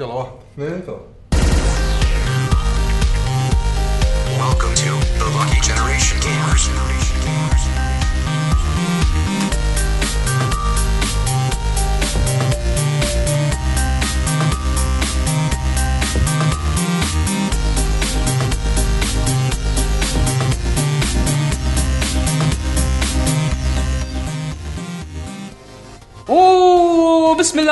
يلا واحد اثنين ثلاثة Welcome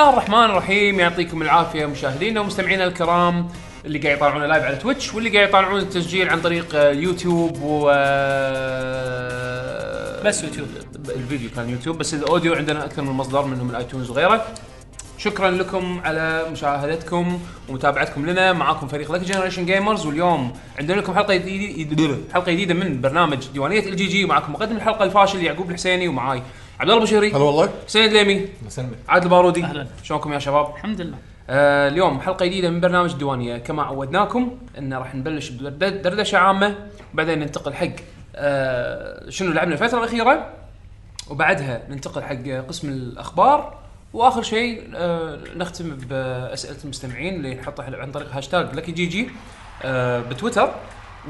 الله الرحمن الرحيم. يعطيكم العافية مشاهدينا ومستمعينا الكرام اللي قاعد يطالعونا live على تويتش واللي قاعد يطالعون التسجيل عن طريق آه، يوتيوب و آه، بس يوتيوب. الفيديو كان يوتيوب بس ال audio عندنا أكثر من مصدر منهم ال iTunes وغيره. شكرا لكم على مشاهدتكم ومتابعتكم لنا. معاكم فريق لك generation gamers واليوم عندنا لكم حلقة جديده حلقة جديدة من برنامج ديوانية LGG. ومعكم مقدم الحلقة الفاشل يعقوب الحسيني ومعاي عبد الله بشيري هلا والله. حسين الدليمي مسلمك عادل البارودي. أهلاً. شلونكم يا شباب؟ الحمد لله. آه اليوم حلقة جديدة من برنامج الديوانية. كما عودناكم إن راح نبلش بدردشه عامة وبعدين ننتقل حق آه شنو لعبنا الفترة الأخيرة وبعدها ننتقل حق قسم الأخبار. وآخر شيء آه نختم بأسئلة المستمعين اللي نحطها عن طريق هاشتاج LGG آه بتويتر.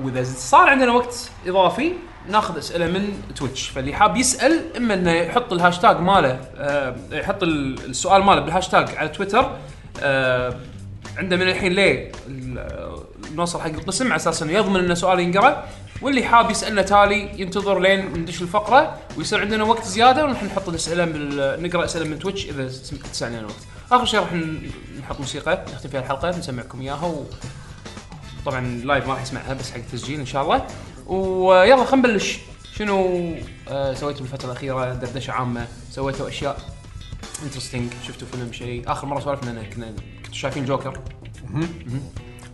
وإذا صار عندنا وقت إضافي ناخذ أسئلة من تويتش فاللي حاب يسأل إما إنه يحط الهاشتاج ماله آه يحط ال- السؤال ماله بالهاشتاج على تويتر. آه عنده من الحين ليه نوصل حق القسم على أساس إنه يضمن ان سؤال ينقرأ. واللي حاب يسألنا تالي ينتظر لين ندش الفقرة ويصير عندنا وقت زيادة ونحن نحط الأسئلة بال... نقرأ أسئلة من تويتش إذا تسعني لنا وقت. آخر شيء راح نحط موسيقى نختم فيها الحلقة نسمعكم إياها و... طبعا live ما راح يسمعها بس حق التسجيل إن شاء الله. ويلا خلينا نبلش. شنو آه سويتوا بالفترة الأخيرة؟ دردشة عامة سويتوا أشياء interesting شفتوا فيلم شيء؟ آخر مرة سولفنا إنه كنا كنتوا شايفين جوكر؟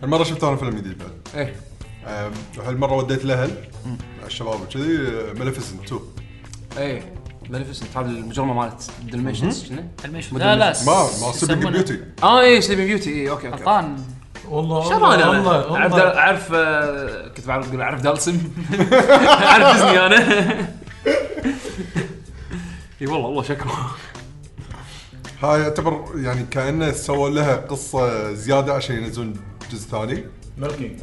المرة شفت أنا فيلم جديد بعد. إيه. آم، وهالمرة وديت الاهل مع الشباب وكذي. Maleficent 2 إيه. ماليفيسنت هذا المجرمه مالت دلميشنز كنا المشهد مدن لا لا. ما ما يسمونه- Beauty آه إيه Sleeping Beauty إيه okay okay. غلطان والله شلون أنا والله. أعرف أعرف آه، كنت بعرف أقول أعرف دالسم. أعرف ديزني أنا. إي والله والله شكله هاي يعتبر يعني كأنه سووا لها قصة زيادة عشان ينزلون جزء ثاني.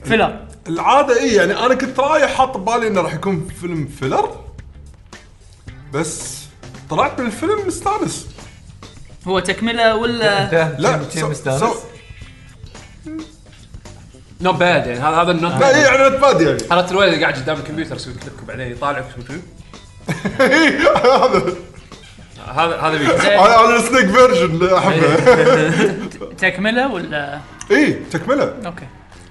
filler. العادة إي يعني أنا كنت رايح حاط ببالي إنه راح يكون فيلم filler. بس طلعت من الفيلم مستانس. هو تكملة ولا؟ لا مستانس؟ not bad يعني هذا هذا ال not لا اي يعني not bad يعني عرفت الولد اللي قاعد قدام الكمبيوتر يسوي click وبعدين يطالعك يسوي. هذا هذا هذا بيك أنا أنا ال snake version أحبه. تكملة ولا؟ اي تكملة. okay.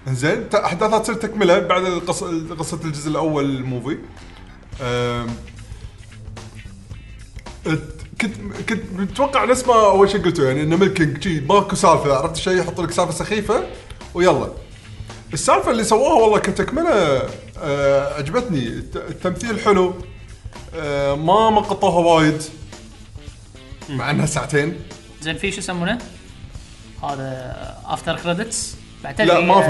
زين ت- أحداثها تصير تكملة بعد القص... قصة الجزء الأول الموفي كنت كنت متوقع نفس ما أول شيء قلته يعني إنه ملكينج شي ماكو سالفة عرفت شيء يحط لك سالفة سخيفة؟ ويلا. السالفة اللي سووها والله كتكمله أه عجبتني الت- التمثيل حلو أه ما مقطوها وايد مع إنها ساعتين. زين في شو يسمونه؟ هذا after credits بعد لا، ما في.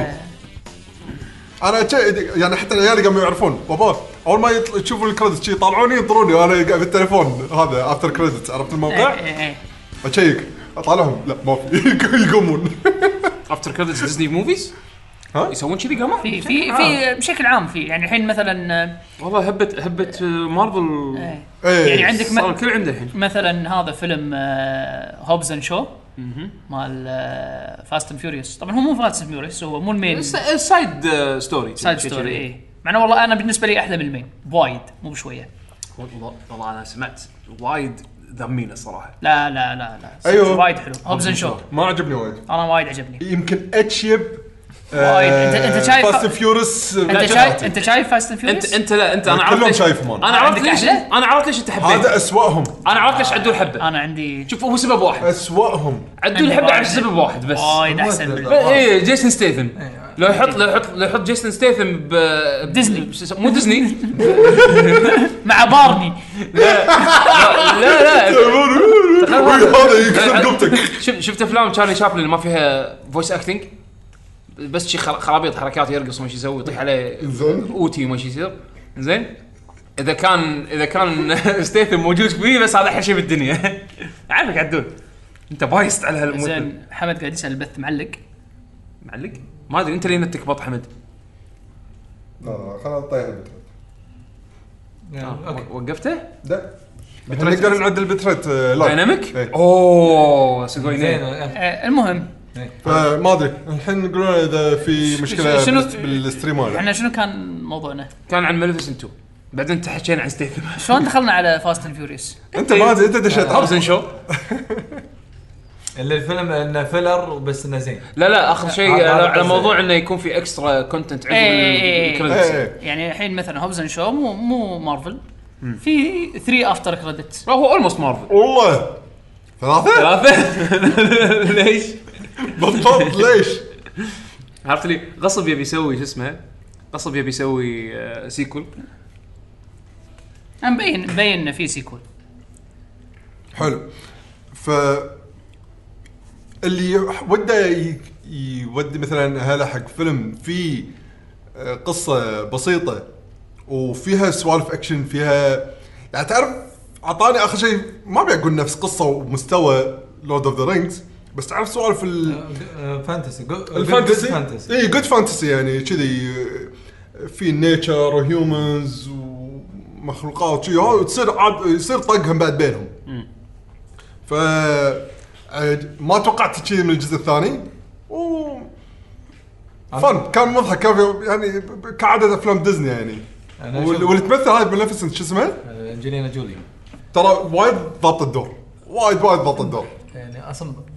آه، أنا شيء يعني حتى العيال قاموا يعرفون. بابا أول ما يطل... تشوفوا ال credits شي يطالعوني ينطروني. وأنا قاعد بالتليفون هذا after credit عرفت الموقع؟ إيه، إيه، إيه. أشيك. اطالعهم لا ما في. يقومون. after credits Disney movies ها؟ يسوون كذي قاموا في في في بشكل عام في يعني الحين مثلا والله هبه هبه مارفل. إيه. إيه. يعني عندك صار الكل عنده الحين. مثلا هذا فيلم Hobbs and Shaw مال Fast and Furious طبعا هو مو Fast and Furious هو مو ال main. side story side story اي مع إنه والله أنا بالنسبة لي أحلى من ال main. بوايد مو بشوية. والله والله أنا سمعت وايد ذمينة الصراحه لا لا لا لا. أيوه. وايد حلو. Hobbs and Shaw ما عجبني وايد. أنا وايد عجبني. يمكن اتشيب وايد. أنت- أنت شايف- Fast Furious انت شايف انت شايف Fast and انت انت لا انت أنا عرفت كلهم ليش شايفهم أنا. عرفت ليش؟ أنا عرفت ليش انت حبيت هذا أسوأهم. أنا عرفت ليش عدول حبه. أنا عندي شوف هو سبب واحد. أسوأهم. عدول حبه. على سبب واحد بس. وايد أحسن. من إيه جيسون ستيثم. لو يحط لو يحط لو يحط جيسون ستيثم ب ديزني. مو ديزني؟ مع بارني. لا لا هذا يكسر قبتك شفت شفت أفلام تشارلي شابلن اللي ما فيها voice acting بس شي خر- خرابيط حركات يرقص ما شي يسوي يطيح عليه. أوتي ما شي يصير. زين إذا كان إذا كان ستيثم موجود فيه بس هذا أحلى شيء بالدنيا. اعرفك عدول. أنت biased على هالموضوع. زين حمد قاعد يسأل البث معلق؟ معلق؟ ما أدري أنت اللي نتك بط حمد. لا لا خلينا نطيح ال bitrate آه. وقفته؟ لا. نقدر نعدل ال bitrate آه، live. dynamic. أوه سوي زين آه، المهم فما أدري الحين يقولون إذا في مشكلة شنو- بال- بال stream ولا لا. إحنا شنو كان موضوعنا؟ كان عن Maleficent 2 بعدين انت حكينا عن ستيثم شلون دخلنا على Fast and Furious؟ أنت ما أدري أنت دشيت Hobbs and Shaw اللي الفيلم إنه filler بس إنه زين لا لا آخر شيء هذا- هذا على قصدي. موضوع إنه يكون في extra content عقب إيه. الكريدتس إيه. يعني الحين مثلا Hobbs Shaw مو مو مارفل في 3 after credit هو almost Marvel والله ثلاثة؟ ثلاثة ليش؟ بالضبط ليش؟ عرفت لي؟ غصب يبي يسوي شو اسمه غصب يبي يسوي آه، sequel مبين مبين إنه في sequel حلو. ف اللي وده ي- يودي مثلا أهله حق فيلم فيه آه، قصة بسيطة وفيها سوالف أكشن فيها يعني تعرف أعطاني آخر شيء ما ابي أقول نفس قصة ومستوى Lord of the Rings بس تعرف سوالف ال... آه، fantasy جو- ال fantasy good fantasy اي good fantasy يعني كذي آه، في nature و humans ومخلوقات شي. تصير عاد يصير طقهم بعد بينهم. ف ما توقعت كذي من الجزء الثاني. و fun كان مضحك كان يعني كعادة أفلام ديزني يعني. واللي تمثل هاي Maleficent شو اسمه؟ آه، انجلينا جولي ترى وايد ضابط الدور. وايد وايد ضابط الدور. يعني أصلا آه،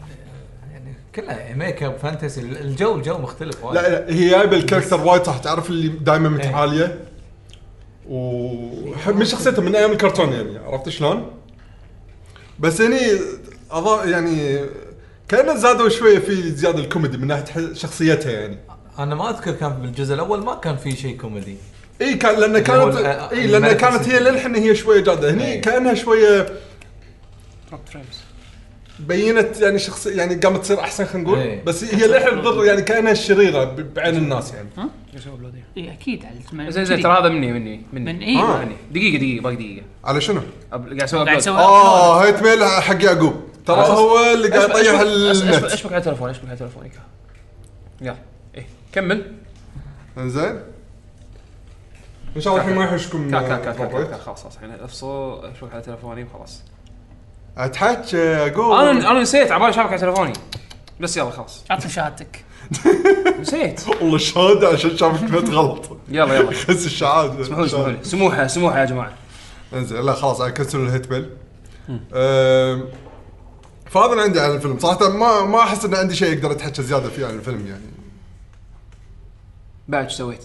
كلها makeup fantasy الجو الجو مختلف وايد. لا لا هي جايبة ال character وايد صح تعرف اللي دائما متعالية؟ و من شخصيته من أيام الكرتون يعني عرفت شلون؟ بس هني أضاء يعني كأنه زادوا شوية في زيادة الكوميدي من ناحية شخصيتها يعني. أنا ما أذكر كان بالجزء الأول ما كان في شيء كوميدي. إي كان لأن كانت إي لأن كانت هي. للحين هي شوية جادة. هني إيه. كأنها شوية بينت يعني شخص يعني قامت تصير أحسن خلينا نقول. إيه. بس هي للحين تضر يعني كأنها الشريره ب- بعين الناس يعني. اي أكيد. على الثمانية. زين زين. ترى هذا مني مني مني. من إيه؟ آه. مني. دقيقة دقيقة باقي دقيقة. على شنو؟ أب- قاعد أسوي قاعد upload. يسوي آه هيت ميل حق يعقوب. ترى أساس- هو اللي قاعد يطيح النت. اشبك على التليفون اشبك على تليفونك يلا. إيه. كمل. زين إن شاء الله الحين ما يحوشكم كا كا كا كا- روبرت. كا خلاص خلاص الحين أفصل اشبك على تليفوني وخلاص. اتحكى يعقوب أنا أنا نسيت عبالي شابك على تليفوني بس يلا خلاص. عطني شهادتك. نسيت. والله الشهاده عشان شافك نت غلط. يلا يلا. بس الشهادة. اسمحوا لي اسمحوا لي. سموحة سموحة يا جماعة. انزين لا خلاص اكنسل الهيت أم، فهذا اللي عندي عن الفيلم. صراحة ما ما أحس إن عندي شيء أقدر اتحكى زيادة فيه عن الفيلم يعني. بعد إيش سويت؟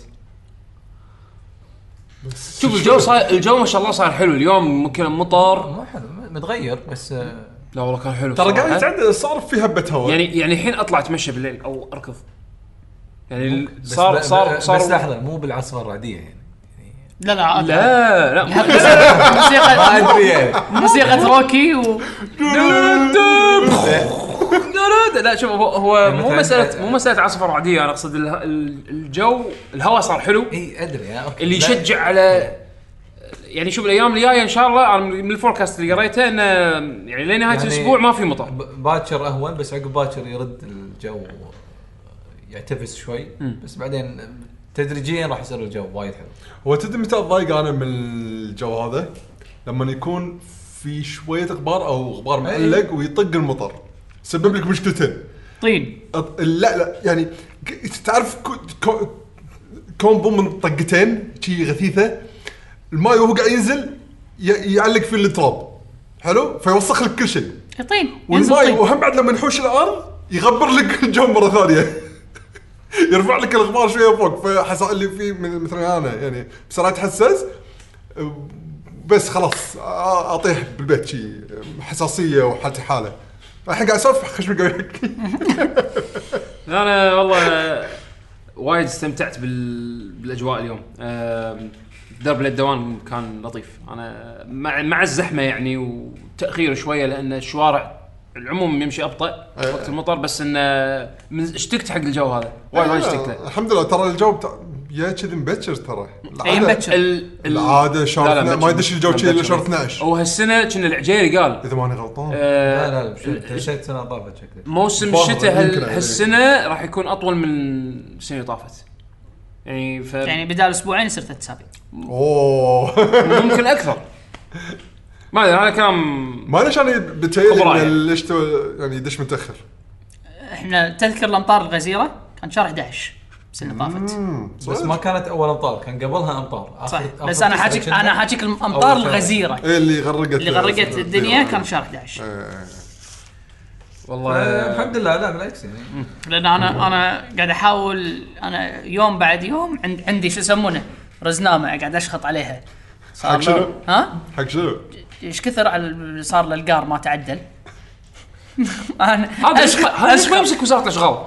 شوف الجو صار الجو ما شاء الله صار حلو. اليوم ممكن مطر ما حلو. متغير بس آه، لا والله كان حلو ترى قاعد. يتعدى صار في هبة هواء. يعني يعني الحين أطلع أتمشى بالليل أو أركض. يعني صار صار صار بس لحظة مو بالعاصفة الرعدية يعني. لا لا عادي. لا لا ما موسيقى أدري يعني. موسيقى روكي و لا لا شوف هو, هو يعني مو مساله مو مسألة عاصفة رعديه أنا أقصد الجو الهواء صار حلو. إي أدري آه،. اللي لا، يشجع على يعني شوف الأيام الجاية إن شاء الله أنا من ال forecast اللي قريته انه يعني لنهايه يعني الأسبوع ما في مطر. باكر أهون بس عقب باكر يرد الجو يعتفس شوي. بس بعدين تدريجيا راح يصير الجو وايد حلو. هو تدري متى أتضايق أنا من الجو هذا؟ لما يكون في شوية غبار أو غبار معلق ويطق المطر. سبب لك مشكلتين. طين. أط- لا لا يعني تعرف كو- كو- كون بوم من طقتين شي غثيثة؟ الماي وهو قاعد ينزل ي- يعلق في التراب. حلو؟ فيوسخ لك كل شيء. طين ينزل والماي طين وهم بعد لما يحوش الأرض يغبر لك الجو مرة ثانية. يرفع لك الغبار شوية فوق. فحس اللي فيه من- مثلا أنا يعني بصراحه اتحسس بس خلاص أطيح بالبيت. شي حساسية وحالتي حالة. الحين قاعد أسولف خشمي قاعد يحكي أنا والله وايد استمتعت بال... بالأجواء اليوم. آم، درب للدوام كان لطيف. أنا مع مع الزحمة يعني وتاخير شوية لأن الشوارع العموم يمشي أبطأ أي. وقت المطر بس إنه من اشتقت حق الجو هذا. وايد وايد اشتقت له. الحمد لله. ترى الجو بتاع يا كذي مبكر ترى. اي مبكر. ال- ال- العادة شهر لا، لا، 12 ما. يدش الجو كذي إلا. شهر 12 هو هالسنة كنا العجيري قال إذا ماني غلطان. آه، لا لا دشيت سنة طافت شكلك موسم الشتاء. هالسنة راح يكون أطول من السنة اللي طافت. يعني ف يعني بدال أسبوعين يصير ثلاث اسابيع أوه. ممكن أكثر. ما أدري هذا كلام ما ليش أنا بتهيألي يعني. ليش تو- يعني يدش متأخر. إحنا تذكر الأمطار الغزيرة؟ كان شهر 11 السنة طافت. بس ما كانت أول أمطار كان قبلها أمطار. آخر- صح آخر بس أنا تسعة حاجيك كنا- أنا حاجيك الأمطار أول شهر. الغزيرة. إيه اللي غرقت اللي غرقت الدنيا. كان شهر 11 إيه. والله الحمد لله لا بالعكس يعني لأن أنا أنا قاعد أحاول أنا يوم بعد يوم عند عندي شو يسمونه رزنامة قاعد أشخط عليها حق شنو؟ ها؟ حق شنو؟ إيش كثر على اللي صار للقار ما تعدل أنا هذا ما. يمسك وزارة الأشغال؟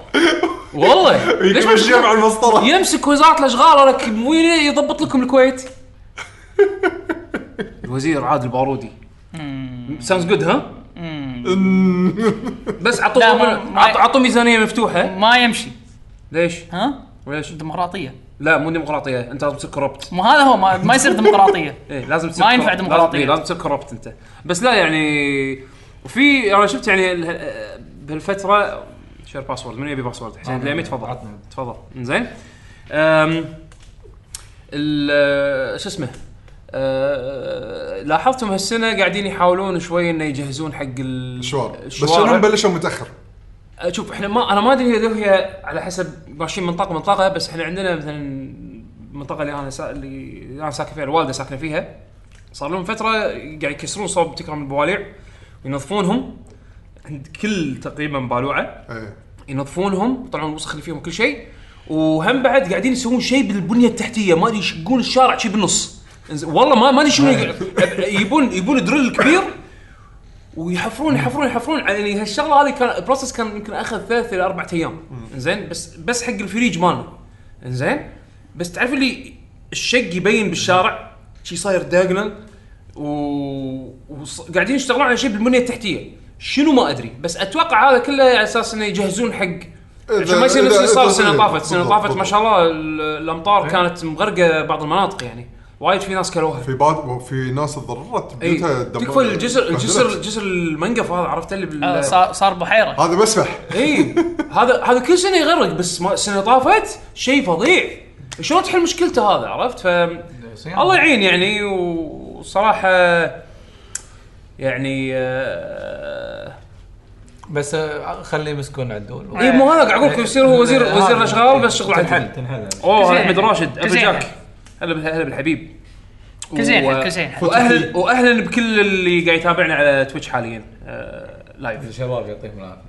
والله ليش مع يمسك- المسطره يمسك وزارة الأشغال لك وين يضبط لكم الكويت الوزير عادل بارودي ساوندز جود ها؟ بس عطوه لا، ما- ما- عط- عطوه ميزانية مفتوحة. ما يمشي. ليش؟ ها؟ وليش؟ ديمقراطيه لا مو ديمقراطيه أنت لازم تصير corrupt مو هذا هو ما, ما يصير ديمقراطيه إيه لازم تصير ما ينفع corrupt. ديمقراطية. لازم, إيه، لازم تصير corrupt أنت. بس لا يعني وفي أنا شفت يعني ال- بهالفترة share password من يبي password حسين آه، اليمين تفضل. تفضل. زين أم، ال- شو اسمه؟ أه، لاحظتم هالسنة قاعدين يحاولون شوي إنه يجهزون حق ال- الشوارع. بس. شنو بلشوا متأخر؟ أه، شوف إحنا ما أنا ما أدري إذا هي على حسب ماشيين منطقة منطقة بس إحنا عندنا مثلا المنطقة اللي أنا سا... اللي أنا ساكن فيها الوالدة ساكنة فيها. صار لهم فترة قاعد يكسرون صوب تكرم البواليع وينظفونهم عند كل تقريبا بالوعة. إيه. ينظفونهم يطلعون الوسخ اللي فيهم كل شيء. وهم بعد قاعدين يسوون شيء بالبنية التحتية ما أدري يشقون الشارع شي بالنص. والله ما ما ادري شنو يبون يبون دريل كبير ويحفرون يحفرون يحفرون. يعني هالشغلة هذه كان ال process كان يمكن أخذ ثلاث إلى أربع أيام. زين بس بس حق الفريج مالنا زين بس تعرف اللي الشق يبين بالشارع؟ شي صاير diagonal و... وقاعدين يشتغلون على شيء بالبنيه التحتية. شنو ما أدري. بس أتوقع هذا كله على أساس إنه يجهزون حق عشان ما يصير نفس اللي صار السنة طافت. السنة طافت ما شاء الله ال- الأمطار كانت مغرقة بعض المناطق يعني. وايد في ناس كلوها في بعض في ناس تضررت بيوتها تكفى الجسر الجسر. الجسر المنقف هذا عرفت اللي بال آه، صار صار بحيرة. هذا مسبح. إي. هذا هذا كل سنة يغرق بس ما السنة طافت شيء فظيع. شلون تحل مشكلته هذا عرفت؟ ف الله يعين يعني وصراحة يعني آه بس آه، خليه مسكون عدول إي مو هذا قاعد أقول لك يصير هو وزير وزير الأشغال بس شغل الحل تنحل أوه. أحمد راشد أبو. جاك. هلا هلا بالحبيب. كزين و- كزين. واهلا وأهلا بكل اللي قاعد يتابعنا على Twitch حاليا آه live الشباب يعطيهم العافية.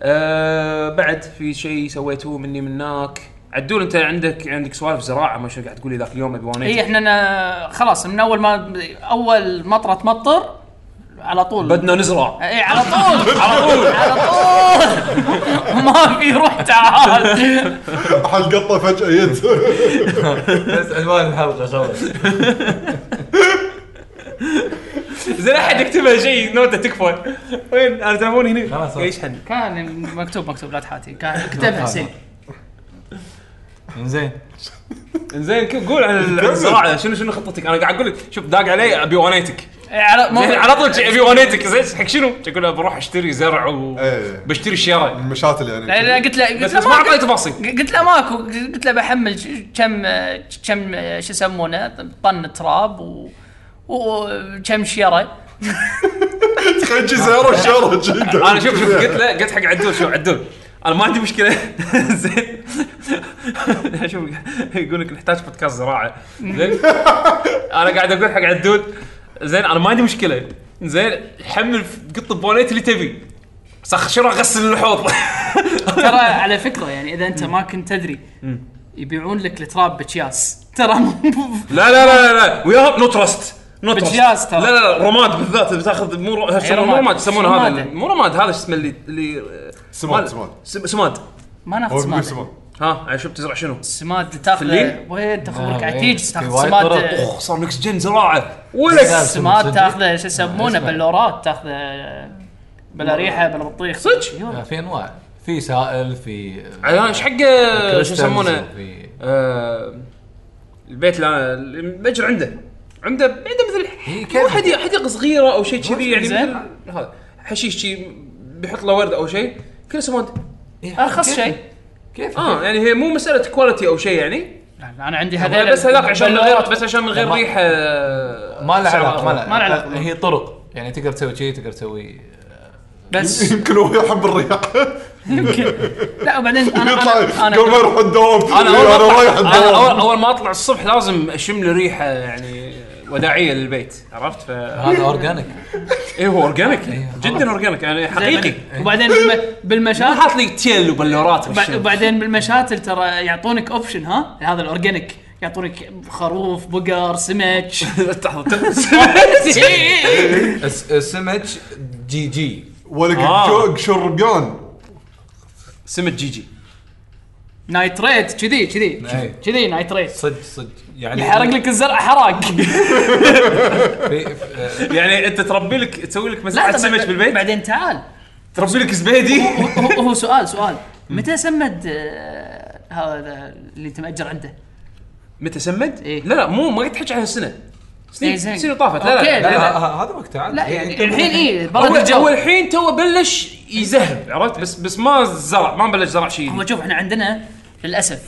آه بعد في شيء سويتوه مني مناك عدول أنت عندك عندك سوالف زراعة ما شنو قاعد تقول لي ذاك اليوم أبي اي إحنا نا- خلاص من أول ما أول مطرة تمطر على طول. بدنا نزرع. اي على طول. على طول. على طول ما في روح تعال. حل قطه فجأة يد. بس عنوان الحلقة خلاص زين أحد يكتبها شيء نوتة تكفى. وين؟ أنا تلفوني هنا. يشحن كان مكتوب مكتوب لا تحاتي. كان كتبها حسين زين. زين ك- قول عن ال- عن الزراعة شنو شنو خطتك؟ أنا قاعد أقول لك شوف داق علي أبي وانيتك على مو زين على طول شي ابي وانيتك زين حق شنو؟ أقول له بروح اشتري زرع إيه. وبشتري الشيره المشاتل لا، يعني. لا، قلت له قلت بس له بس ما اعطاني تفاصيل قلت له ماكو قلت له بحمل كم كم شو يسمونه طن تراب و وكم شيره تخيل شي سياره جدا أنا شوف شوف قلت له قلت حق عدول شوف عدول. أنا ما عندي مشكلة. زين. شوف يقول لك نحتاج بودكاست زراعة. زين. أنا قاعد أقول حق عدول زين أنا ما عندي مشكلة. زين حمل قط البونيت اللي تبي. سخ شنو اغسل الحوض؟ ترى على فكرة يعني إذا أنت ما كنت تدري يبيعون لك التراب بكياس ترى مو- لا لا لا لا وياها نو تراست نو بجياز ترى. لا لا لا. رماد بالذات بتاخذ مو ر- شو رماد. مو رماد؟ يسمونه هذا. مو رماد هذا شو اسمه اللي اللي سماد سماد. سم- سماد. ما ناخذ سماد. ها شو بتزرع شنو؟ السماد تاخذه الليل؟ وين تخبرك آه، وين؟ تيجي في تاخذ وايد سماد صار next gen زراعة ولك لا. سماد صدق؟ تاخذه شو يسمونه اسمع. بلورات تاخذه بلا ريحة بلا بطيخ صدق؟ آه، في أنواع في سائل في إيش حق شو يسمونه آه، البيت المتجر عنده عنده عنده مثل هي حديقه حديقة صغيرة أو شيء كذي يعني زين. مثل هذا حشيش شي بيحط له ورد أو شيء كله سماد إيه، أرخص شيء كيف؟ آه يعني هي مو مسألة quality أو شيء يعني؟ لا، أنا عندي هذول بس هذاك عشان من غير. بس عشان من غير ما- ريحه ما له سعر علاقة ما أقل. له ما له علاقة. هي طرق يعني تقدر تسوي شيء تقدر تسوي بس يمكن هو يحب الرياح. يمكن. لا وبعدين أنا يطلع أنا قبل ما أنا يروح الدوام. أنا أول ما أنا رايح أنا الدوام اول أول ما أطلع الصبح لازم أشم لي ريحة يعني وداعية للبيت عرفت؟ ف هذا organic إيه هو organic جدا organic يعني حقيقي. وبعدين بالم- بالمشاتل حاط لي تيل وبلورات وب-. وبعدين بالمشاتل ترى يعطونك option ها؟ هذا ال organic يعطونك خروف بقر سمك. الس- السمك GG. ولا آه. قشور- شربيان سمت GG nitrate كذي كذي إيه. كذي nitrate صدق صدق. يعني يحرق لك الزرع حراق. في في- يعني أنت تربي لك تسوي لك مزرعه سمك بالبيت؟ بعدين تعال. تربي لك زبيدي هو, هو, هو سؤال سؤال. متى سمد آه، هذا اللي انت مأجر عنده؟ متى سمد؟ إيه. لا لا مو ما قد تحكي عن السنة سنين طافت. لا لا, هذا وقته لا يعني الحين اي هو, برد الجو. هو الحين تو بلش يزهب عرفت؟ بس بس ما زرع ما بلش زرع شيء هو شوف إحنا عندنا للأسف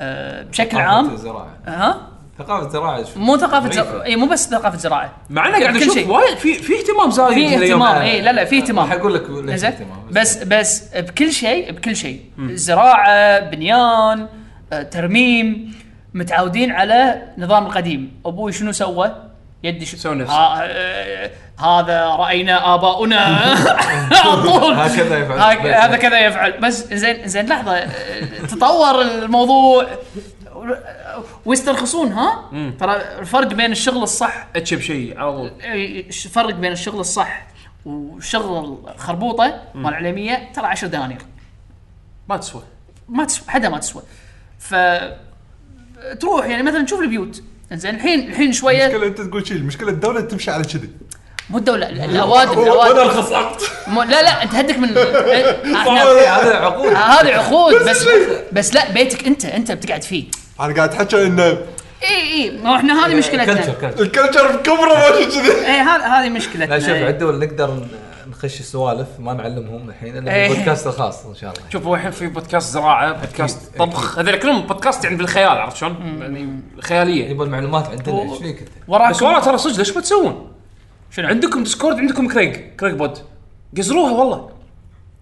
آه، بشكل ثقافة عام الزراعة. ها ثقافة الزراعة شوي. مو ثقافة ظريفة. زراعة اي مو بس ثقافة زراعة. مع إنه قاعد أشوف. وايد في في اهتمام زايد في. اهتمام اي لا لا في اهتمام. راح أقول لك ليش اهتمام. بس بس بكل شيء بكل شيء. زراعة بنيان آه، ترميم متعودين على نظام القديم. أبوي شنو سوى؟ يدي شو سوى نفسه. ها- آه، هذا رأينا آباؤنا. على طول هكذا يفعل. هك- هذا كذا يفعل. بس زين زين لحظة. تطور الموضوع. ويسترخصون ها؟ ترى الفرق بين الشغل الصح. اتشب شيء على طول. الفرق بين الشغل الصح وشغل الخربوطة مال العلمية؟ ترى 10 دنانير. ما تسوى. ما تسوى حدا ما تسوى. ف تروح يعني مثلا تشوف البيوت. زين الحين الحين شوية. المشكلة أنت تقول شيء المشكلة الدولة تمشي على كذي. مو الدولة ال- الاوادم الاوادم ارخص عقد مو لا لا أنت هدك من إيه، هذا عقود. هذه عقود. بس بس لا بيتك أنت أنت بتقعد فيه. أنا قاعد احكي انه إي إي ما إحنا هذه مشكلتنا. culture culture ال culture بكبره ماشي كذي إي هذه هذه مشكلتنا. لا شوف إيه. عدول نقدر نخش سوالف ما نعلمهم الحين إلا إيه. بالبودكاست الخاص إن شاء الله. شوف هو الحين في بودكاست زراعة بودكاست طبخ. هذول كلهم بودكاست يعني بالخيال عرفت شلون؟ يعني خيالية. يبغى المعلومات عندنا. إيش فيك أنت؟ وراك بس والله ترى صدق ليش ما تسوون؟ شنو عندكم Discord عندكم كريج كريج بود قزروها والله.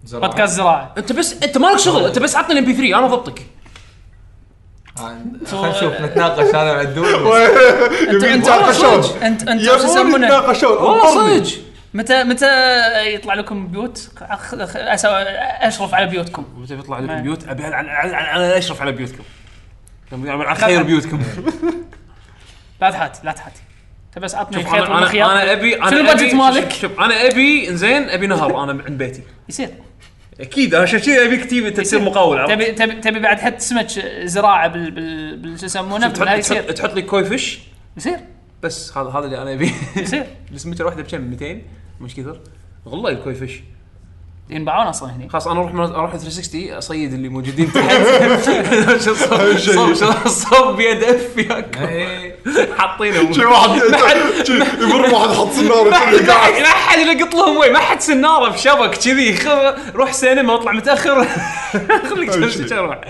زراعة. بودكاست زراعة. أنت بس أنت مالك شغل. أنت بس عطني ال MP3 أنا ضبطك. آه، خلينا نشوف نتناقش. أنا وعدول انت أنت والله صدق صدق. انت أنت شو يبون يسمونه؟ يتناقشون. والله انطرني. صدق. متى متى يطلع لكم بيوت؟ أشرف على بيوتكم. متى بيطلع لكم ما- بيوت؟ ابي أشرف على بيوتكم. على خير بيوتكم. لا تحاتي لا تحاتي أنت بس عطني خيط أنا والمخيط أنا ابي أنا شنو ال budget مالك؟ شوف, أنا ابي إنزين أبي نهر أنا عند بيتي. يصير. أكيد أنا عشان كذي ابيك تجيب تصير مقاول؟ تبي تبي تبي بعد حتى سمك زراعة بال بال بال شو يسمونه؟ تحط لي koi fish؟ يصير. بس هذا هذا اللي أنا أبيه. يصير. السمكه الواحده بكم؟ 200 مش كثر؟ غلا الكوي فيش ينباعون أصلا هني. خلاص أنا أروح أروح 360 أصيد اللي موجودين تحت. شو صوب بيد أف ياك. إيه. حاطينهم شي واحد يمر واحد حط سنارة لا احد يلقط لهم وين. ما حد سنارة بشبك كذي. روح سينما واطلع متأخر. خليك روح.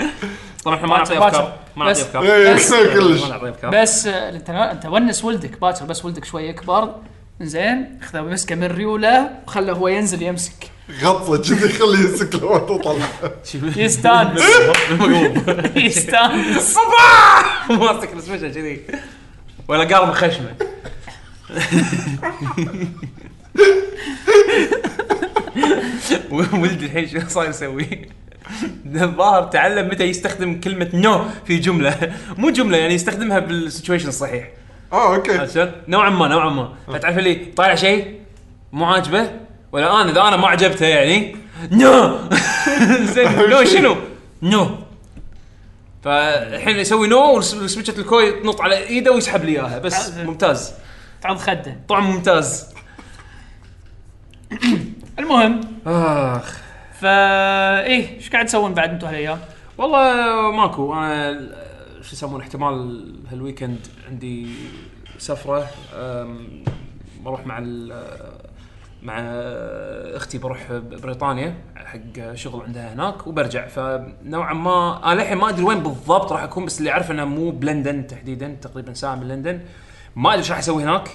طبعا إحنا ما نعطي. أفكار. ما نعطي بس- أفكار. إيه، بس- كلش. ما أفكار. بس آه، انت أنت ونس ولدك باكر بس ولدك شوي يكبر زين خذه مسكه من ريوله وخله هو ينزل يمسك. غطه كذي خليه يمسك لو تطلع يستانس. يستانس. ماسك السمشه كذي. ولا قارب خشمه. ولدي الحين شو صاير يسوي؟ الظاهر تعلم متى يستخدم كلمة no في جملة، مو جملة يعني يستخدمها بال situation الصحيح، آه okay. عرفت شلون؟ نوعا ما نوعا ما، فتعرف اللي طالع شيء مو عاجبه؟ ولا أنا إذا أنا ما عجبته يعني no! زين no شنو؟ no. فالحين يسوي no وسمكة الكوي تنط على إيده ويسحب لي إياها. بس ممتاز. تعض خده طعم ممتاز. المهم. آخ. فا إيه إيش قاعد تسوون بعد؟ أنتم هالأيام؟ والله ماكو. أنا شو يسمون احتمال هال weekend عندي سفرة بروح مع مع أختي بروح بريطانيا حق شغل عندها هناك وبرجع. فنوعا ما أنا للحين ما أدري وين بالضبط راح أكون بس اللي أعرف إنه مو بلندن تحديدا تقريبا ساعة من لندن. ما أدري إيش راح أسوي هناك.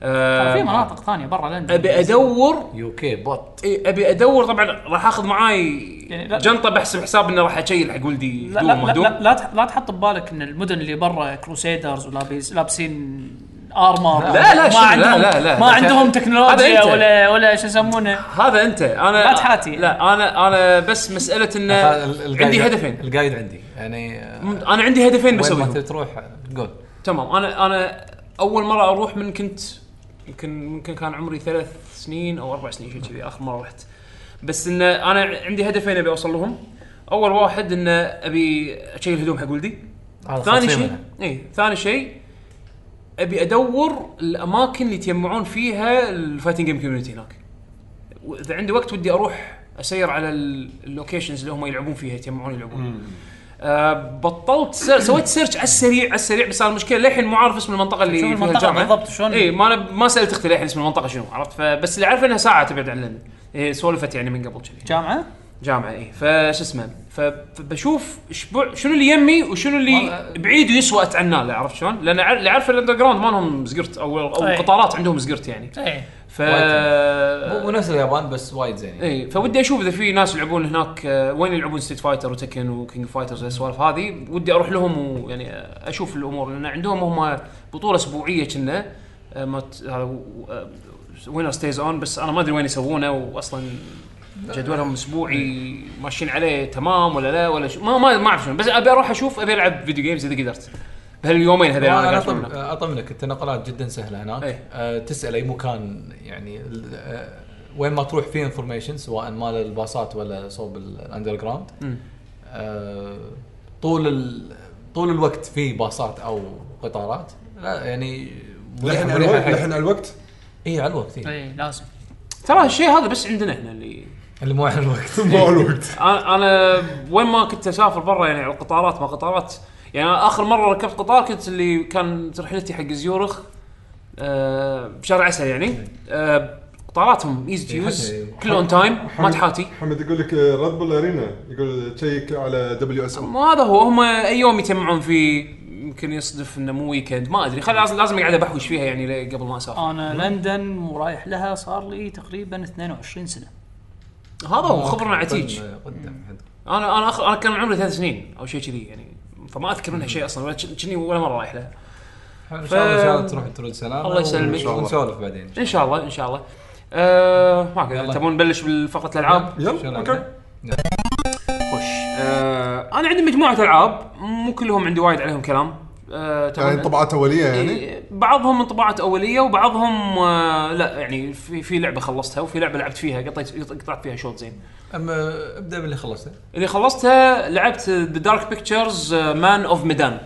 في أم، مناطق ثانية برا لندن. أبي أدور. UK بوت. إيه أبي أدور طبعا راح أخذ معاي يعني لا- جنطة بحسب حساب اني راح أشيل حق ولدي لا لا لا. لا, لا, تح- لا تحط ببالك إن المدن اللي برا crusaders ولابس لابسين armor لا، لا، ما شنو، لا، عندهم لا، لا. ما عندهم تكنولوجيا. ولا ولا شو يسمونه. هذا أنت. أنا لا تحاتي. لا أنا أنا بس مسألة انه عندي هدفين. الـ guide عندي. يعني آه، أنا عندي هدفين بسويهم. تروح قول. تمام. أنا أنا أول مرة أروح من كنت يمكن يمكن كان عمري ثلاث سنين أو أربع سنين شيء كذي آخر مرة رحت. بس إن أنا عندي هدفين أبي أوصل لهم. أول واحد إن أبي أشيل هدوم حق ولدي. ثاني شيء. اي ثاني شيء أبي أدور الأماكن اللي يتجمعون فيها ال fighting game community هناك. وإذا عندي وقت ودي أروح أسير على ال- ال locations اللي هم يلعبون فيها يتجمعون يلعبون. آه بطلت سير سويت search على السريع على السريع بس أنا المشكلة للحين مو عارف اسم المنطقة اللي شوف فيها الجامعة. بالضبط؟ شلون؟ اي ما أنا ما سألت أختي للحين اسم المنطقة شنو عرفت؟ فبس اللي أعرف إنها ساعة تبعد عن لندن إيه سولفت يعني من قبل كذي. جامعة؟ جامعة اي فش اسمه؟ فبشوف شنو اللي يمي وشنو اللي بعيد ويسوى اتعناه عرفت شلون؟ لأن اللي عارف ال underground ما لهم زقرت أو أو أي. قطارات عندهم زقرت يعني. إيه. ف مو مو نفس اليابان بس وايد زين يعني. اي فودي أشوف إذا في ناس يلعبون هناك آه، وين يلعبون Street Fighter و Tekken و King Fighters السوالف هذه ودي أروح لهم ويعني أشوف الأمور لأن عندهم هم بطولة أسبوعية كنا ما ت- هذا Winner Stays On بس أنا ما أدري وين يسوونه واصلا جدولهم أسبوعي ماشيين عليه تمام ولا لا ولا شو ما ما ما أعرف شنو بس أبي أروح أشوف أبي ألعب video games إذا قدرت بهاليومين هذول أنا. أطمنك التنقلات جدا سهلة هناك إيه. أه تسأل أي مكان يعني أه وين ما تروح فيه information سواء مال الباصات ولا صوب ال underground. أه طول ال- طول الوقت في باصات أو قطارات لا يعني لحن على الوقت. لحن على الوقت اي على الوقت إيه. إيه لازم ترى هالشيء هذا بس عندنا إحنا اللي اللي مو على الوقت مو على الوقت أنا وين ما كنت أسافر برا يعني على القطارات ما قطارات يعني أنا آخر مرة ركبت قطار كنت اللي كانت رحلتي حق زيورخ آه بشهر عسل يعني. آه قطاراتهم easy to use كله on time ما تحاتي. محمد يقول لك Red Bull Arena يقول تشيك على WSO ما هذا هو هم أي يوم يتجمعون فيه يمكن يصدف إنه مو weekend ما أدري. خل لازم لازم قاعد بحوش فيها يعني لي- قبل ما أسافر. أنا لندن ورايح لها صار لي تقريبا 22 سنة. هذا هو خبرنا عتيج. أنا أنا اخر أنا كان عمري ثلاث سنين أو شيء كذي يعني. فما أذكر منها شيء أصلا ولا كني ولا مرة رايح لها إن شاء الله إن شاء الله تروح ترد سلام الله يسلمك. إن شاء الله. ونسولف بعدين إن شاء الله إن شاء الله. آه ما. تبون نبلش بالفقرة الألعاب؟ يلا؟ أوكي. خش آه أنا عندي مجموعة ألعاب مو كلهم عندي وايد عليهم كلام. آه يعني تمام طبعات أولية يعني؟ إيه، بعضهم انطباعات أولية وبعضهم آه لا يعني في في لعبة خلصتها وفي لعبة لعبت فيها قطيت قطعت فيها شوط زين. أما ابدأ باللي خلصته. اللي خلصتها لعبت The Dark Pictures Man of Medan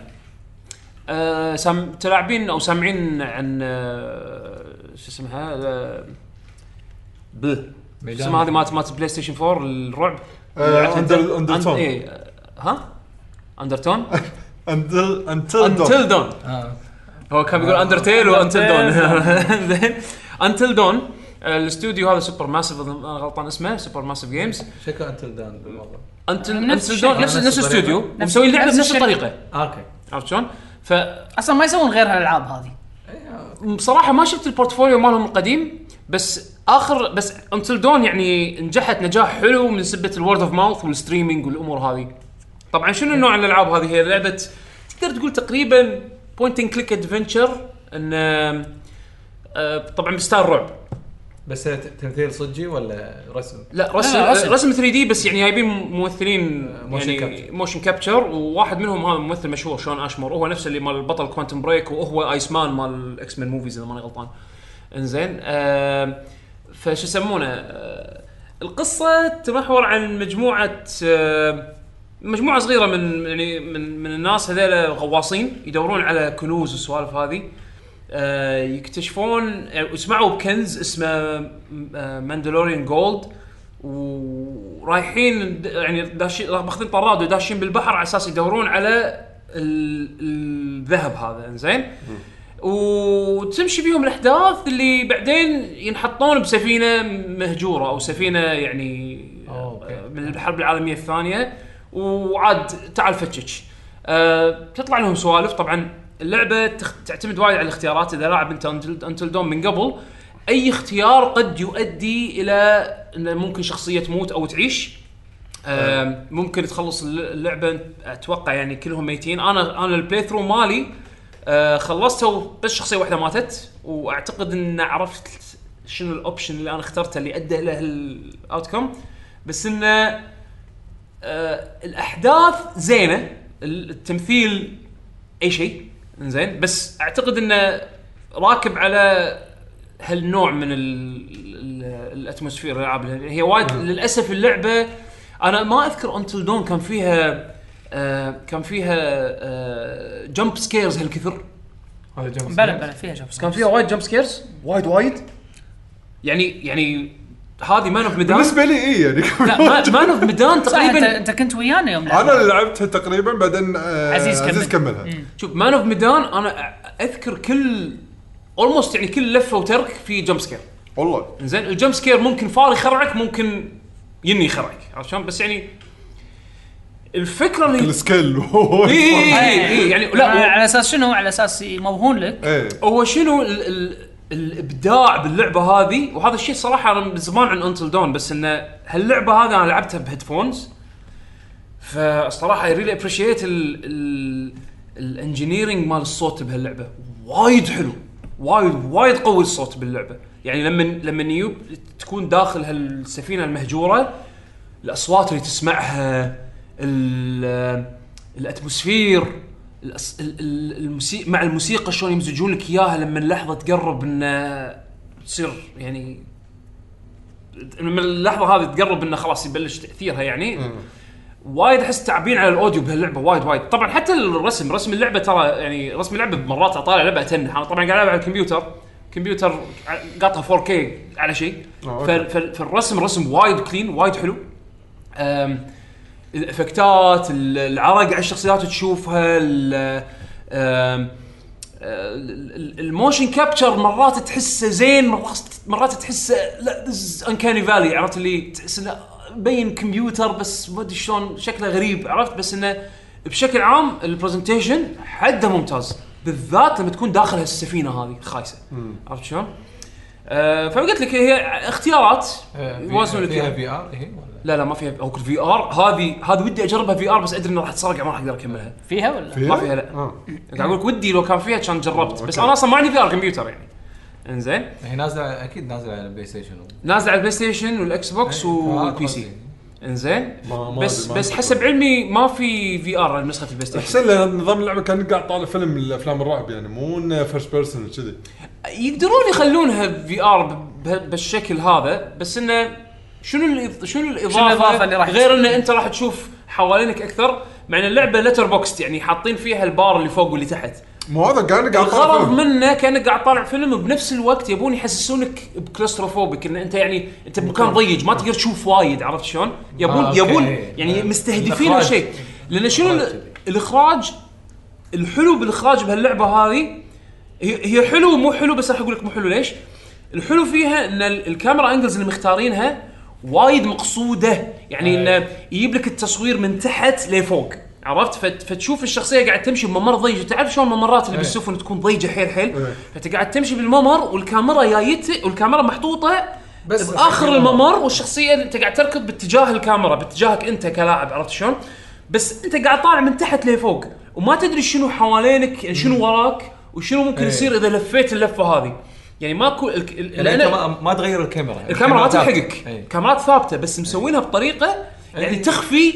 آه سام تلاعبين أو سامعين عن آه شو اسمها؟ آه بل. اسمها هذه مالت مالت PlayStation 4 الرعب. آه،. أن- إيه، ها؟ Undertone Until Until Until Dawn هو كان بيقول Undertale و Until Dawn زين Until Dawn الاستوديو هذا Supermassive اذا أنا غلطان اسمه Supermassive Games شكو Until Dawn بالموضوع؟ Until نفس Dawn. نفس نفس. الاستوديو ومسوي اللعبه نفس بنفس. الطريقة. أوكي. عرفت شلون؟ ف أصلا ما يسوون غير هالألعاب هذه. بصراحه ما شفت ال portfolio مالهم القديم بس آخر بس Until Dawn يعني نجحت نجاح حلو من سبة ال word of mouth وال streaming والأمور هذه. طبعا شنو نوع الألعاب هذه هي لعبة تقدر تقول تقريبا point and click adventure إن آه، طبعا ب style رعب بس تمثيل صجي ولا رسم؟ لا رسم لا، لا، رسم. رسم 3D بس يعني جايبين ممثلين motion يعني capture. motion capture وواحد منهم هذا ممثل مشهور Shawn Ashmore هو نفسه اللي مال البطل Quantum Break وهو Iceman مال X-Men movies إذا ماني غلطان إنزين آه فشو يسمونه آه القصة تمحور عن مجموعة آه مجموعة صغيرة من يعني من من الناس هذول غواصين يدورون على كنوز والسوالف هذه. آه، يكتشفون يعني سمعوا بكنز اسمه Manchurian Gold ورايحين يعني داشين ماخذين طراد وداشين بالبحر على أساس يدورون على ال- الذهب هذا إنزين. وتمشي بيهم الأحداث اللي بعدين ينحطون بسفينة مهجورة أو سفينة يعني أوكي. من الحرب العالمية الثانية. وعاد تعال فتشك. أه تطلع لهم سوالف. طبعا اللعبة تخ... تعتمد وايد على الاختيارات. إذا لاعب أنت Until Dawn من قبل أي اختيار قد يؤدي إلى ان ممكن شخصية تموت أو تعيش. آه ممكن تخلص الل- اللعبة. أتوقع يعني كلهم ميتين. أنا أنا ال playthrough مالي آه خلصته بس شخصية واحدة ماتت. وأعتقد إن عرفت شنو ال option اللي أنا اخترته اللي أدى له ال outcome بس إنه آه الأحداث زينة. التمثيل أي شيء. زين بس أعتقد إنه راكب على هالنوع من ال ال ال atmosphere الألعاب. هي وايد للأسف اللعبة أنا ما أذكر Until Dawn كان فيها آه كان فيها آه jump scares هالكثر. بلا بلا فيها جوب كان فيها وايد jump scares وايد وايد؟ يعني يعني هذه Man of Medan بالنسبة لي اي يعني؟ لا Man of Medan تقريبا انت كنت ويانا يوم أنا لعبنا. اللي لعبتها تقريبا بعدين آه عزيز كمل. عزيز كملها شوف Man of Medan أنا أذكر كل almost يعني كل لفة وترك في jump scare والله. زين ال jump scare ممكن فار يخرعك ممكن يني يخرعك عرفت شلون؟ بس يعني الفكرة اللي ال scare. اي اي اي إي، يعني على- لا على أساس شنو؟ على أساس موهون لك. إيه. هو شنو ال ال الإبداع باللعبة هذه وهذا الشيء صراحة أنا من زمان عن Until Dawn بس انه هاللعبة هذه أنا لعبتها ب headphones. فالصراحه I really appreciate ال engineering مال الصوت بهاللعبة. وايد حلو. وايد وايد قوي الصوت باللعبة. يعني لما لما يوب تكون داخل هالسفينة المهجورة الأصوات اللي تسمعها ال- الأتموسفير الموسيقى مع الموسيقى شلون يمزجون لك إياها لما اللحظة تقرب إنه تصير يعني لما اللحظة هذه تقرب إنه خلاص يبلش تأثيرها يعني. وايد أحس تعبين على الأوديو بهاللعبة وايد وايد. طبعا حتى الرسم رسم اللعبة ترى يعني رسم اللعبة مرات أطالع لعبة أتنح. أنا طبعا قاعد ألعب على الكمبيوتر. كمبيوتر قاطها 4K على شيء. آه، فالرسم رسم وايد clean وايد حلو. ال effect ات ال- العرق على الشخصيات تشوفها ال motion capture مرات تحسه زين مرات مرات تحسه لا uncanny valley عرفت اللي تحس انه مبين كمبيوتر بس ما أدري شلون شكله غريب عرفت؟ بس إنه بشكل عام ال presentation حده ممتاز. بالذات لما تكون داخل هالسفينة هذه خايسة. عرفت شلون؟ آه فقلت لك هي اختيارات. يوازنون فيها الاثنين VR لا لا ما فيها. أو VR هذه هذه ودي أجربها VR بس أدري إنه راح أصرخ ما راح أقدر أكملها. فيها ولا؟ ما فيها لا. آه. قاعد أقول لك ودي لو كان فيها كان جربت. بس. أنا أصلا ما عندي VR كمبيوتر يعني. إنزين؟ هي نازلة أكيد نازلة على ال PlayStation. نازل على ال PlayStation وال Xbox وال PC. إنزين؟ بس بس. حسب علمي ما في V R نسخة ال PlayStation. أحسن لي نظام اللعبة كان قاعد طالع فيلم من الأفلام الرعب يعني مو إنه first person كذي يقدرون يخلونها VR بالشكل هذا بس إنه شنو الإض- شنو الاضافه الإضافة اللي راح غير إن أنت راح تشوف حوالينك أكثر مع إن اللعبة letterboxed يعني حاطين فيها البار اللي فوق واللي تحت مو هذا قاعد قاعد طالع الغرض. منه كأنك قاعد طالع فيلم وبنفس الوقت يبون يحسسونك ب claustrophobic إن أنت يعني أنت بمكان ضيق ما تقدر تشوف وايد عرفت شلون؟ يبون آه، أوكي. يبون يعني آه، مستهدفين. هالشيء لأن شنو. الإخراج الحلو بالإخراج بهاللعبة هذه هي هي حلو مو حلو بس راح أقول لك مو حلو ليش؟ الحلو فيها إن ال- ال camera angles اللي مختارينها وايد مقصودة. يعني إنه يجيب لك التصوير من تحت لفوق. عرفت؟ فت- فتشوف الشخصية قاعد تمشي بممر ضيق تعرف شلون الممرات اللي. بالسفن تكون ضيقه حيل حيل. فأنت قاعد تمشي بالممر والكاميرا جايت والكاميرا محطوطة بس بآخر الممر والشخصية أنت قاعد تركض باتجاه الكاميرا باتجاهك أنت كلاعب. عرفت شلون؟ بس أنت قاعد طالع من تحت لفوق. وما تدري شنو حوالينك يعني شنو وراك وشنو ممكن. يصير إذا لفيت اللفة هذه. يعني ماكو ال- ال- يعني أنت ما, ما تغير الكاميرا الكاميرا ما. تلحقك. الكاميرات ثابتة بس مسوينها بطريقة يعني. تخفي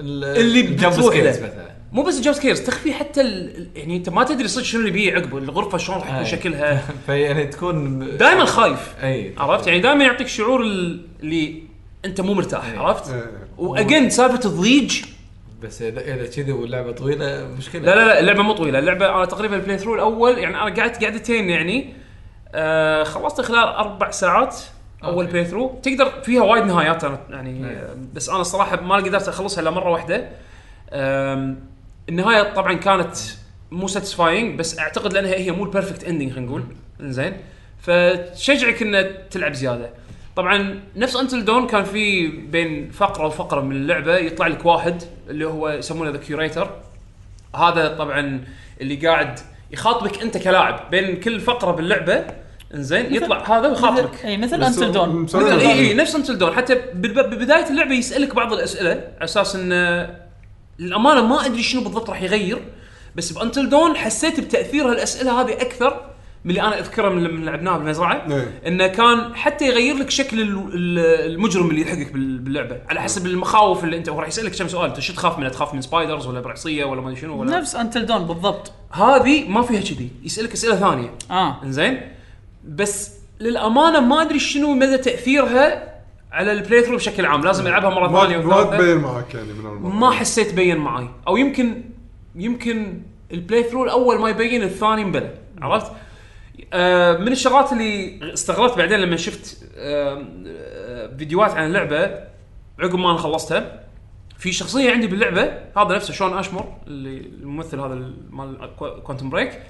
ال- اللي بتروح. مثلا مو بس ال jump scares تخفي حتى ال- يعني أنت ما تدري صدق شنو اللي بيه عقبه الغرفة شلون راح يكون أي. شكلها فيعني تكون دائما خايف أي عرفت يعني دائما يعطيك شعور ال- اللي أنت مو مرتاح إيه. عرفت. واجين سالفة الضيج بس اذا إذا كذي واللعبة طويلة مشكلة لا لا لا اللعبة مو طويلة اللعبة أنا تقريبا ال playthrough الأول يعني أنا قعدت قعدتين يعني آه خلصت خلال أربع ساعات أول. playthrough تقدر فيها وايد نهايات أنا يعني إيه. آه، بس أنا الصراحه ما قدرت أخلصها إلا مرة واحدة. النهاية طبعا كانت مو satisfying بس أعتقد لأنها هي مو ال perfect ending خلينا نقول. زين فتشجعك ان تلعب زيادة. طبعا نفس Until Dawn كان في بين فقرة وفقرة من اللعبة يطلع لك واحد اللي هو يسمونه The Curator هذا طبعا اللي قاعد يخاطبك انت كلاعب بين كل فقرة باللعبة إنزين يطلع هذا ويخاطبك. إي مثل Until Dawn مثل إي إي. نفس Until Dawn حتى بالب- ببداية اللعبة يسألك بعض الأسئلة على أساس انه للأمانة ما أدري شنو بالضبط راح يغير بس ب Until Dawn حسيت بتأثير هالأسئلة هذه أكثر من اللي أنا أذكره من لما لعبناها بالمزرعه إيه. إنه كان حتى يغير لك شكل ال- ال- المجرم اللي يلحقك بال- باللعبة على حسب المخاوف اللي أنت هو راح يسألك كم سؤال أنت شو تخاف منه؟ تخاف من spiders ولا برعصية ولا ما أدري شنو ولا؟ نفس Until Dawn بالضبط. هذه ما فيها كذي يسألك أسئلة ثانية. آه. إنزين؟ بس للأمانة ما أدري شنو مدى تأثيرها على ال playthrough بشكل عام لازم ألعبها مرة ثانية ما وثالثة. تبين معك يعني من المرة. ما حسيت بين معي أو يمكن يمكن ال playthrough الأول ما يبين الثاني مبلى عرفت؟ آه من الشغلات اللي استغربت بعدين لما شفت آه فيديوهات عن اللعبة عقب ما أنا خلصتها في شخصية عندي باللعبة هذا نفسه Shawn Ashmore اللي الممثل هذا ال- مال Quantum Break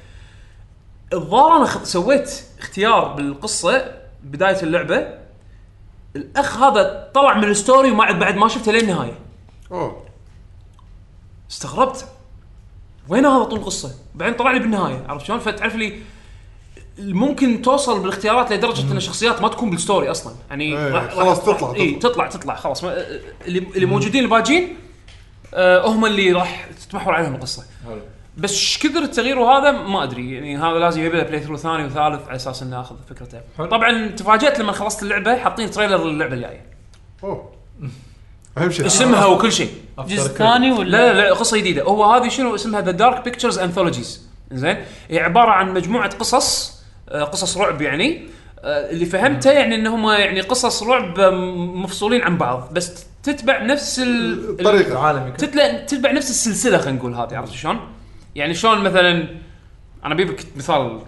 الظاهر أنا سويت اختيار بالقصة بداية اللعبة. الأخ هذا طلع من ال story وما بعد ما شفته للنهايه أوه. استغربت. وين هذا طول القصة؟ بعدين طلع لي بالنهاية. عرفت شلون؟ فتعرف لي ممكن توصل بالاختيارات لدرجة إن الشخصيات ما تكون بال story أصلا. يعني إيه، راح- خلاص راح- تطلع- اي تطلع. تطلع تطلع خلاص. ما اللي اللي موجودين الباجين آه هم اللي راح تتمحور عليهم القصة. حلو. بس إيش كثر التغيير وهذا ما أدري. يعني هذا لازم يبي له playthrough ثاني وثالث على أساس إنه آخذ فكرته. حلو. طبعا تفاجأت لما خلصت اللعبة حاطين trailer للعبة الجاية. أوه. أهم شيء. اسمها وكل شيء. جزء. ثاني ولا؟ لا لا لا قصة جديدة. هو هذه شنو؟ اسمها The Dark Pictures Anthologies زين؟ هي عبارة عن مجموعة قصص قصص رعب يعني. آه، اللي فهمته يعني إنهم يعني قصص رعب آه، مفصولين عن بعض بس تتبع نفس ال- الطريقة. العالم يكون تتبع تتبع نفس السلسلة خلينا نقول هذه عرفت شلون؟ يعني شلون مثلا أنا بجيب مثال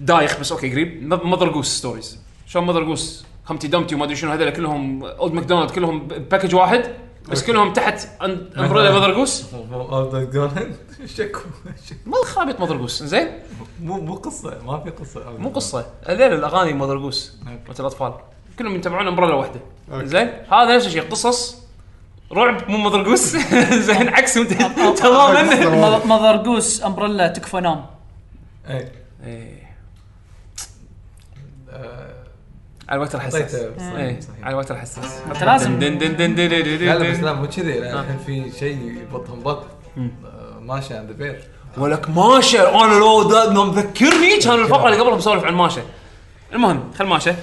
دايخ بس أوكي قريب. Mother Goose stories. شلون Mother Goose Humpty Dumpty وما أدري شنو هذول كلهم Old MacDonald كلهم package واحد. بس. كلهم تحت umbrella Mother Goose شكو ما الخابط Mother Goose زين؟ مو مو قصة ما في قصة. مو قصة. هذول الأغاني Mother Goose مالت الأطفال. كلهم يتبعون umbrella واحدة. زين؟ هذا نفس الشيء قصص. رعب مو ماذر جوس زين عكس تماما. ماذر جوس أمبريلا تكفى نام. اي إيه. آه، على الوقت الحساس. أعطيته إيه صحيح. على الوقت الحساس. انت لازم دن دن دن دن دن دن لا بس. لا مو كذي. الحين في شيء يبطهم بط آه، ماشي عند بير ولك ماشا أنا لو مذكرني كان الفقرة اللي قبلها مسولف عن ماشا المهم خل ماشا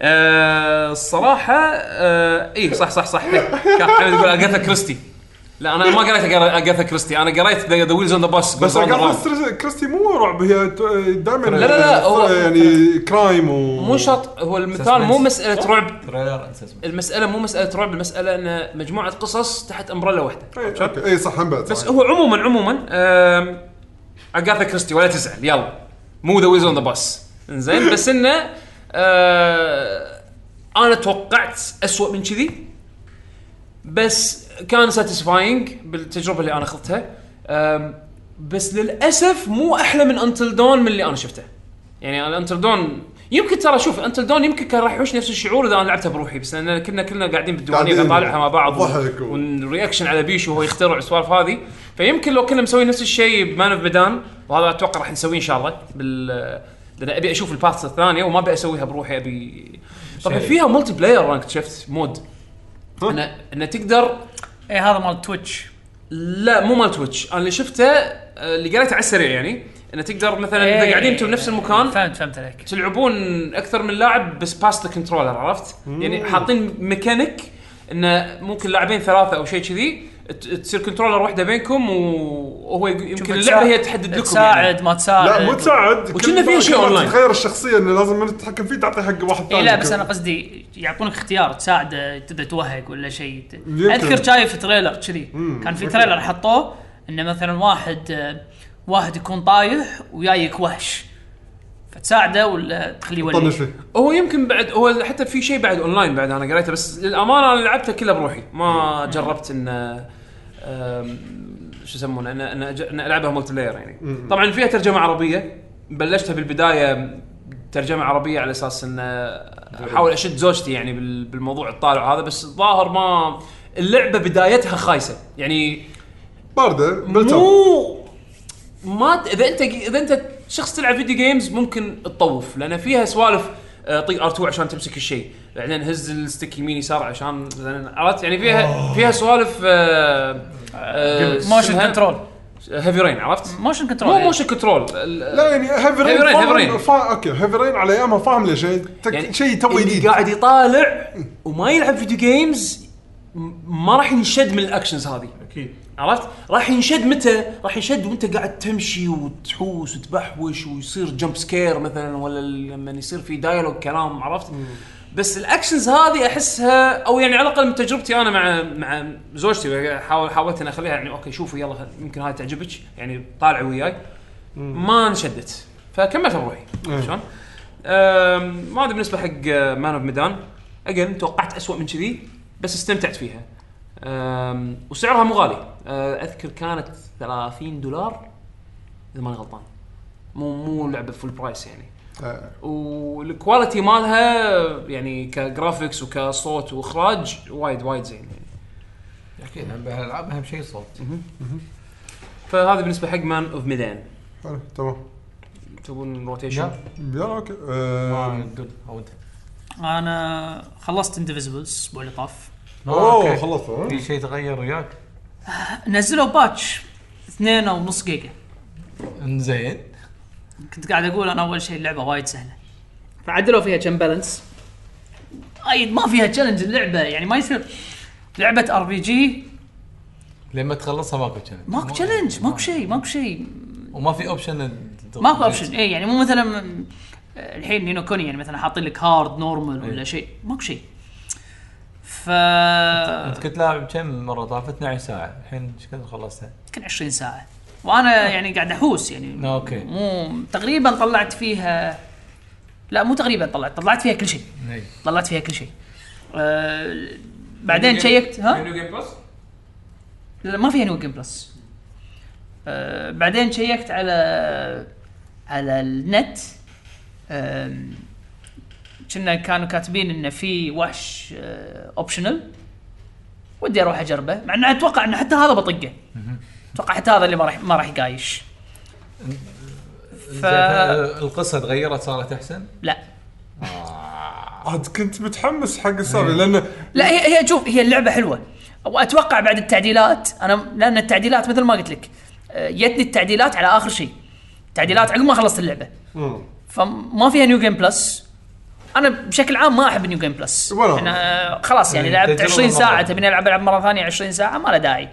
آه الصراحة آه اي صح صح صح. كان حمد يقول اجاثا كريستي. لا أنا ما قريت اجاثا كريستي. أنا قريت The Wheels on the Bus بس اغاثا كريستي مو رعب هي دائما لا، لا، لا، هو- يعني crime و مو شرط هو المثال مو مسألة رعب. المسألة مو مسألة رعب المسألة انها مجموعة قصص تحت umbrella واحدة. اي اي صح هم بعد بس. هو عموما عموما آم، اغاثا كريستي ولا تزعل. يلا. مو The Wheels on the Bus إنزين بس انه أنا توقعت اسوء من كذي. بس كان satisfying بالتجربة اللي أنا اخذتها بس للأسف مو أحلى من Until Dawn من اللي أنا شفته. يعني Until Dawn يمكن ترى شوف Until Dawn يمكن كان راح يحوش نفس الشعور إذا أنا لعبتها بروحي بس لأن كنا كلنا قاعدين بالديوانيه نطالعها مع بعض وال reaction على بيشو وهو يخترع السوالف هذه. فيمكن لو كنا مسوي نفس الشيء ب Man of Medan وهذا أتوقع راح نسويه إن شاء الله بال لأن أبي أشوف ال path الثانية وما أبي أسويها بروحي ابي طبعا. فيها multiplayer أنا اكتشفت mode؟ انه انه تقدر اي هذا مال Twitch لا مو مال Twitch أنا اللي شفته آه، اللي قريته على السريع يعني. إنه تقدر مثلا إذا إيه، قاعدين أنتم بنفس المكان فهمت فهمت عليك. تلعبون أكثر من لاعب بس pass the controller عرفت؟ يعني حاطين ميكانيك إنه ممكن لاعبين ثلاثة أو شيء كذي تصير controller واحدة بينكم وهو يمكن اللعبة هي تحدد لكم تساعد يعني. ما تساعد. لا مو تساعد. وكنا كل شيء مرة أونلاين. تغير الشخصية انه لازم من تتحكم فيه تعطي حق واحد ثاني اي لا بس أنا قصدي يعطونك اختيار تساعده تبدا توهق ولا شيء. أذكر شايف trailer كذي. كان في. trailer حطوه إنه مثلا واحد واحد يكون طايح ويايك وحش. فتساعده ولا تخليه يولي؟ فيه. هو يمكن بعد هو حتى في شيء بعد اونلاين بعد أنا قريته بس للأمانة أنا لعبته كله بروحي. ما جربت ان أم، شو يسمونه ان ان أج- إن ألعبها multiplayer يعني طبعا فيها ترجمة عربية بلشتها بالبداية ترجمة عربية على أساس إن أحاول أشد زوجتي يعني بال- بالموضوع الطالع هذا بس الظاهر ما اللعبة بدايتها خايسة. يعني باردة مو ما إذا انت إذا أنت شخص تلعب video games ممكن تطوف لأن فيها سوالف آه، طق R2 عشان تمسك الشيء. بعدين هز ال stick يمين يسار عشان مثلاً- عرفت؟ يعني فيها فيها سوالف motion control Heavy Rain عرفت؟ motion control مو motion control لا يعني Heavy Rain، Heavy Rain. فا... أوكي Heavy Rain على أيامها فاهم ليش. يعني tech... يعني شيء توه جديد. قاعد يطالع وما يلعب video games ما راح ينشد من ال actions هذه أكيد عرفت؟ راح ينشد متى؟ راح ينشد وأنت قاعد تمشي وتحوس وتبحوش ويصير jump scare مثلا ولا لما يصير في dialogue كلام عرفت؟ بس ال actions هذه أحسها أو يعني على الأقل من تجربتي أنا مع مع زوجتي حاول حاولت إني أخليها يعني okay شوفوا يلا يمكن هاي تعجبك يعني طالعي وياي ما انشدت فكملتها بروحي. شلون؟ ما أدري بالنسبة حق Man of Medan again توقعت اسوء من كذي بس استمتعت فيها. أم، وسعرها مو غالي. أه، أذكر كانت 30 دولار إذا ماني غلطان. مو مو لعبة full price يعني. آه. وال quality مالها يعني ك graphics وكصوت وإخراج وايد وايد زين يعني. أكيد الالعاب أهم شيء صوت. فهذا بالنسبة حق Man of Medan حلو تمام. تبون rotation يلا okay آه. أو انت أنا خلصت Indivisible الأسبوع اللي طاف. أوه okay. خلصت؟ في شيء تغير وياك؟ نزلوا patch اثنين ونص جيجا. إنزين. كنت قاعد أقول أنا أول شيء اللعبة وايد سهلة. فعدلوا فيها كم balance أي ما فيها challenge اللعبة يعني ما يصير. لعبة RPG لما تخلصها ماكو challenge ماكو challenge ماكو شيء ماكو شيء. وما في option ماكو option اي يعني مو مثلا الحين Ni no Kuni يعني مثلا حاطين لك hard normal ولا إيه. شيء. ماكو شيء. ف أنت كنت لاعب كم مرة؟ طافت 12 ساعة. الحين إيش كثر خلصتها؟ يمكن 20 ساعة. وأنا يعني قاعد احوس يعني. okay. مو تقريبا طلعت فيها لا مو تقريبا طلعت. طلعت فيها كل شيء. اي طلعت فيها كل شيء. آه بعدين شيّكت ها؟ new game plus لا ما فيها New Game Plus آه بعدين شيكت على على النت. كنا كانوا كاتبين انه في وحش آه optional ودي أروح أجربه. مع انه أتوقع انه حتى هذا بطقه. أتوقع حتى هذا اللي ما راح ما راح يقايش. ف القصة تغيرت؟ صارت أحسن؟ لا. عاد كنت متحمس حق السالفة لأنه لا هي هي شوف هي اللعبة حلوة. وأتوقع بعد التعديلات أنا لأن التعديلات مثل ما قلت لك آه، جتني التعديلات على آخر شيء. تعديلات عقب ما خلصت اللعبة. فما فيها New Game Plus أنا بشكل عام ما أحب New Game Plus ولا. أنا خلاص يعني إيه، لعبت تجربة 20 ساعة مرة. تبيني ألعب ألعب مرة ثانية 20 ساعة ما له داعي.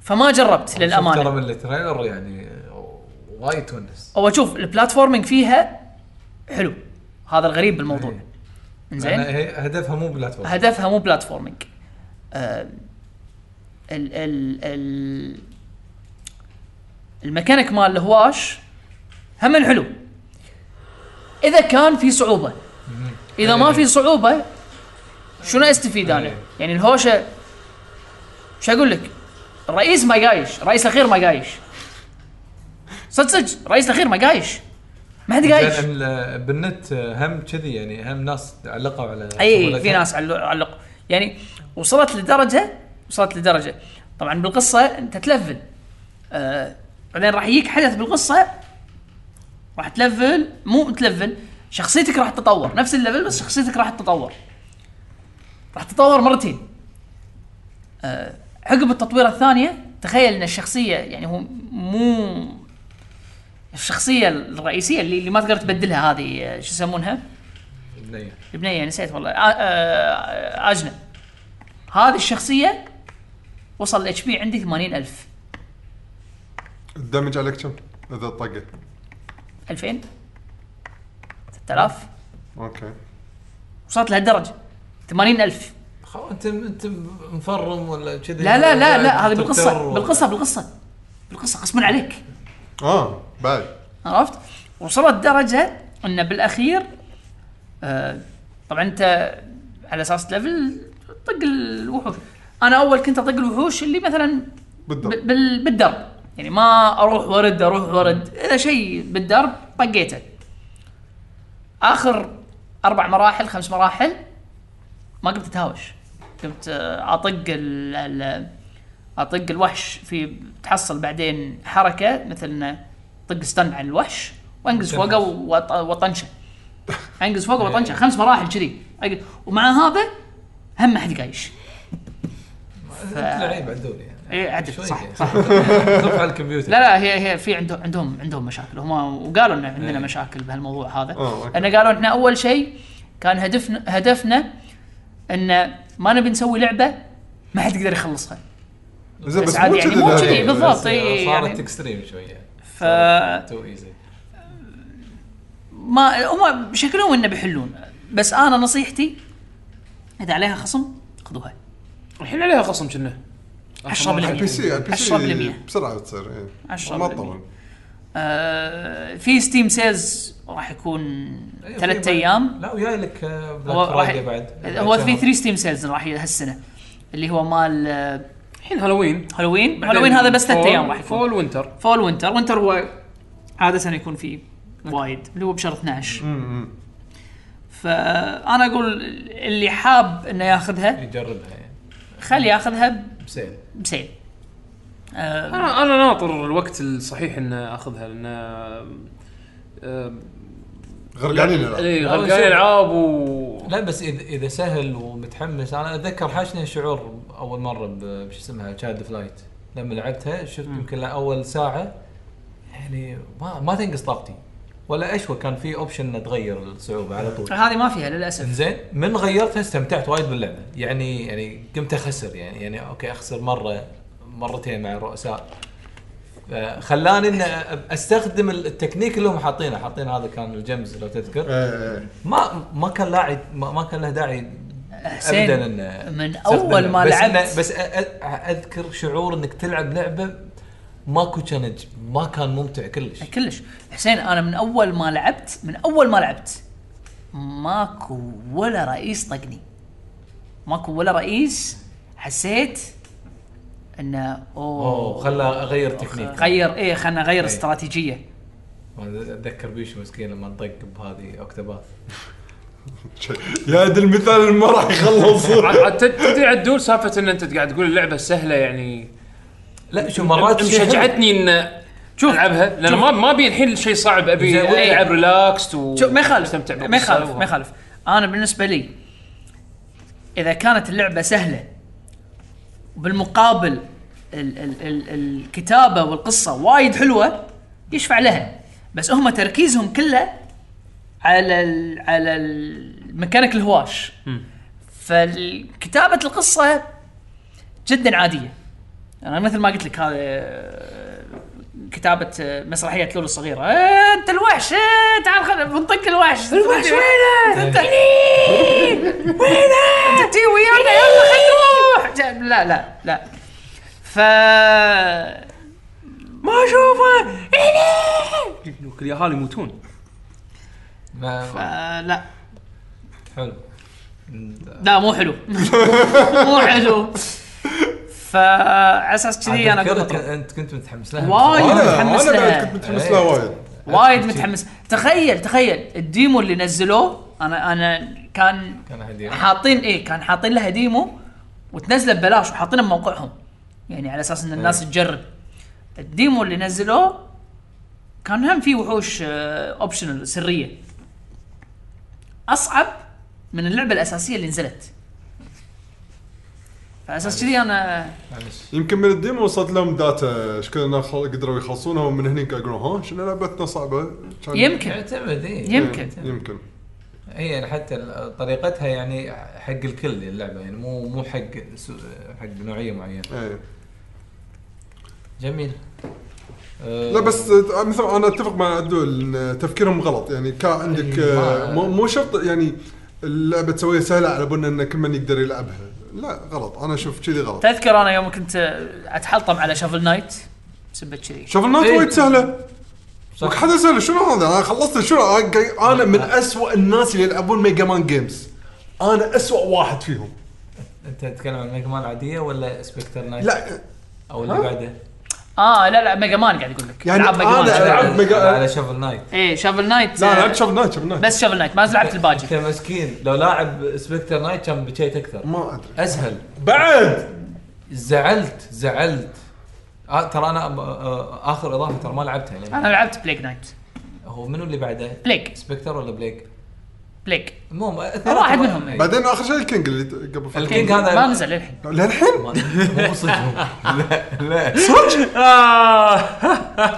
فما جربت شوف ترى للأمانة. من ال trailer يعني وايد تونس. هو شوف ال platforming فيها حلو. هذا الغريب بالموضوع. إيه. زين هدفها مو platform هدفها مو platforming آه ال ال ال الميكانيك مال الهواش هم حلو إذا كان في صعوبة إذا ما في صعوبة شنو أستفيد أنا؟ يعني الهوشة شو أقول لك؟ الرئيس ما قايش، الرئيس الأخير ما قايش. صدق صدق الرئيس الأخير ما قايش. ما حد قايش. بالنت هم كذي يعني هم ناس علقوا على أي. في ناس علقوا علقوا يعني وصلت لدرجة وصلت لدرجة طبعا بالقصة أنت تلفل آه بعدين راح يجيك حدث بالقصة راح تلفل مو تلفل شخصيتك راح تتطور نفس الليفل بس شخصيتك راح تتطور راح تتطور مرتين آه عقب التطويره الثانية تخيل إن الشخصية يعني هو مو الشخصية الرئيسية اللي, اللي ما تقدر تبدلها هذه آه، شو يسمونها؟ بنية. البنيه نسيت والله آه آه اجنه هذه الشخصية وصل ال HP عندي 80000 ال damage عليك كم؟ إذا طقت 2000 6000 okay. وصلت لهالدرجة. 80000 خو أنت أنت مفرم ولا كذي؟ لا لا لا لا هذه بالقصة بالقصة بالقصة. بالقصة غصبا عليك. آه بعد. عرفت؟ وصلت درجة انه بالأخير آه طبعا أنت على أساس ليفل طق الوحوش. أنا أول كنت أطق الوحوش اللي مثلا بالضبط ب- بال- بالدرب. يعني ما أروح ورد أروح ورد. إذا شيء بالدرب طقيته. آخر أربع مراحل خمس مراحل ما قمت أتهاوش. قمت آه، أطق ال أطق الوحش في تحصل بعدين حركة مثل إنه طق ستن على الوحش وأنقز فوقه واطنشه أنقز فوقه واطنشه خمس مراحل كذي. ومع هذا هم ما حد قايش. انت لعيب يعني. اي عدل شوي صح يعني. صح. خف على الكمبيوتر. لا لا هي هي في عندهم عندهم عندهم مشاكل. هم وقالوا إن عندنا إيه. مشاكل بهالموضوع هذا. ان قالوا إحنا أول شيء كان هدفنا هدفنا إن ما نبي نسوي لعبة ما حد يقدر يخلصها. زين بس بس عادي يعني مو لا. كذي بالضبط بس إي صارت يعني extreme شوية. ف too easy ما هم شكلهم إنه بيحلون. بس أنا نصيحتي إذا عليها خصم خذوها. الحين عليها خصم كنا. 10% على ال PC على ال PC 10% بسرعة تصير إيه. 10% ما تطول آه في Steam sales راح يكون أيوة، ثلاث في أيام. لا وجاي لك آه، Black Friday بعد. هو في 3 Steam sales راح هالسنة اللي هو مال آه، الحين Halloween. Halloween. Halloween هذا بس ثلاث أيام راح يكون. fall winter fall winter winter هو عادة يكون فيه وايد اللي هو بشهر 12 فأنا أقول اللي حاب إنه ياخذها يجربها يعني. خلي ياخذها ب sale. ب sale. آه. أنا أنا ناطر الوقت الصحيح ان أخذها لأن آه، غرقانين الألعاب. اي لا، غرقان شوف. العاب و لا بس إذا إذا سهل ومتحمس أنا أتذكر حاشني شعور أول مرة ب- بش اسمها Child of Light لما لعبتها شفت يمكن اول ساعة يعني ما ما تنقص طاقتي. ولا اشوى كان في option تغير الصعوبة على طول. هذه ما فيها للأسف. زين من غيرتها استمتعت وايد باللعبه يعني يعني قمت أخسر يعني يعني okay أخسر مرة مرتين مع الرؤساء. آه، خلاني ان أستخدم التكنيك اللي هم حاطينه. حاطين هذا كان ال gems لو تذكر. إيه إيه ما ما كان لاعي ما, ما كان له داعي حسين، ابدا إنه من. أول ما بس لعبت- بس أ- أذكر شعور إنك تلعب لعبة ماكو challenge ما كان ممتع كلش. كلش. حسين أنا من أول ما لعبت من أول ما لعبت ماكو ولا رئيس طقني. ماكو ولا رئيس حسيت إنه أوه. أوه خلى أغير تكنيك. غير إيه خلنا نغير إيه. استراتيجية. أتذكر بيشو مسكين لما نطق بهذه Octopath. يا ذا المثال ما راح يخلص. عاد- عاد تد- تدري عدول سالفة إن أنت قاعد تقول اللعبة سهلة يعني لا شو مرات شيء. مشجعتني إن شوف، ألعبها لأن. ما ما أبي الحين شيء صعب أبي ألعب relaxed و شوف ما يخالف ما يخالف ما يخالف. أنا بالنسبة لي إذا كانت اللعبة سهلة بالمقابل ال ال ال الكتابة والقصة وايد حلوة يشفع لها. بس هم تركيزهم كله على ال على الميكانيك الهواش. فكتابه القصة جدا عادية. أنا مثل ما قلت لك هذا آه، كتابة آه، مسرحية لولو الصغيرة. آه، أنت الوحش آه، تعال خل بنطق الوحش. الوحش وينه أنت وينه أنت تي ويانا يلا خلينا نروح. لا لا لا. ف ما أشوفه. اليهال يموتون. لا. حلو. لا مو حلو. مو حلو. فعلى أساس كذي أنا قلت أنت كنت متحمس لها. وايد متحمس أنا لها. كنت متحمس لها وايد. وايد متحمس. تخيل تخيل. ال demo اللي نزلوه أنا أنا كان كان هديه حاطين إيه كان حاطين لها demo وتنزله ببلاش وحاطينه بموقعهم. يعني على أساس إن الناس تجرب. ال demo اللي نزلوه كان هم في وحوش optional سرية. أصعب من اللعبة الأساسية اللي نزلت. فعلى أساس كذي أنا معلش يمكن من ال demo وصلت لهم data إيش كذا قدروا يخلصونها ومن هني قاعد يقولون ها شنو لعبتنا صعبة؟ كان- يمكن. يعتمد يمكن. يمكن. هي يعني حتى طريقتها يعني حق الكل اللعبة يعني مو مو حق سو- حق نوعية معينة. إيه. جميل. لا بس مثل أنا أتفق مع عدول إن تفكيرهم غلط يعني كان عندك إيه، مو مو شرط يعني اللعبة تسويها سهلة على بنا إن كل من يقدر يلعبها. لا غلط. أنا أشوف كذي غلط. تذكر أنا يوم كنت أتحلطم على Shovel Knight سبت كذي. شوف الناس إيه. وايد سهلة. وك حد يسال شنو هذا؟ أنا خلصت شنو؟ أنا من أسوأ الناس اللي يلعبون Mega Man games أنا أسوأ واحد فيهم. أنت تتكلم عن Mega Man العاديه ولا Specter Knight؟ لا. أو اللي؟ بعده؟ آه لا لا Mega Man قاعد يقول لك. يعني العاب Mega Man أنا. ألعب Mega- على Shovel Knight إيه Shovel Knight لا آه، لعبت Shovel Knight Shovel Knight بس Shovel Knight ما لعبت الباجي. أنت مسكين. لو لاعب Specter Knight كان بكيت أكثر. ما أدري. أسهل. بعد! زعلت زعلت. آه ترى أنا آه آخر إضافة ترى ما لعبتها يعني. أنا لعبت Plague Knight هو منو اللي بعده؟ Plague Specter ولا Plague؟ Plague. المهم واحد منهم،. بعدين آخر شيء ال King اللي قبل فترة. ال King هذا ما نزل للحين. للحين؟ مو صدق. لا لا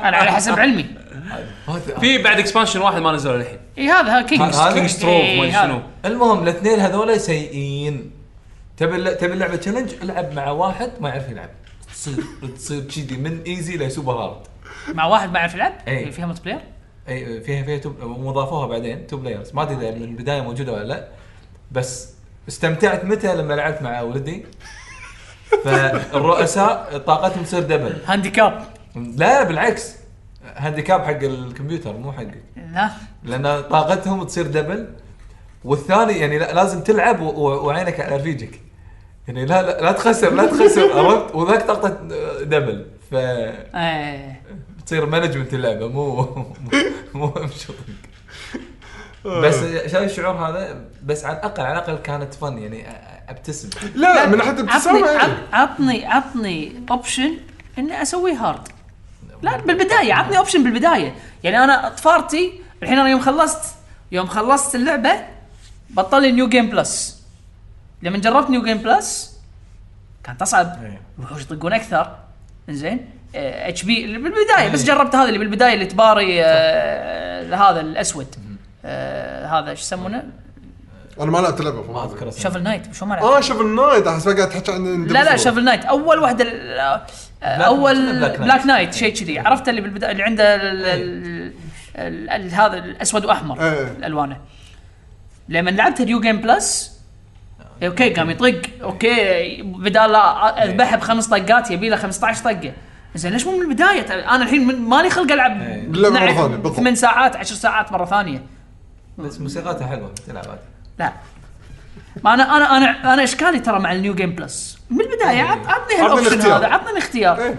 أنا على حسب علمي. في بعد expansion واحد ما نزلوا للحين. إي هذا ها Kings هذا King ستروف ما شنو. المهم الاثنين هذول سيئين. تبي تبي اللعبة challenge العب مع واحد ما يعرف يلعب. تصير تصير كذي من easy ل super hard مع واحد ما يعرف يلعب؟ إيه. فيها multiplayer أي فيها فيها two وضافوها بعدين two players ما أدري إذا من البداية موجودة ولا لا بس استمتعت متى لما لعبت مع ولدي؟ فالرؤساء طاقتهم تصير double handicap. لا بالعكس. handicap حق الكمبيوتر مو حقك. لا. لأن طاقتهم تصير double والثاني يعني لا- لازم تلعب وعينك على رفيجك. يعني لا لا, لا تخسر لا تخسر عرفت؟ وذاك طاقته double ف إيه. تصير management اللعبة مو مو shooting بس شايف الشعور هذا؟ بس على الاقل على الأقل كانت fun يعني أبتسم. لا من ناحيه عطني ابتسامة عط- يعني. عطني عطني option إني أسوي hard لا بالبداية عطني option بالبداية. يعني أنا طفارتي الحين أنا يوم خلصت يوم خلصت اللعبة بطل لي new game plus لما جربت new game plus كانت أصعب. إيه. الوحوش يطقون أكثر. زين HP بالبداية بس جربت هذا اللي بالبداية اللي تباري آه هذا الأسود. آه هذا شو يسمونه؟ أنا ما لعبت اللعبة. ما أذكر Shovel Knight شو ما لعبت؟ آه Shovel Knight أحس قاعد تحكي عن لا لا. شافل نايت أول واحدة ال- آه، أول Black Knight. Knight شيء كذي. عرفت اللي بالبداية اللي عنده ال- ال- ال- ال- هذا الأسود وأحمر إيه. الألوانه. لما لعبت new game plus أوكي قام يطق. أوكي بدال لا أذبحه بخمس طقات يبي له 15 طقة. زين ليش مو من البداية أنا الحين مالي خلق ألعب إيه. ثانية، بالضبط. 8 ساعات 10 ساعات مرة ثانية بس موسيقاتها حلوة تلعب عادي لا ما أنا أنا أنا أنا اشكالي ترى مع ال new game plus من البداية عط- عطني هال option. هذا عطني الاختيار إيه.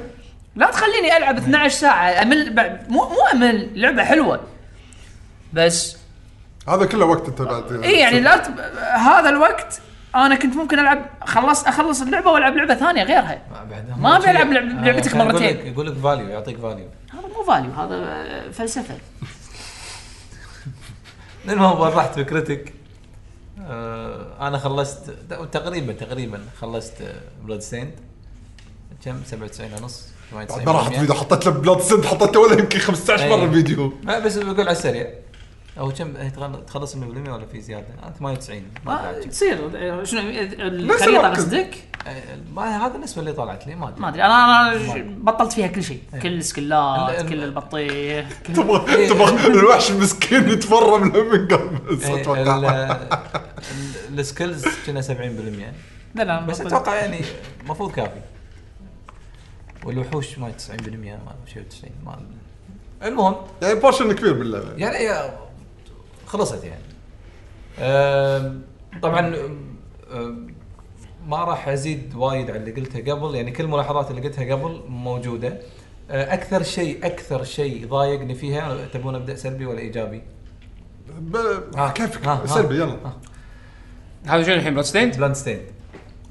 لا تخليني ألعب 12 ساعة أمل مو مو أمل لعبة حلوة بس هذا كله وقت أنت بعد اي يعني لا. هذا الوقت أنا كنت ممكن ألعب خلص أخلص اللعبة وألعب لعبة ثانية غيرها. بعدها ما شيء- بيلعب لعب- آه، لعبتك يقول مرتين. لك- يقول لك value يعطيك value هذا مو value هذا آه، فلسفه المهم وضحت فكرتك؟ آه أنا خلصت تقريبا تقريبا خلصت Bloodstained كم؟ 97 ونص 98 ما راح فيديو حطيت له Bloodstained حطيت له ولا يمكن 15 مرة. الفيديو ما بس بقول على السريع. أو كم هي تغل- تخلص 100% ولا في زيادة؟ آه 98 ما ما أدري. تصير. آه، شنو نفس الخريطه الوقت. قصدك؟ آه، ما هذا النسبة اللي طلعت لي ما أدري. ما أدري. أنا أنا بطلت فيها كل شيء. كل ال skill ات ال- كل البطيخ كل تبغى تبغى الوحش المسكين يتفرم من قبل إيه، أتوقع. ال- ال- ال skills كنا 70% لا لا بس. أتوقع يعني المفروض كافي. والوحوش ما 90% ما شيء 90 ما المهم. يعني portion كبير باللعبه يعني خلصت يعني طبعا ما راح أزيد وايد على اللي قلته قبل يعني كل الملاحظات اللي قلتها قبل موجودة أه، أكثر شيء أكثر شيء ضايقني فيها تبون أبدأ سلبي ولا إيجابي؟ ب- ها، كيفك ها، ها. سلبي يلا. هذا شنو الحين Bloodstained؟ Bloodstained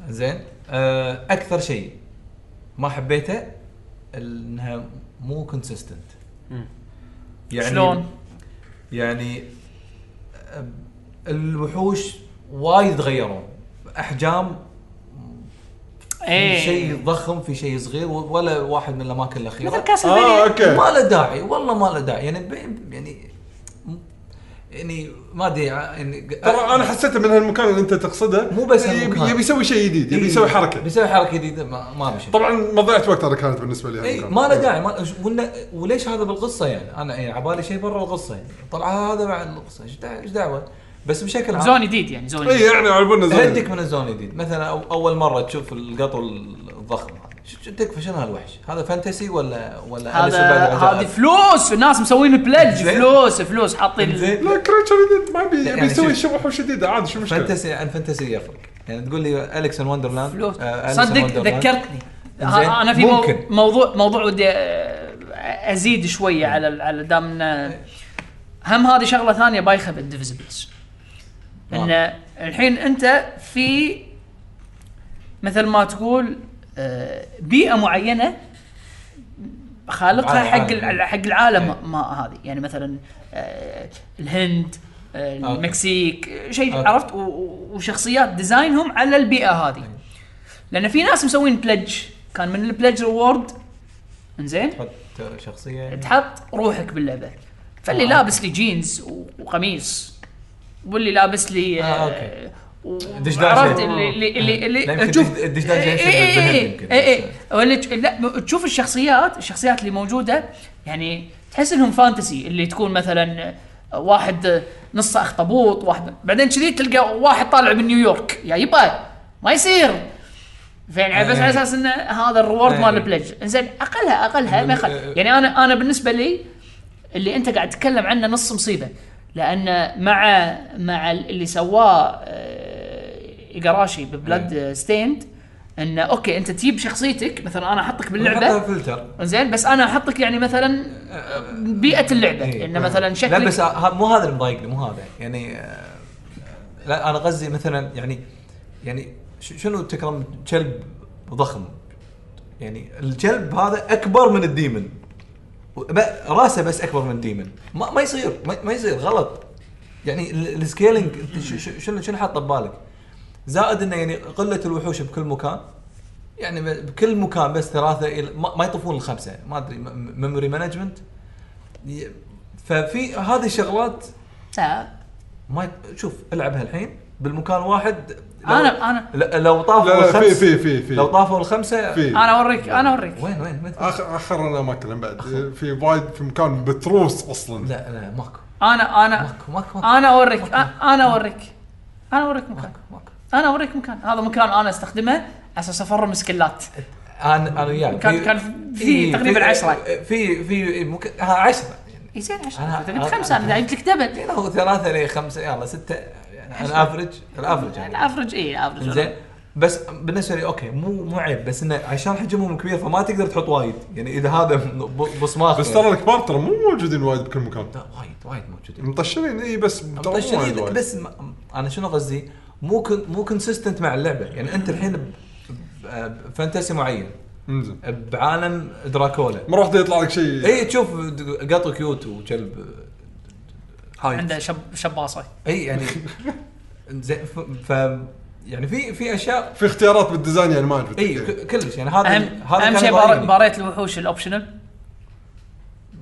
زين أه، أكثر شيء ما حبيته إنها مو consistent يعني شلون؟ يعني الوحوش وايد تغيروا أحجام في إيه. شيء ضخم في شيء صغير ولا واحد من الأماكن مثل الاخيره آه Castlevania أوكي. ما له داعي والله ما له داعي. يعني ب- يعني يعني ما أدري يعني ترى أنا حسيت من هالمكان اللي أنت تقصده مو بس يبي, هالمكان. يبي يسوي شيء جديد يبي إيه، يسوي حركة. بيسوي حركة جديدة ما, ما بشي طبعا مضيعة وقت أنا كانت بالنسبة لي اي هالمكان. ما له داعي ما وليش هذا بالقصة يعني؟ أنا يعني عبالي شيء برا القصة يعني. طلع هذا مع القصة. إيش دع- إيش دعوة؟ بس بشكل عام. zone جديد يعني zone اي جديد. يعني عجبنا زين هدك من ال zone الجديد مثلا أو أول مرة تشوف القطو الضخم. تكفى شنو هالوحش؟ هذا fantasy ولا ولا هذا؟ هذه فلوس الناس مسوين pledge. فلوس فلوس حاطين زين لا creature ما يبي يعني يبي يسوي شوف. شبح شديده عادي شو المشكلة؟ fantasy عن fantasy يفرق يعني تقول لي Alice in Wonderland فلوس آه، صدق. ذكرتني أنا في ممكن. موضوع موضوع ودي آه، أزيد شوية على ال- على دام هم هذه شغلة ثانية بايخة بالديفيزبلز إن الحين أنت في مثل ما تقول بيئة معينة خالقها حق حق العالم إيه. ما هذه. يعني مثلا آه، الهند آه،. المكسيك شيء. عرفت؟ وشخصيات design هم على البيئة هذه. لأن في ناس مسوين pledge كان من ال pledge reward إنزين؟ تحط شخصية. تحط روحك باللعبة. فاللي آه، لابس لي جينز وقميص واللي لابس لي آه، دشداشة. عرفت اللي اللي اللي, تشوف دش- الدشداشة إيه، إيه، إيه، لا تشوف الشخصيات الشخصيات اللي موجودة يعني تحس إنهم fantasy اللي تكون مثلا واحد نصه أخطبوط واحد بعدين كذي تلقى واحد طالع من نيويورك. يا يبا ما يصير. فين؟ بس. على أساس إن هذا ال reward. مال ال pledge إنزين اقلها أقلها ما يخل... يعني أنا أنا بالنسبة لي اللي أنت قاعد تتكلم عنه نص مصيبة. لأن مع مع اللي سواه آه، إيجاراشي ب Bloodstained انه okay أنت تجيب شخصيتك مثلا أنا أحطك باللعبة. فلتر زين بس أنا أحطك يعني مثلا بيئة اللعبة إيه. انه مثلا لا شكلك بس ه- مو هذا اللي مضايقني مو هذا. يعني آه، لا أنا قصدي مثلا يعني يعني شنو تكرم كلب ضخم؟ يعني الكلب هذا أكبر من ال demon. راسه بس أكبر من ال demon ما, ما يصير ما, ما يصير غلط. يعني ال- ال scaling شنو شنو حاطه ببالك؟ زائد إنه يعني قلة الوحوش بكل مكان. يعني بكل مكان بس ثلاثة إلى ما, يطوفون الخمسة. ما أدري memory management ففي هذه الشغلات لا ما شوف العبها الحين بالمكان واحد أنا- ل- لو طافوا لا لا في الخمس في في في. لو طافوا الخمسة في. أنا اوريك أنا أوريك. وين وين؟ اخر آخر الاماكن بعد. في وايد في مكان بتروس أصلا. لا لا ماكو. أنا أنا ماكو ماكو. أنا اوريك أنا أوريك. أنا أوريك مكان. أنا أوريك مكان. هذا مكان أنا أستخدمه على أساس أفرم skill ات. أنا أنا وياك. كان- في- كان في تقريباً عشرة. في في ممكن ها 10 يعني اي زين 10 أنا- أنت قلت أنا- خمسة أنا جبت لك دبل. هو ثلاثة لخمسة يلا ستة. ال average ال average يعني. ال average اي الافرج زين بس بالنسبة لي okay مو مو عيب بس إنه عشان حجمهم كبير فما تقدر تحط وايد. يعني إذا هذا بصماخ بس. ترى الكبار ترى مو موجودين وايد بكل مكان. لا وايد وايد موجودين. مطشرين إي بس مطشرين. بس أنا شنو قصدي؟ مو كن مو consistent مع اللعبة. يعني أنت الحين ب fantasy معين. بعالم دراكولا. مرة واحدة يطلع لك شيء. إي تشوف قط cute وكلب. هاي عنده شب شباصة. إي يعني زين ف, ف يعني في في أشياء في اختيارات بال design يعني ما عجبتك إي كلش. يعني هذا اهم هذا أهم شيء باريت الوحوش ال optional؟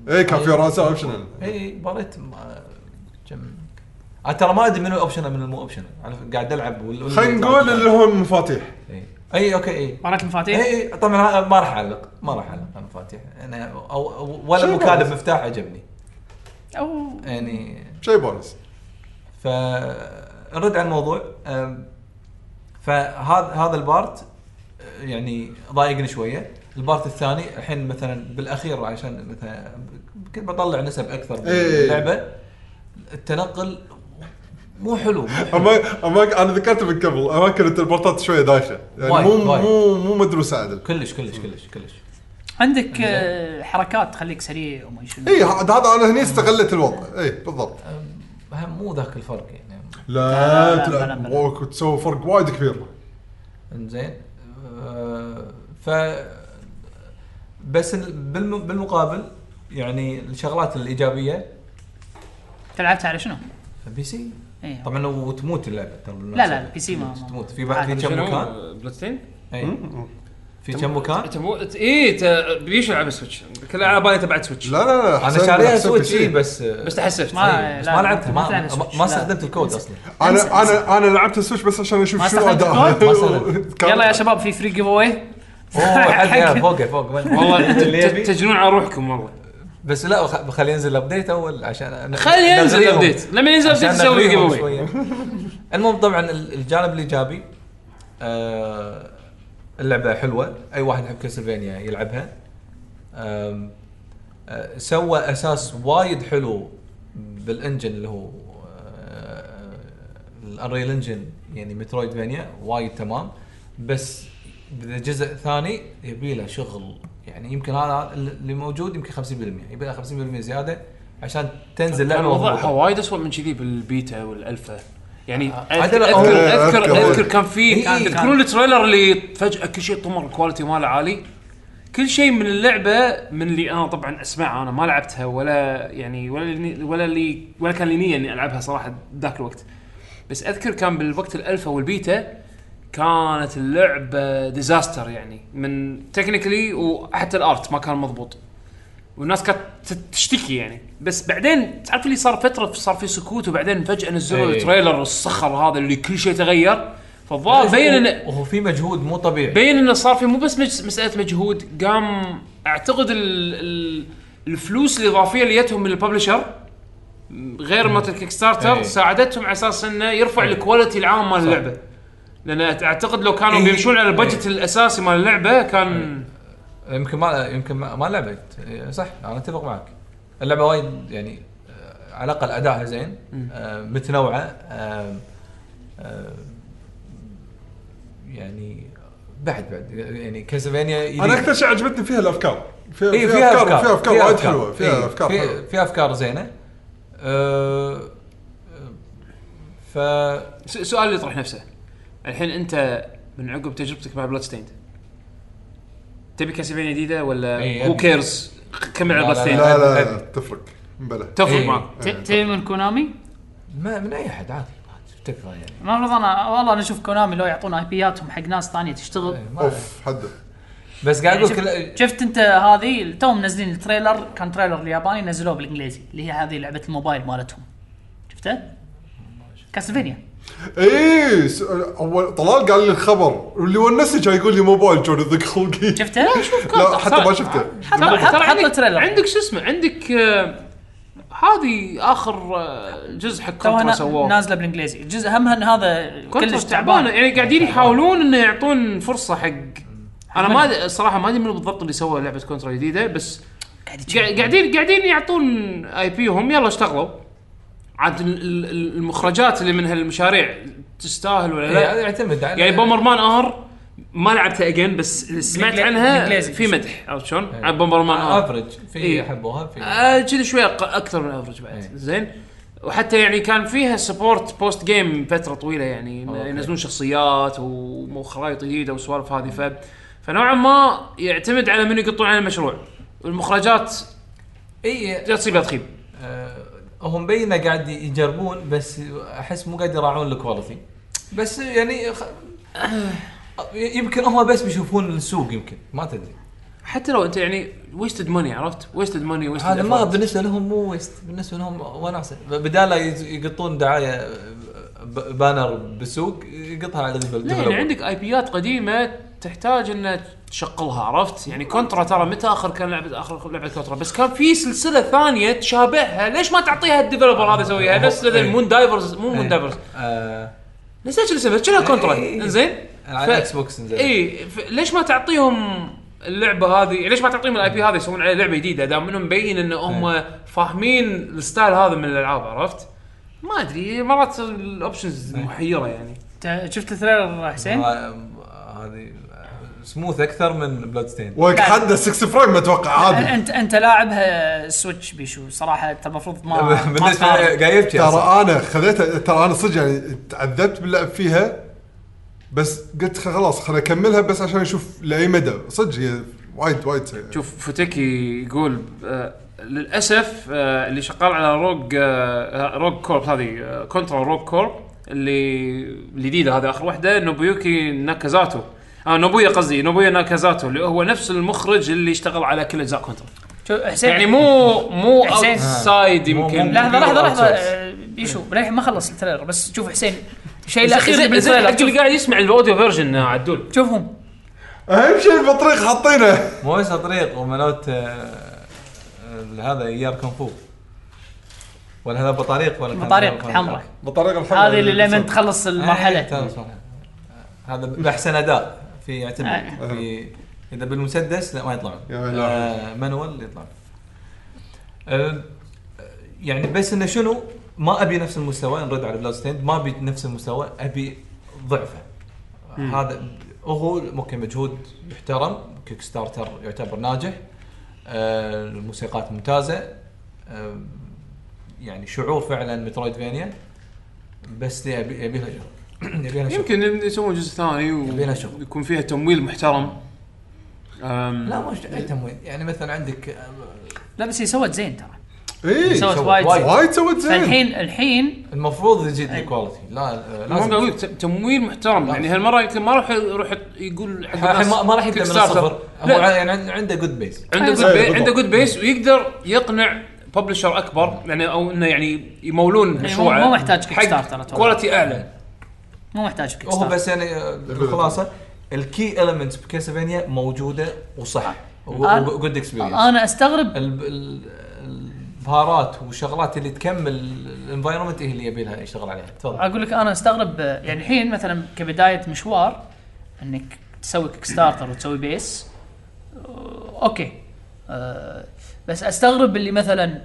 إي كان في رأسه optional إي باريت كم أنا ترى ما أدري منو optional من المو optional أنا قاعد ألعب خلينا نقول اللي هو المفاتيح إي. إي okay إي. باريت المفاتيح إي إي طبعا ها- ما راح أعلق. ما راح أعلق على المفاتيح أنا أو- ولا بونس. مفتاح عجبني أو يعني شيء بونس. فنرد على الموضوع. فهذا هذا ال part يعني ضايقني شوية. ال part الثاني الحين مثلا بالأخير عشان مثلا كنت بطلع نسب أكثر إيه. باللعبه التنقل مو حلو مو حلو. أنا ذكرت من قبل اماكن ال teleport ات شوية دايخة. يعني مو. مو مو مدروسة عدل. كلش كلش كلش كلش. عندك آه، حركات تخليك سريع وما شنو. اي هذا هذا أنا هني استغلت الوضع. اي بالضبط. هم مو ذاك الفرق يعني. لا لا، تلعب. بلا. واو، تسوي فرق وايد كبير. إنزين. ف بس ال- بالم- بالمقابل يعني الشغلات الإيجابية. لعبت على شنو؟ بي سي؟ إيه. طبعا وتموت اللعبة ترى لا، لا، البي سي ما- ما- تموت. في بعد في كم شنو؟ مكان. بلاد ستين؟ في كم مكان؟ انت مو اي بيش العب سويتش كل ألعاب بالي تبعت سويتش لا لا لا أنا شاريها سويتش. اي بس بس تحسفت ما- إيه، بس ما لعبتها ما ما. استخدمت الكود أصلا. أنا أنا أنا لعبت ال Switch بس عشان أشوف استخدمت أداء. يلا يا شباب في free giveaway اوه فوق وين- والله. تجنون على روحكم والله. بس لا خلي ينزل ال update أول عشان خلي ينزل. ال update لما ينزل ال update تسوي نغريهم give شوية. المهم طبعا ال- الجانب الإيجابي آه اللعبة حلوة. أي واحد يحب Castlevania يلعبها. أه، سوى أساس وايد حلو بال engine اللي هو ال Unreal Engine يعني Metroidvania وايد تمام. بس بالجزء الثاني يبي له شغل. يعني يمكن هذا اللي موجود يمكن 50% يبي له 50% زيادة عشان تنزل لعبة وضعها. وايد اسوء من كذي بال beta وال alpha. يعني آه، اذكر اذكر, آه، أذكر, كان في إي، إي. تذكرون ال trailer اللي فجأة كل شيء طمر ال quality ماله عالي. كل شيء من اللعبة من اللي أنا طبعا أسمعها أنا ما لعبتها ولا يعني ولا اللي ولا اللي ولا كان لي نية إني ألعبها صراحة ذاك الوقت. بس أذكر كان بالوقت ال alpha وال beta كانت اللعبة disaster يعني من technically وحتى ال art ما كان مضبوط. والناس كانت تشتكي يعني بس بعدين تعرف اللي صار فترة صار في سكوت وبعدين فجأة نزلوا إيه. ال trailer الصخر هذا اللي كل شيء تغير فالظاهر بين انه وهو في مجهود مو طبيعي بين إنه صار في مو بس مسألة مجهود قام أعتقد ال ال الفلوس الإضافية اللي جتهم من ال publisher غير مالت ال Kickstarter إيه. ساعدتهم على أساس إنه يرفع ال quality العام مال اللعبة لأن أعتقد لو كانوا إيه. بيمشون على ال budget إيه. الأساسي مال اللعبة كان يمكن ما يمكن ما, لعبت. إيه، صح أنا أتفق معك. اللعبة وايد يعني آه، على الأقل ادائها زين آه، متنوعة آه، يعني بعد بعد يعني Castlevania أنا أكثر شيء عجبتني فيها الأفكار. فيها, إيه فيها أفكار فيها أفكار وايد حلوة. فيها أفكار في حلوة. في أفكار زينة. أه ف سؤال يطرح نفسه. الحين أنت من عقب تجربتك مع Bloodstained تبي Castlevania جديدة ولا إيه، هو أبي. كيرز كمل على لا، لا،. تفرق بلى. تفرق إيه. معك. ت- تبي من كونامي؟ ما من أي أحد عادي تكفى يعني. المفروض أنا والله أنا أشوف كونامي لو يعطون IP ياتهم حق ناس ثانية تشتغل. إيه، ما- أوف حده. بس قاعد يعني أقول شفت, كل شفت أنت هذه؟ توهم منزلين ال trailer كان trailer الياباني نزلوه بالإنجليزي اللي هي هذه لعبة الموبايل مالتهم. شفته؟ Castlevania. إيه اول طلال قال لي الخبر. واللي ونسني كان يقول لي موبايل جان ضاق خلقي شفته؟ لا حتى ما شفته. حط ترى حط عندك- شو اسمه؟ عندك آه، هذه آخر آه، جزء حق كونترا سووه نازلة بالإنجليزي. الجزء همها ان هذا كلش تعبانه تعبان. يعني قاعدين يحاولون إنه يعطون فرصة حق أنا ما الصراحه ما أدري من بالضبط اللي سوى لعبة كونترا جديدة بس. قاعدين قاعدين يعطون IP هم يلا اشتغلوا. عاد ال- ال- المخرجات اللي من هالمشاريع تستاهل ولا إيه، لا هذا يعتمد على يعني Bomberman R ما لعبتها again بس اللي سمعت عنها. في مدح عرفت شلون؟ إيه. عن Bomberman R average في إيه. يحبوها في آه، كذي شوية أق- أكثر من average بعد إيه. زين وحتى يعني كان فيها support post game فترة طويلة يعني. ينزلون شخصيات وخرائط جديدة وسوالف هذه ف فنوعا ما يعتمد على من يقطون على المشروع المخرجات اي تصيبها تخيب آه، هم مبينه قاعد يجربون بس أحس مو قاعد يراعون ال quality بس يعني خ... يمكن هم بس بيشوفون السوق يمكن ما تدري. حتى لو أنت يعني wasted money عرفت؟ wasted money wasted هذا ما بالنسبة لهم مو waste بالنسبة لهم وناسه بدال يقطون دعاية banner بالسوق يقطها على لا يعني. عندك IP يات قديمة تحتاج ان تشغلها عرفت؟ يعني كونترا ترى متى آخر كان لعبه آخر لعبة كونترا؟ بس كان في سلسلة ثانية تشابهها. ليش ما تعطيها ال developer هذا يسويها؟ نفس إيه. Moon Divers مو Moon إيه. Divers آه، نسيت شو اسمها كلها كونترا إيه. انزين على ف- ال Xbox نزل اي ليش ما تعطيهم اللعبة هذه؟ ليش ما تعطيهم ال IP هذا يسوون عليه لعبة جديدة؟ دام إنهم مبين إن هم فاهمين ال style هذا من الألعاب عرفت؟ ما أدري مرات ال options محيرة يعني. شفت ال trailer حسين؟ هذه سموث أكثر من Bloodstained حده 6 frame أتوقع عادي انت أنت لاعبها Switch بيشو صراحة انت المفروض ما بالنسبة. لي قاعد يبكي أصلاً. ترى أنا خذيتها ترى أنا صدق يعني تعذبت باللعب فيها بس قلت خلاص خليني أكملها بس عشان أشوف لأي مدى صدق هي وايد وايد سيئة. شوف فتكي يقول آه للأسف آه اللي شغال على Rogue آه Rogue Corps هذه كونترا Rogue Corps اللي الجديده هذه آخر واحدة نوبيوكي ناكازاتو آه نوبويا قصدي نوبويا ناكازاتو اللي هو نفس المخرج اللي اشتغل على كل اجزاء كونترا. شو حسين؟ يعني مو مو حسين. اوتسايد مو- يمكن لحظة لحظة لحظة. آه، بيشو للحين ما خلص التريلر بس شوف حسين الشيء زين الأخير بالتريلر اللي قاعد يسمع الأوديو فيرجن آه، عدول. شوفهم. أهم شيء البطريق حاطينه مو بس طريق ومنوت آه، آه، هذا إيار كونفو ولا هذا بطاريق ولا كان بطاريق هذا حمراء. بالطريقة الحمراء هذه اللي لما تخلص إيه، المرحلة. هذا بأحسن أداء. في يعتمد آه. في إذا بالمسدس لا ما يطلعون. آه مانوال يطلعون آه يعني بس إنه شنو؟ ما أبي نفس المستوى نرد على بلاد ستيند ما أبي نفس المستوى أبي ضعفه. هذا هو ممكن مجهود يحترم كيك ستارتر يعتبر ناجح. آه الموسيقات ممتازة. آه يعني شعور فعلا Metroidvania. بس لها شغل يبي لها شغل. يمكن يسوون جزء ثاني يبينا شغل. ويكون فيها تمويل محترم. أم، لا مش أي تمويل. يعني مثلا عندك آه، لا بس هي سوت زين ترى. اي سوت سوت وايد وايد. زين. وايد سوت زين. فالحين الحين المفروض يزيد ال quality لا آه، ما لازم. ت- تمويل محترم. يعني هالمرة يمكن ما راح يروح يقول حق الحين ما ما راح يبدأ من. الصفر. هو لا يعني عن- عنده good base عنده. good أيوة، بي... بالضبط. عنده good base ويقدر يقنع ب publisher أكبر. يعني أو إنه يعني يمولون يعني مشروعه. مو- محتاج Kickstarter أتوقع. quality أعلى. مو محتاج kick هو. بس يعني بالخلاصه ال key elements بكاسلفينيا موجودة وصح. و good experience أنا استغرب البهارات والشغلات اللي تكمل ال environment هي اللي يبي لها يشتغل عليها. تفضل. أقول لك أنا أستغرب آه، يعني الحين مثلا كبداية مشوار إنك تسوي Kickstarter وتسوي base أوكي. آه، بس أستغرب اللي مثلا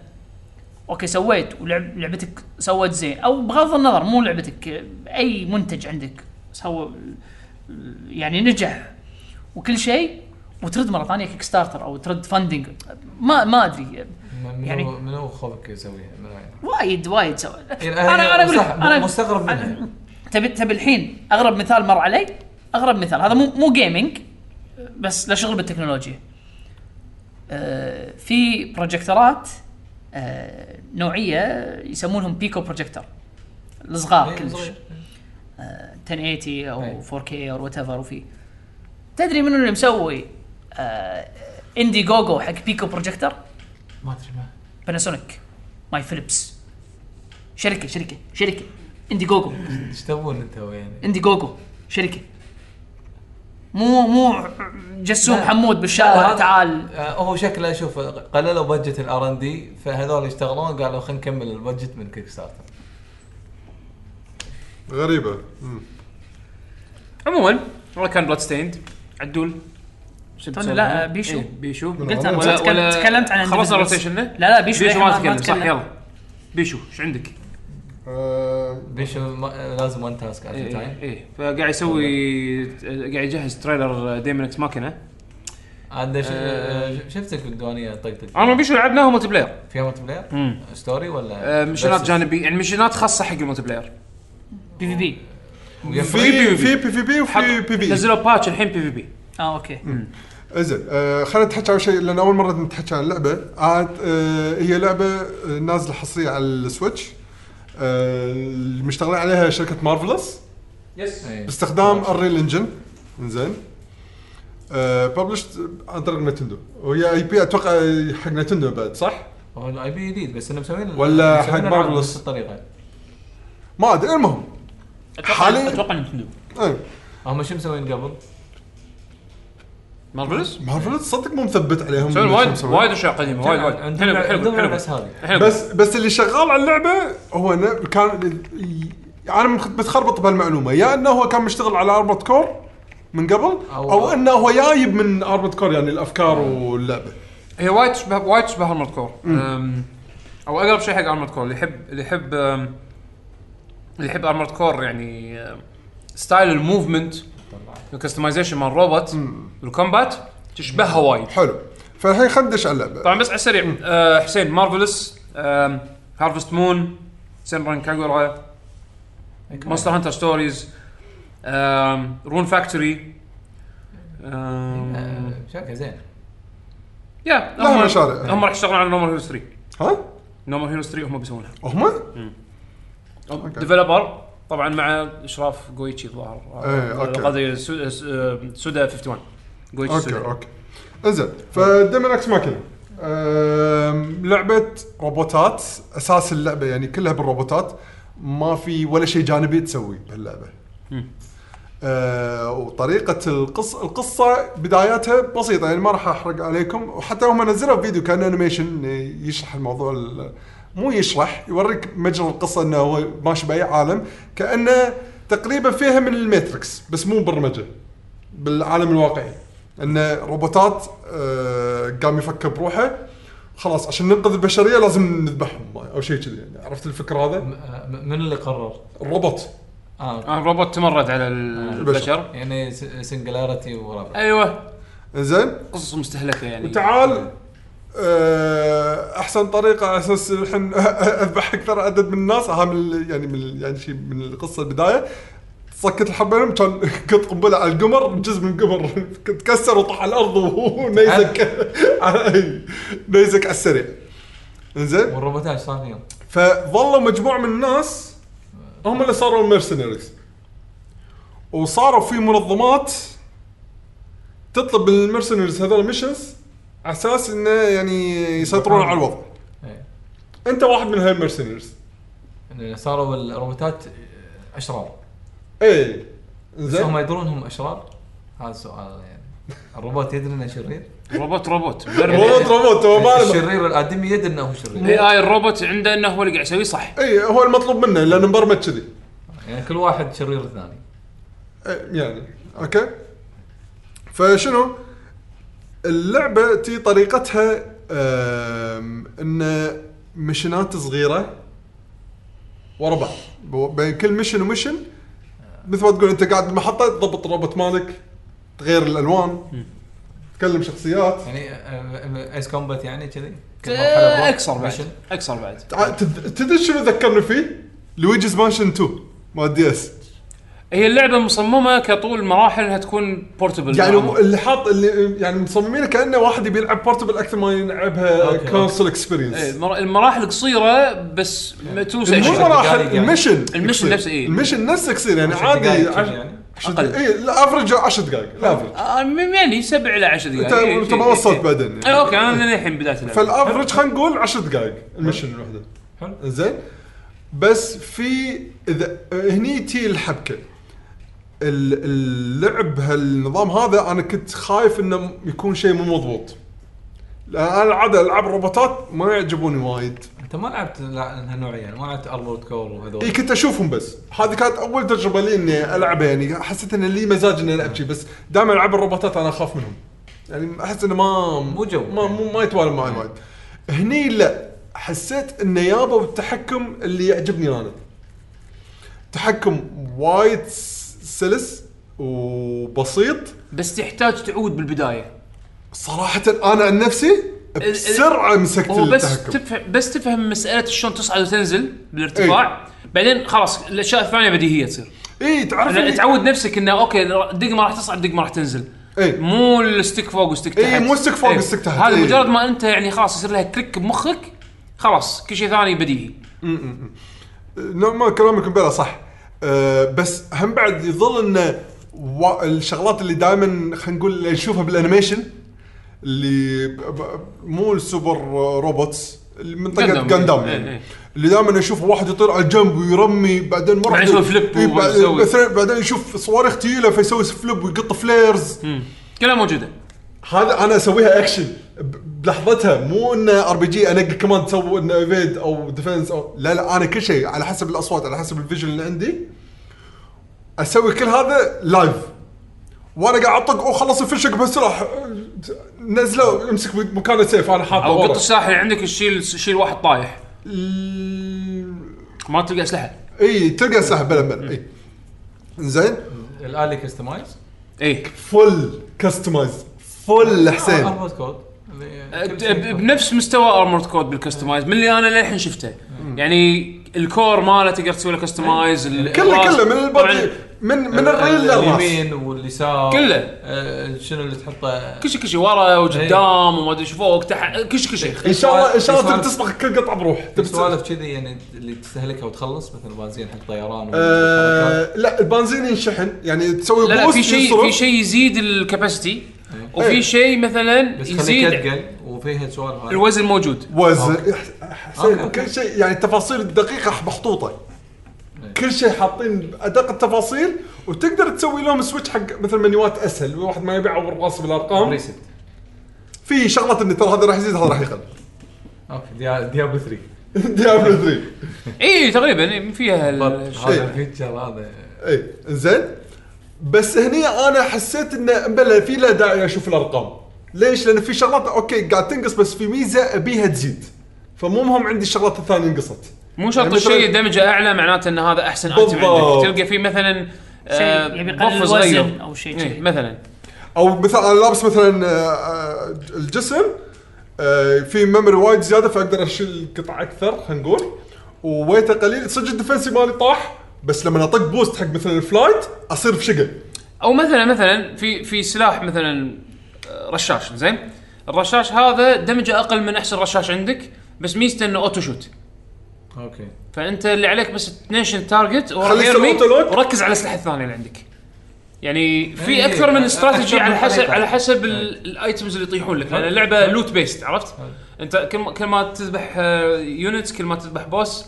okay سويت ولعب لعبتك سوت زين. أو بغض النظر مو لعبتك أي منتج عندك سوى يعني نجح وكل شيء وترد مرة ثانية Kickstarter أو ترد funding ما ما أدري. يعني- منو خوفك يسويها؟ وايد وايد سوى يعني أنا أنا أقول أنا مستغرب منها. تبي تبي الحين أغرب مثال مر علي؟ أغرب مثال. هذا مو مو gaming بس له شغل بالتكنولوجيا. آه، في projectorات آه، نوعية يسمونهم pico projector الصغار إيه، كلش. صغير. آه، 1080 أو أي. 4K أو whatever وفي. تدري منو اللي مسوي آه، Indiegogo حق pico projector ما أدري ما. باناسونيك مو فيليبس شركة شركة شركة. Indiegogo إيش تبون أنتوا يعني؟ اندي جوجو شركة. مو مو جسوم. حمود بالشارع هذا- تعال آه، هو شكله شوف قللوا budget ال R&D فهذول يشتغلون قالوا خلينا نكمل ال budget من Kickstarter غريبة مم. عموما والله كان Bloodstained عدول توني لا، عنه؟ بيشو. إيه، بيشو قلت أنا ولا- تكلمت- عن خلصنا. rotationنا لا لا بيشو بيشو ما تكلم صح. يلا بيشو إيش عندك؟ آه، بيشو لازم one task at a time إيه. فقاعد يسوي قاعد يجهز trailer Daemon X Machina عاد ش- آه. آه، شفتك بالديوانيه طقطق أنا بيشو لعبناها ملتي بلاير فيها ملتي بلاير؟ story ولا آه، missionات versus؟ جانبيه يعني missionات خاصة حق ال multiplayer بي في بي في بلاي؟ في بي في بي وفي بي بي نزلوا patch الحين PvP آه okay. زين آه خلينا نتحكى عن شيء لأن أول مرة نتحكى عن اللعبة. عاد آه هي لعبة آه، نازلة حصرية على ال Switch. آه المشتغلين عليها شركة Marvelous yes إيه. باستخدام ال Unreal Engine زين آه ببلشت عن طريق Nintendo وهي IP أتوقع حق Nintendo بعد صح؟ هو ال IP جديد بس انه مسوين ولا حق؟ بنفس الطريقة ما أدري المهم حاليا أتوقع Nintendo آه. هم شو مسوين قبل؟ Marvelous Marvelous صدق مو مثبت عليهم مسوين وايد. وايد أشياء قديمة وايد وايد. عندهم حلو حلو حلو. بس هذه بس بس اللي شغال على اللعبة هو كان أنا مخ- متخربط بهالمعلومة. يا إنه هو كان مشتغل على Armored Core من قبل أو- أو, إنه هو جايب من Armored Core يعني الأفكار واللعبة. هي وايد تشبه وايد تشبه Armored Core أو أقرب شيء حق Armored Core اللي يحب اللي يحب اللي يحب Armored Core يعني style ال movement ال customization مال الروبوت وال combat تشبهها وايد حلو. فالحين خلينا ندش على اللعبة. طبعا بس على السريع. أه حسين Marvelous Harvest Moon Senran Kagura Monster Hunter Stories Rune Factory شركه زين. يا هم مشاريع. هم راح يشتغلون على No More Heroes 3 ها؟ No More Heroes 3 هم بيسوونها. هم؟ developer طبعا مع إشراف جويتشي الظاهر. Okay. قضيه سو- س- آه، سودا 51 جويتشي okay سودا. Okay. إنزين ف Daemon X Machina. لعبة روبوتات أساس اللعبة يعني كلها بالروبوتات ما في ولا شيء جانبي تسوي بهاللعبة. آه وطريقة القصة القصة بداياتها بسيطة يعني ما راح أحرق عليكم. وحتى هم نزلوا فيديو كان animation يشرح الموضوع ال- مو يشرح يوريك مجرى القصة إنه هو ماشي بأي عالم كأنه تقريبا فيها من ال Matrix بس مو برمجة بالعالم الواقعي. إن روبوتات آه، قام يفكر بروحه خلاص عشان ننقذ البشرية لازم نذبحهم أو شيء كذي يعني. عرفت الفكرة هذا؟ م- من اللي قرر؟ الروبوت. آه آه، الروبوت تمرد على البشر. يعني سنجلاريتي وربع أيوه. زين. قصص مستهلكة يعني. وتعال. آه، أحسن طريقة على أساس الحين أذبح أكثر عدد من الناس. اهم ال- يعني من يعني شيء من القصة البداية. سكت الحبينهم كان قط قنبله على القمر جزء من القمر تكسر وطاح على الأرض ونيزك على- نيزك على السريع. زين والروبوتات إيش صار فيهم؟ فظلوا مجموعة من الناس. هم اللي صاروا ال mercenaries وصاروا في منظمات تطلب من ال mercenaries هذول missions على أساس إنه يعني يسيطرون على الوضع. إيه. أنت واحد من هاي ال mercenaries إن صاروا الروبوتات أشرار. إيه. بس زين. هم يدرون هم أشرار؟ هذا السؤال يعني. الروبوت يدري إنه شرير؟ روبوت روبوت. روبوت روبوت هو ما الشرير الأدمي يدري إنه هو شرير. الاي اي الروبوت عنده إنه هو اللي قاعد يسويه صح. اي هو المطلوب منه لأنه مبرمج كذي. يعني كل واحد شرير الثاني إيه، يعني أوكي. فشنو؟ اللعبة تي طريقتها إن missionات صغيرة ورا بعض بين كل mission و mission مثل ما تقول أنت قاعد بمحطه تضبط الروبوت مالك تغير الألوان تكلم شخصيات. يعني Ace Combat يعني كذي؟ كل آه، أكثر بعد. أكثر بعد. تدري شنو ذكرني فيه؟ Luigi's Mansion 2 مال DS هي اللعبة مصممة كطول مراحل إنها تكون portable يعني اللي حاط اللي يعني مصممينه كأنه واحد يبي يلعب portable أكثر ما يلعبها إيه، experience المرا- المراحل قصيرة بس تو مو session مراحل. ال mission ال mission. نفسه إيه. ال mission نفسه يصير يعني عادي يعني. دقايق. اي ال average 10 دقائق الافرج آه، م- يعني سبع إلى 10 دقائق أنت إيه، انت إيه، ما إيه، وصلت إيه. بعدين اي يعني. أوكي أنا للحين بداية اللعبة فال average خلينا نقول 10 دقائق ال mission الوحدة حلو. زين بس في اذا هني تي الحبكة ال- اللعب بهالنظام هذا أنا كنت خايف إنه يكون شيء مو مضبوط. لأن أنا العادة العاب الروبوتات ما يعجبوني وايد. أنت ما لعبت هالنوعية يعني ما لعبت Armored Core وهذول. إي كنت أشوفهم بس. هذه كانت أول تجربة لي إني العبها يعني حسيت إن لي مزاج إني ألعب شيء بس دائما ألعب الروبوتات أنا أخاف منهم. يعني أحس إنه ما مو جو. ما مو ما يتوالى معي وايد. هني لا حسيت انه يابا بالتحكم اللي يعجبني أنا. تحكم وايد سلس وبسيط. بس تحتاج تعود بالبداية. صراحة أنا عن نفسي بسرعة مسكت هو بس التحكم تفهم بس تفهم مسألة شلون تصعد وتنزل بالارتفاع. بعدين خلاص الأشياء الثانية بديهية تصير. اي تعرف اللي- تعود نفسك إنه أوكي دق ما راح تصعد دق ما راح تنزل. اي مو ال stick فوق و stick تحت. إيه، مو stick فوق إيه. و stick تحت، هذا إيه. مجرد ما أنت يعني خلاص يصير لها click بمخك خلاص كل شيء ثاني بديهي. نعم ما كلامك بلا صح. أه بس هم بعد يظل انه و... الشغلات اللي دائما خلينا نقول اللي نشوفها بال animation اللي ب... ب... مو ال super robots اللي منطقه. Gundam يعني. اللي دائما أشوف واحد يطير على الجنب ويرمي بعدين مرة بعدين يسوي flip إيه، بعدين يشوف صواريخ ثقيلة فيسوي flip ويقط flares كلها موجودة. هذا أنا أسويها اكشن بلحظتها مو إنه RPG انقي كمان تسوي إنه evade أو defense أو لا لا أنا كل شيء على حسب الأصوات على حسب ال vision اللي عندي. أسوي كل هذا live وأنا قاعد أطق وخلص الفشق بسرعة نزله امسك مكانه سيف أنا حاطه أو. قط السلاح اللي عندك تشيل تشيل واحد طايح. ما تلقى أسلحة. إي تلقى سلاح بلا بلا إي. زين الآلي كستمايز إي. فل كستمايز فل حسين. كود. بنفس مستوى Armored Core بال customize من اللي أنا للحين شفته. يعني ال core ماله تقدر تسوي له customize كله. كله من ال body من من الريل للراس. اليمين واليسار. كله. آه، شنو اللي تحطه؟ كل شيء كل شيء ورا وقدام وما أدري شو فوق تحت كل شيء كل شيء إن شاء الله إن شاء الله تصبغ كل قطعة بروح. سوالف كذي يعني اللي تستهلكها وتخلص مثل بنزين حق طيران آه لا البنزين ينشحن. يعني تسوي لا لا في شيء. في شيء يزيد ال capacity إيه. وفي شيء مثلا بس يزيد وفيها سوالف هذه. الوزن موجود وزن. حسين أوكي. كل شيء يعني التفاصيل الدقيقة محطوطة إيه. كل شيء حاطين أدق التفاصيل وتقدر تسوي لهم switch حق مثل menuات أسهل واحد ما يبي يعور راسه بالأرقام ريست في شغلات إني ترى هذا راح يزيد هذا راح يقل أوكي ديا- ديابلو 3 ديابلو 3 اي تقريبا إيه، فيها ال- هذا إيه. ال feature هذا اي زين بس هني أنا حسيت انه بلا في له داعي أشوف الأرقام ليش؟ لأن في شغلات أوكي قاعد تنقص بس في ميزة أبيها تزيد فمو مهم عندي الشغلات الثانية نقصت مو شرط يعني الشيء damageه أعلى معناته إن هذا أحسن item. عندك تلقى فيه مثلا شيء آه، يبي buff يقلل صغير. الوزن أو شيء إيه،. مثلا أو مثلا أنا لابس مثلا آه، آه، الجسم آه، في memory وايد زيادة فأقدر أشيل قطع أكثر خلينا نقول و weightه قليل صدق ال defense مالي طاح بس لما أطق boost حق مثلا ال flight أصير بشقة. أو مثلا مثلا في في سلاح مثلا آه، رشاش زين؟ الرشاش هذا damageه أقل من أحسن رشاش عندك بس ميزته إنه auto shoot. أوكي. فأنت اللي عليك بس تنشن target. وركز على الاسلحه الثانية اللي عندك. يعني في إيه، أكثر من استراتيجي أكثر على من حسب. على حسب ال- ال items اللي يطيحون لك. لأن اللعبة loot based عرفت؟ أنت كل ما كل ما تذبح units كل ما تذبح boss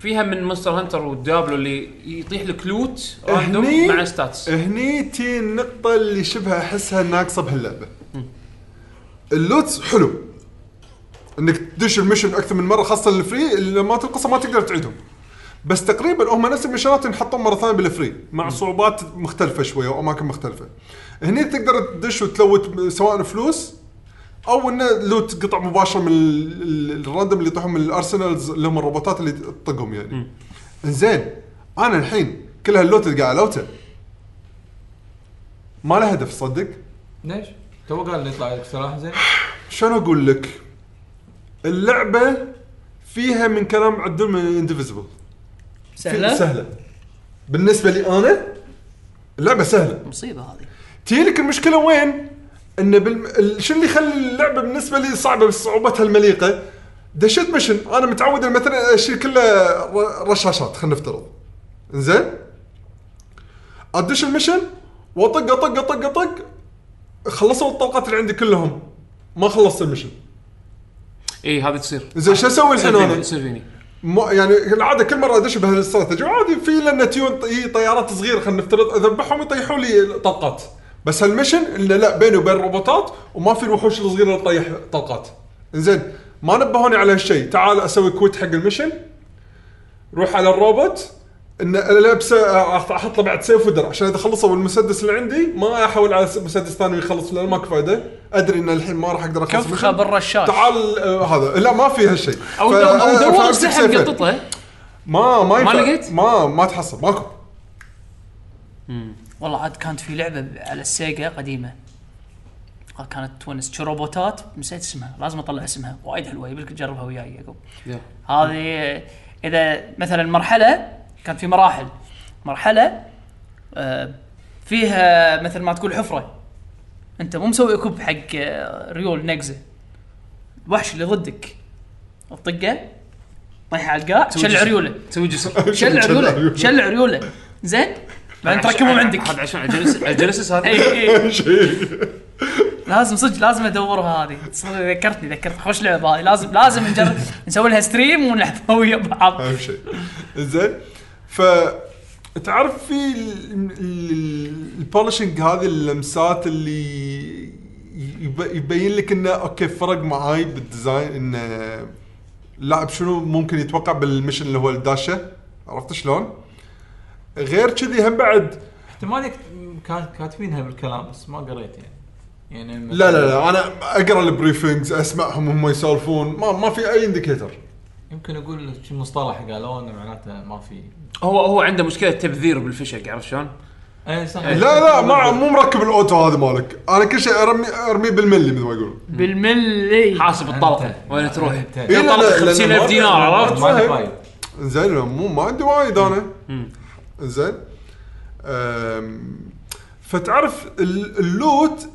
فيها من Monster Hunter و Diablo اللي يطيح لك loot random مع stats هني تي النقطة اللي شبه أحسها ناقصة بهاللعبة. ال loot حلو. إنك تدش ال mission أكثر من مرة خاصة ال free اللي ما القصة ما تقدر تعيدهم. بس تقريبا هم نفس ال missionات ينحطون مرة ثانية بال free مع صعوبات مختلفة شوية وأماكن مختلفة. هني تقدر تدش وت loot سواء فلوس أو إنه loot قطع مباشرة من ال- ال- ال random اللي يطيحون من ال Arsenals اللي هم الروبوتات اللي تطقهم يعني. زين أنا الحين كل هال loot اللي قاعد الوته ما له هدف صدق؟ ليش؟ تو قال لي يطلع لك سلاح زين. شلون أقول لك؟ اللعبة فيها من كلام عدول من indivisible سهلة؟ سهلة. بالنسبة لي أنا اللعبة سهلة. مصيبة هذه. تجي لك المشكلة وين؟ إن بالم... ال- شو اللي يخلي اللعبة بالنسبة لي صعبة بصعوبتها المليقة؟ دشيت mission أنا متعود مثلا أشيل كله رشاشات خلينا نفترض. زين ادش ال mission وأطق أطق أطق أطق. خلصوا الطلقات اللي عندي كلهم. ما خلصت ال mission. اي إيه، هذه تصير. زين شو أسوي الحين أنا؟ تصير فيني. يعني العادة كل مرة أدش بهالاستراتيجي عادي في لنا minion هي طيارات صغيرة خلينا نفترض. أذبحهم يطيحوا لي طلقات. بس هال mission انه لا بيني وبين الروبوتات وما في الوحوش الصغيرة اللي تطيح طلقات زين ما نبهوني على هالشيء تعال أسوي كويت حق المشن. روح على الروبوت. إن لابس أحط له بعد سيف ودرع. عشان إذا خلصوا المسدس اللي عندي ما احول على مسدس ثاني ويخلص لأن ماكو فايدة. أدري إن الحين ما راح أقدر أخلص كفخه. بالرشاش تعال آه هذا. لا ما في هالشيء أو دو- أو آه، دور سيفين. مقططه ما ما ينفع. لقيت؟ ما ما تحصل. ماكو. والله عاد كانت في لعبة على السيجا قديمة. كانت تونس. روبوتات؟ نسيت اسمها. لازم أطلع اسمها. وايد حلوة. يبيلك تجربها وياي يعقوب. هذه إذا مثلا مرحلة كان في مراحل. مرحلة آه، فيها مثل ما تقول حفرة. أنت مو مسوي equip حق آه، ريول نقزة. الوحش اللي ضدك. تطقه طيح على القاع شل عريوله تسوي شل عريوله شل عريوله زين؟ بعدين تركبهم عندك. هذا عشان على الجلس- على الجلسس هذا إي إي. لازم صدق لازم ادورها هذه. صدق ذكرتني ذكرتني. خوش لعبة هذه. لازم لازم نجرب نسوي لها stream ونلعبها ويا بعض. أهم شيء. زين ف تعرف في ال polishing هذه اللمسات اللي يب- يبين لك إنه أوكي فرق معاي بال design انه اللاعب شنو ممكن يتوقع بال mission اللي هو الداشة؟ عرفت شلون؟ غير كذي هم بعد. احتمال كان كاتبينها بالكلام بس ما قريت يعني. يعني لا لا لا أنا أقرأ ال briefings أسمعهم هم يسولفون. ما ما في أي indicator يمكن أقول شي مصطلح قالوه إنه معناته ما في. هو هو عنده مشكلة تبذير بالفشق عرفت شلون؟ اي صح. لا لا ما مو مركب ال auto هذا مالك. أنا كل شيء ارمي أرميه بالملي مثل ما يقولون. بالملي. حاسب الطلقه وين تروح؟ إيه، لا، 50000 ما- دينار عرفت؟ زين مو ما عندي وايد أنا. زين؟ فتعرف ال- ال loot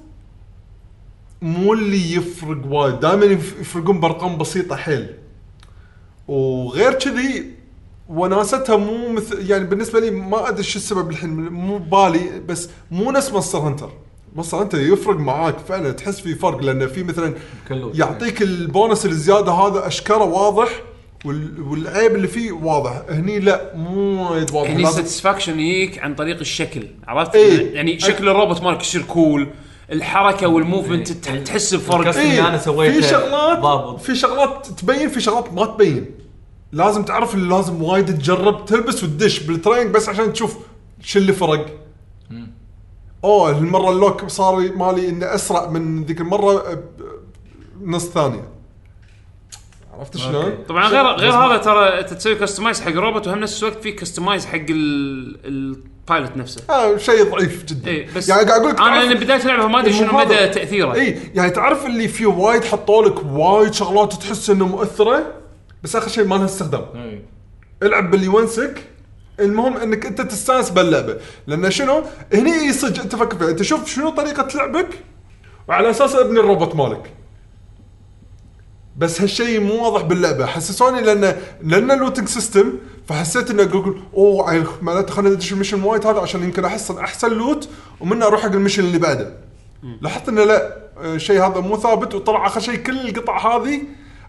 مو اللي يفرق وايد. دائما يفرقون بأرقام بسيطة حيل. وغير كذي وناستها مو مثل يعني بالنسبة لي ما أدري شو السبب الحين مو بالي بس مو نفس Monster Hunter. Monster Hunter يفرق معاك فعلا تحس في فرق لأنه في مثلا يعطيك البونس الزيادة هذا أشكره واضح وال- والعيب اللي فيه واضح. هني لا مو وايد واضح. هني لازم- satisfaction يجيك عن طريق الشكل عرفت؟ إيه. يعني شكل الروبوت مالك يصير cool الحركة وال movement تح- تحس بفرق. ال cust- إني أنا سويته في شغلات ضابط. في شغلات تبين في شغلات ما تبين. لازم تعرف اللي لازم وايد تجرب تلبس وتدش بال training بس عشان تشوف شو اللي فرق. أوه المره ال lock صار مالي إنه أسرع من ذيك المرة ب- نص ثانية. عرفت شلون؟ طبعا غير غير هذا ترى أنت تسوي customize حق روبوت وهم نفس الوقت في customize حق ال- ال pilot نفسه. آه شيء ضعيف جدا. اي بس يعني قاعد أقول لك أنا لأن بداية اللعبة ما أدري شنو مو مدى. تأثيره. اي يعني تعرف اللي فيه وايد حطوا لك وايد شغلات تحس إنه مؤثرة؟ بس آخر شيء ما لها استخدام. إي. العب باللي يونسك. المهم إنك أنت تستانس باللعبة. لأن شنو؟ هني صدق انت فكر فيها. أنت شوف شنو طريقة لعبك؟ وعلى أساس أبني الروبوت مالك. بس هالشيء مو واضح باللعبة. حسسوني لأن لأن ال looting system فحسيت إنه أقول أوه معناته خلينا ندش ال mission وايد هذا عشان يمكن احصل أحسن loot ومنه أروح حق ال mission اللي بعده. لاحظت إنه لا آه، الشيء هذا مو ثابت وطلع آخر شيء كل القطع هذه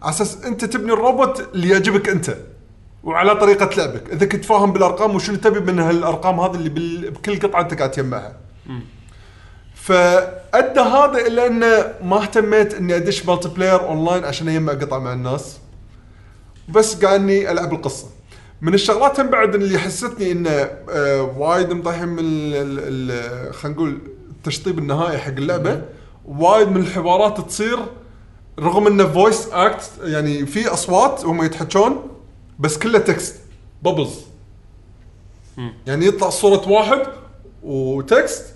على أساس أنت تبني الروبوت اللي يعجبك أنت وعلى طريقة لعبك. إذا كنت فاهم بالأرقام وشنو تبي من هالأرقام هذه اللي. بكل قطعة أنت قاعد تجمعها. فأدى هذا إلى أنه ما اهتميت إني أدش multiplayer online عشان اجمع قطع مع الناس. بس قاعد إني ألعب القصة. من الشغلات هم بعد اللي حسستني إنه آه وايد مضحي من خلينا نقول التشطيب النهائي حق اللعبة. وايد من الحوارات تصير رغم إنه voice act يعني في أصوات هم يتحكون بس كله text bubbles يعني يطلع صورة واحد و text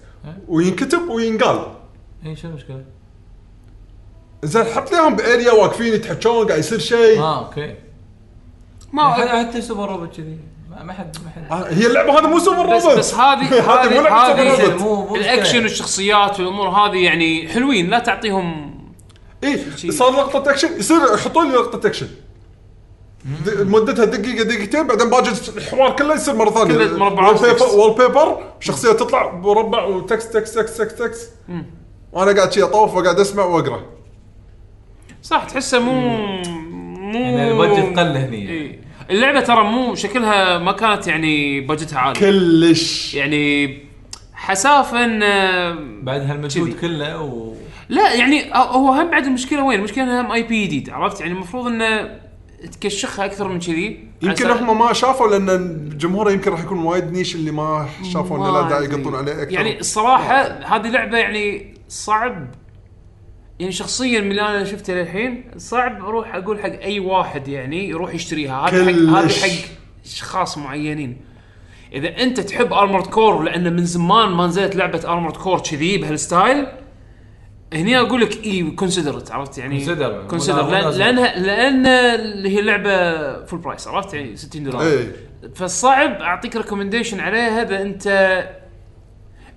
وينكتب وينقال. اي شو المشكلة؟ زين حط اياهم ب area واقفين يتحكون قاعد يصير شيء. آه أوكي. ما حتى حتى super robot كذي. ما ما حد ما حد آه، هي اللعبة هذه مو super robot بس هذه هذه مو هذه لعبة سوبر هذه روبوت. مو- مو الأكشن. والشخصيات والأمور هذه يعني حلوين لا تعطيهم اي شي- صار لقطة أكشن يصير يحطوا لي لقطة أكشن. مدتها دقيقة دقيقتين بعدين باجي الحوار كله يصير مرة ثانية كله مربعات wallpaper text. wallpaper شخصية تطلع مربع و text text text text text وأنا قاعد شي أطوف وقاعد أسمع وأقرأ صح تحسه مو مو يعني ال budget قل هني يعني. اللعبة ترى مو شكلها ما كانت يعني budget ها عالي كلش يعني حسافة إن بعد هالمجهود. كله و لا يعني هو هم بعد المشكلة وين؟ المشكلة انها هم اي بي جديد عرفت يعني المفروض انه تكشخها أكثر من كذي. يمكن هم ما شافوا لأن الجمهور يمكن راح يكون وايد نيش اللي ما شافوا إنه لا داعي. يقطون عليه أكثر. يعني الصراحه هذه لعبة يعني صعب. يعني شخصيا من اللي أنا شفته للحين صعب أروح أقول حق أي واحد يعني يروح يشتريها. هذه حق كلش. حق أشخاص معينين. إذا أنت تحب Armored Core لأن من زمان ما نزلت لعبة Armored Core كذي بهال style هني أقول لك إي consider عرفت؟ يعني. consider ولا لانها لأن اللي هي اللعبة full price عرفت؟ يعني 60 دولار. إي. فالصعب أعطيك recommendation عليها اذا أنت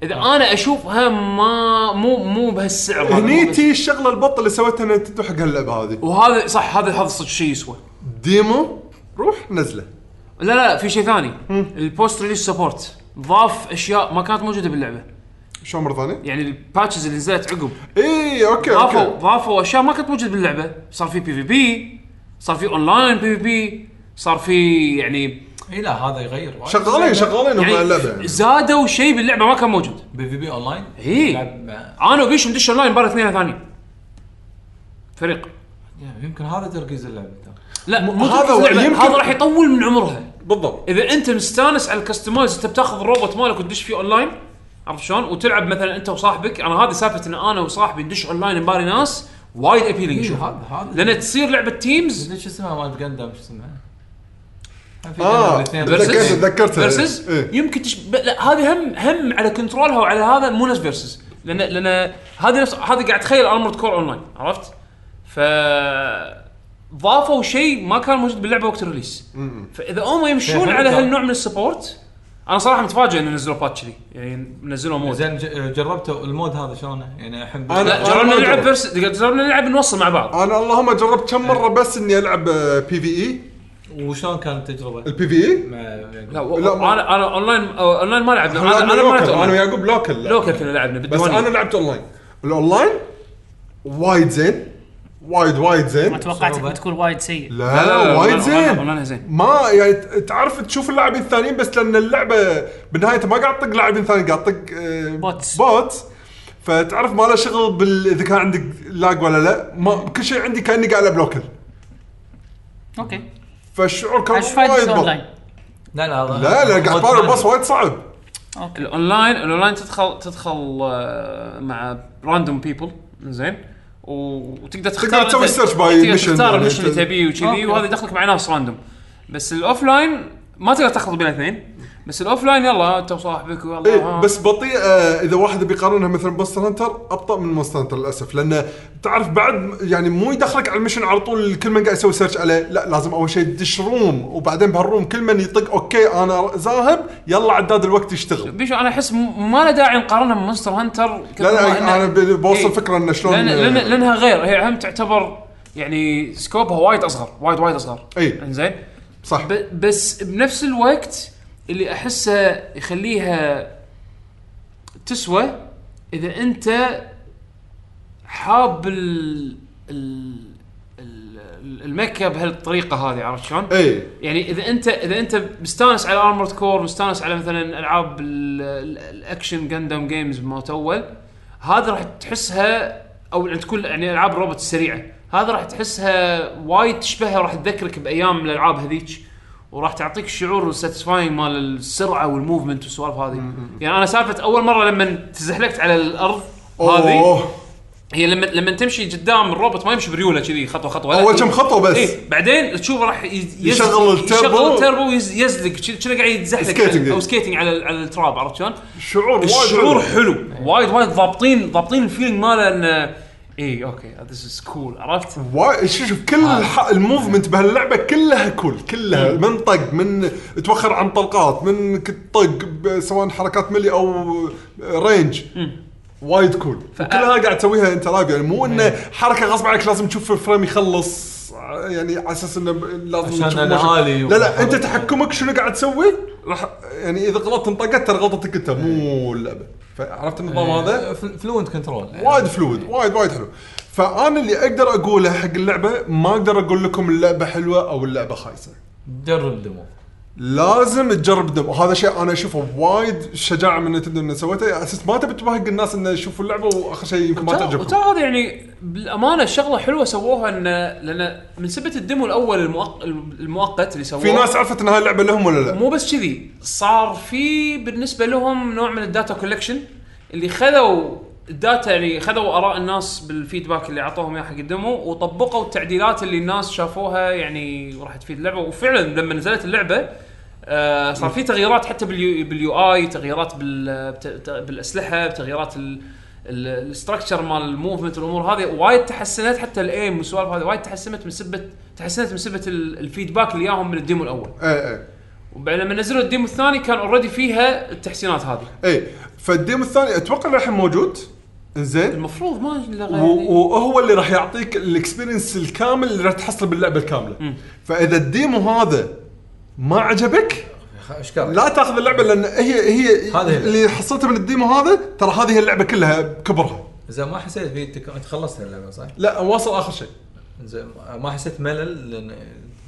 إذا أنا أشوفها ما مو مو بهالسعر هني تي الشغلة البط اللي سويتها Nintendo حق هاللعبة هذه. وهذا صح هذا هذا صدق شيء يسوى. demo؟ روح نزله. لا لا في شيء ثاني. ال post release support ضاف أشياء ما كانت موجودة باللعبة. شو مرة ثانية؟ يعني ال patches اللي نزلت عقب اي okay ضافوا okay ضافوا اشياء ما كانت موجوده باللعبة صار في بي في بي صار في اونلاين بي في بي صار في يعني اي لا هذا يغير وايد. شغالين شغالين هم يعني اللعبة يعني. زادوا شيء باللعبة ما كان موجود PvP online إي. يلعب مع أنا وبيش ندش اونلاين مباراه اثنين ثانيين فريق يعني يمكن هذا تركيز اللعبة. لا مو هذا اللعبة. يمكن- هذا راح يطول من عمرها بالضبط إذا أنت مستانس على ال customize أنت بتاخذ الروبوت مالك وتدش فيه اونلاين عرفت شلون؟ وتلعب مثلا أنت وصاحبك. أنا هذه سالفة إن أنا وصاحبي ندش اونلاين نباري ناس وايد appealing شوف. هذا هذا لأن تصير لعبة teams شو اسمها؟ مالت Gundam شو اسمها؟ في آه تذكرت. تذكرتها Versus إيه. يمكن تش... ب... لا هذه هم هم على control ها وعلى هذا مو نفس Versus لأن لأن هذه نفس هذه قاعد تخيل Armored Core online عرفت؟ ف ضافوا شيء ما كان موجود باللعبة وقت ال release. فإذا هم يمشون على. هالنوع من ال support أنا صراحة متفاجئ ان نزلوا patch كذي يعني نزلوا mode. زين ج- جربتوا ال mode هذا شلونه؟ يعني احب أنا- لا أنا جربنا ما نلعب جربت. Versus جربنا نلعب نوصل مع بعض. أنا اللهم جربت كم مرة بس إني ألعب PvE وشلون كانت التجربه؟ ال PvE مع لا, و... لا، ما- أنا أنا online online ما لعبنا. أنا أنا ما لعبت أنا أونلاين. ويعقوب local local كنا لعبنا بس بالديوانية. أنا لعبت online ال online وايد زين. وايد وايد زين. ما توقعتك. بتكون وايد سيء. لا لا وايد online- زين. أونلاين زين. ما يعني ت- تعرف تشوف اللاعبين الثانيين بس لأن اللعبة بالنهاية ما قاعد تطق لاعبين ثانيين قاعد تطق آه، bots. bot فتعرف ما له شغل بال إذا كان عندك lag ولا لا. ما كل شيء عندي كأني قاعد ألعب local okay. فالشعور كان وايد. اونلاين؟ لا لا لا لا قاعد ثاني. الباص وايد صعب. okay. ال online ال online تدخل تدخل آه، مع random people زين. وتقدر تختار تسوي أنت- search by تقدر mission تختار ال mission اللي تبيه وكذي. وهذا يدخلك مع ناس random بس ال offline ما تقدر تخلط بين الاثنين. بس ال offline يلا أنت وصاحبك والله ها. بس بطيئه إذا واحد بيقارنها مثلا ب Monster Hunter أبطأ من Monster Hunter للأسف لأنه تعرف بعد يعني مو يدخلك على ال mission على طول كل من قاعد يسوي search عليه لا لازم أول شيء تدش room وبعدين بهال room كل من يطق okay أنا ذاهب يلا عداد الوقت يشتغل بيشو أنا أحس م- ما له داعي نقارنها بمونستر هانتر لا لا أنا بوصل إيه. فكرة انه شلون لأن لأن لأنها غير هي هم تعتبر يعني scope ها وايد أصغر وايد وايد أصغر إي. إنزين صح ب- بس بنفس الوقت اللي احسه يخليها تسوى إذا أنت حاب ال ال ال- ال mecha بهالطريقة هذه عرفت شلون؟ إي يعني إذا أنت إذا أنت مستانس على Armored Core مستانس على مثلا ألعاب ال- ال- ال action Gundam games بموت أول هذا راح تحسها أو يعني تكون يعني ألعاب الروبوت السريعة هذا راح تحسها وايد تشبهها وراح تذكرك بأيام الألعاب هذيك وراح تعطيك الشعور ال satisfying مال السرعة وال movement والسوالف هذه يعني أنا سالفة أول مرة لما تزحلقت على الأرض هذه هي لما لما تمشي قدام الروبوت ما يمشي بريولة كذي خطوة خطوة. أول كم خطوة بس إيه بعدين تشوفه راح يشغل التيربو. يشغل التيربو ويز- يزلق كأنه قاعد يتزحلق skating. أو skating على على التراب عرفت شلون؟ شعور وايد الشعور حلو. حلو وايد وايد ضابطين ضابطين ال feeling ماله انه اي okay this is cool عرفت؟ وايد شوف شوف كل الح... ال movement بهاللعبة كلها cool كلها. من طق من توخر عن طلقات من طق سواء حركات melee أو range وايد cool وكلها قاعد تسويها انت live يعني مو إنه حركة غصب عنك لازم تشوف ال frame يخلص يعني على أساس إنه لازم عشان. عالي لا لا أنت. تحكمك شنو قاعد تسوي؟ راح يعني إذا غلطت انطقت ترى غلطتك أنت. مو اللعبة. فعرفت النظام هذا؟ fluent control. وايد fluid وايد وايد حلو. فأنا اللي أقدر أقوله حق اللعبة ما أقدر أقول لكم اللعبة حلوة أو اللعبة خايسة. جرب demo. لازم تجرب demo وهذا شيء أنا أشوفه وايد شجاعة من Nintendo إنه سوته على أساس ما تبي توهق الناس إنه يشوفوا اللعبة وآخر شيء يمكن ما تعجبهم وترى هذا يعني بالأمانة شغلة حلوة سووها ان لأن من سبه ال demo الأول المؤق... المؤقت اللي سووه في ناس عرفت إن هاي اللعبة لهم ولا لا؟ مو بس كذي. صار في بالنسبة لهم نوع من ال data collection اللي خذوا ال data يعني خذوا آراء الناس بال feedback اللي أعطوهم اياه حق ال demo وطبقوا التعديلات اللي الناس شافوها يعني راح تفيد اللعبة. وفعلا لما نزلت اللعبة آه صار في تغييرات حتى بال UI تغييرات بالأسلحة تغييرات ال structure مال ال movement والأمور هذه. وايد تحسنت حتى ال aim والسوالف هذه. وايد تحسنت من سبه تحسنت من سبة ال- ال feedback اللي ياهم من ال demo الأول. إيه إيه. وبعد لما نزلوا ال demo الثاني كان already فيها التحسينات هذه. إيه فال demo الثاني أتوقع الحين موجود. زين المفروض ما وهو اللي راح يعطيك ال experience الكامل اللي راح تحصله باللعبة الكاملة. فإذا ال demo هذا ما عجبك إيش كان؟ لا تأخذ اللعبة لأن هي هي هذه. اللي حصلته من ال demo هذا ترى هذه هي اللعبة كلها بكبرها زين ما حسيت في تك... أنت خلصت اللعبة صح؟ لا واصل آخر شيء زين ما حسيت ملل لأن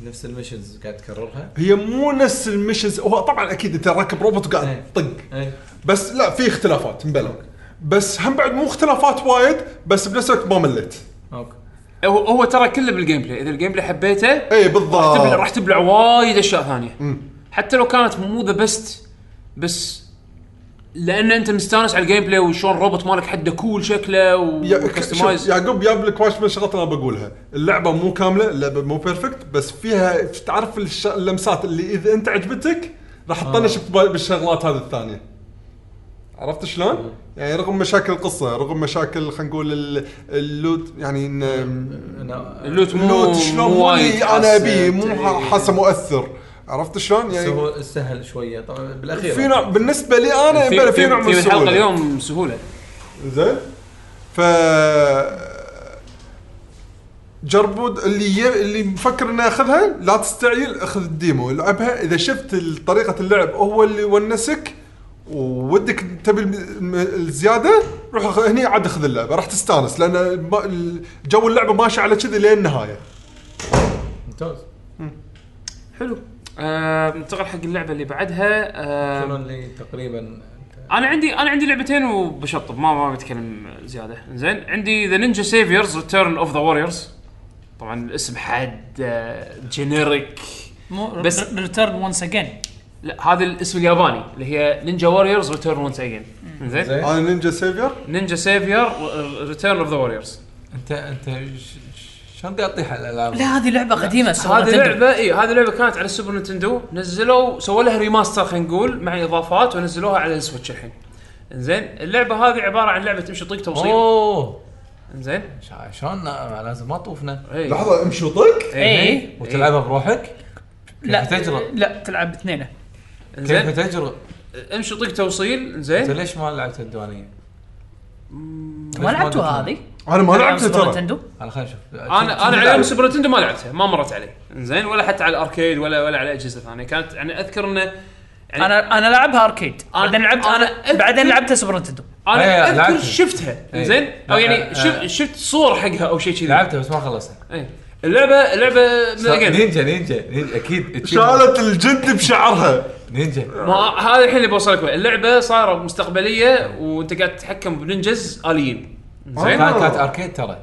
نفس ال missions قاعد تكررها؟ هي مو نفس ال missions هو طبعا أكيد أنت راكب روبوت وقاعد إيه. تطق اي بس لا في اختلافات مبلغ بس هم بعد مو اختلافات وايد بس بنفس الوقت ما مليت okay هو, هو ترى كله بال gameplay إذا ال gameplay حبيته اي راح تبلع بالضبط راح تبلع وايد أشياء ثانية. حتى لو كانت مو the best بس لأن أنت مستانس على ال gameplay وشلون الروبوت مالك حده cool شكله و customize يعقوب جاب لك وايد من الشغلات أنا بقولها، اللعبة مو كاملة، اللعبة مو perfect بس فيها تعرف اللمسات اللي إذا أنت عجبتك راح تطنش بب- بالشغلات هذه الثانية. عرفت شلون؟ يعني رغم مشاكل القصة، رغم مشاكل خلينا نقول ال- ال loot يعني ان ال loot مو ال loot شلون مو أنا ابيه مو إيه. حاسة مؤثر. عرفت شلون؟ يعني هو سهل شوية طبعا بالأخير في نوع بالنسبة لي أنا في, في, في نوع من السهوله اليوم سهولة زين ف جربوا اللي ي... اللي مفكر انه ياخذها لا تستعجل أخذ الديمو العبها إذا شفت طريقة اللعب هو اللي ونسك ودك تبي الزيادة روح هني عاد اخذ اللعبة راح تستانس لأن جو اللعبة ماشي على كذي لين النهاية. ممتاز. حلو. آه ننتقل حق اللعبة اللي بعدها. آه شنو اللي تقريبا أنا عندي أنا عندي لعبتين وبشطب ما ما بتكلم زيادة. زين عندي The Ninja Saviors Return of the Warriors طبعا الاسم حد generic مو بس- بس return once again لا هذا الاسم الياباني اللي هي Ninja Warriors return once again زين؟ أنا Ninja Savior Ninja Savior Return of the Warriors أنت أنت ش- ش- شلون قاعد تطيح على الألعاب؟ لا هذه لعبة قديمة هذه نتندو. لعبة اي هذه لعبة كانت على السوبر نينتندو نزلوا سووا لها remaster خلينا نقول مع إضافات ونزلوها على السويتش الحين. زين اللعبة هذه عبارة عن لعبة تمشي طق توصيل. أوه. زين شلون؟ لازم ما طوفنا اي لحظة امشي وطق اي وتلعبها بروحك؟ لا تجرؤ؟ لا تلعب باثنين. كيف زين تجرؤ؟ امشي طق توصيل أنت زين ليش ما لعبت الديوانية؟ ما لعبتوها هذه؟ أنا ما لعبتها سوبر ترى. نتندو أنا خلينا نشوف أنا أنا على السوبر نينتندو ما لعبتها ما مرت علي. زين ولا حتى على الأركيد ولا ولا على أجهزة ثانية. كانت يعني أذكر إنه يعني أنا أنا لعبها أركيد. أنا- بعدين لعبت أنا أنا بعدين لعبتها سوبر نتندو أنا إيه، أذكر لعبتها. شفتها. إيه. زين أو يعني شف- شفت صور حقها أو شيء كذي. لعبتها بس ما خلصتها إيه. اللعبه again. نينجا نينجا نينجا. أكيد شالت الجند بشعرها. نينجا. ما هذا الحين اللي بوصلك. اللعبة صايرة مستقبلية وانت قاعد تتحكم ب ninjas آليين. زين؟ كانت كانت arcade ترى.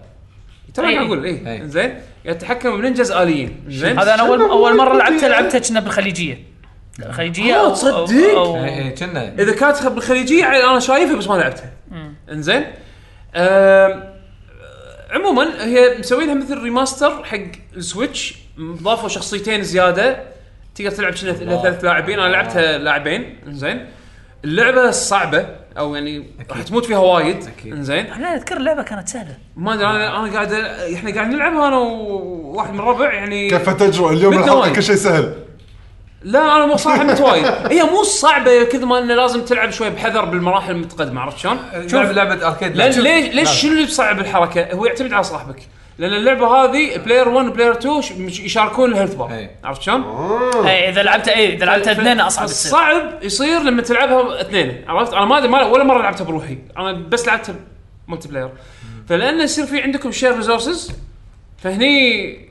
ترى إيه. قاعد أقول إيه. إيه. زين؟ قاعد تتحكم ب ninjas آليين. زين؟ هذا أنا اول أول مرة لعبتها لعبتها كنا بالخليجية. الخليجيه آه، أو- تصدق؟ اي اي كنا. إذا كانت بالخليجية أنا شايفها بس ما لعبتها. انزين عموما هي مسوينها مثل remaster حق السويتش ضافوا شخصيتين زيادة. تقدر تلعب الله. ثلاث لاعبين. أنا لعبتها لاعبين. إنزين. اللعبة صعبة. أو يعني راح تموت فيها وايد. إنزين. أنا أذكر اللعبة كانت سهلة. ما أدري أنا أنا قاعد إحنا قاعد نلعبها أنا وواحد من الربع. يعني كيف تجرؤ؟ اليوم الحلقة. كل شيء سهل. لا أنا مو صراحة مت وايد. هي مو صعبة كذا ما إنه لازم تلعب شوي بحذر بالمراحل المتقدمة عرفت شلون؟ شوف لعبة أركيد. لأن. ليش ليش. شنو اللي بصعب الحركة؟ هو يعتمد على صاحبك. لأن اللعبة هذه player 1 player 2 ش- مش- يشاركون ال health bar إيه. عرفت شلون؟ اي إذا لعبتها اي إذا لعبتها ف- اثنين أصعب تصير الصعب يصير لما تلعبها اثنين عرفت؟ أنا ما أدري ما- ولا مرة لعبتها بروحي أنا بس لعبتها multiplayer فلأن يصير في عندكم shared resources فهني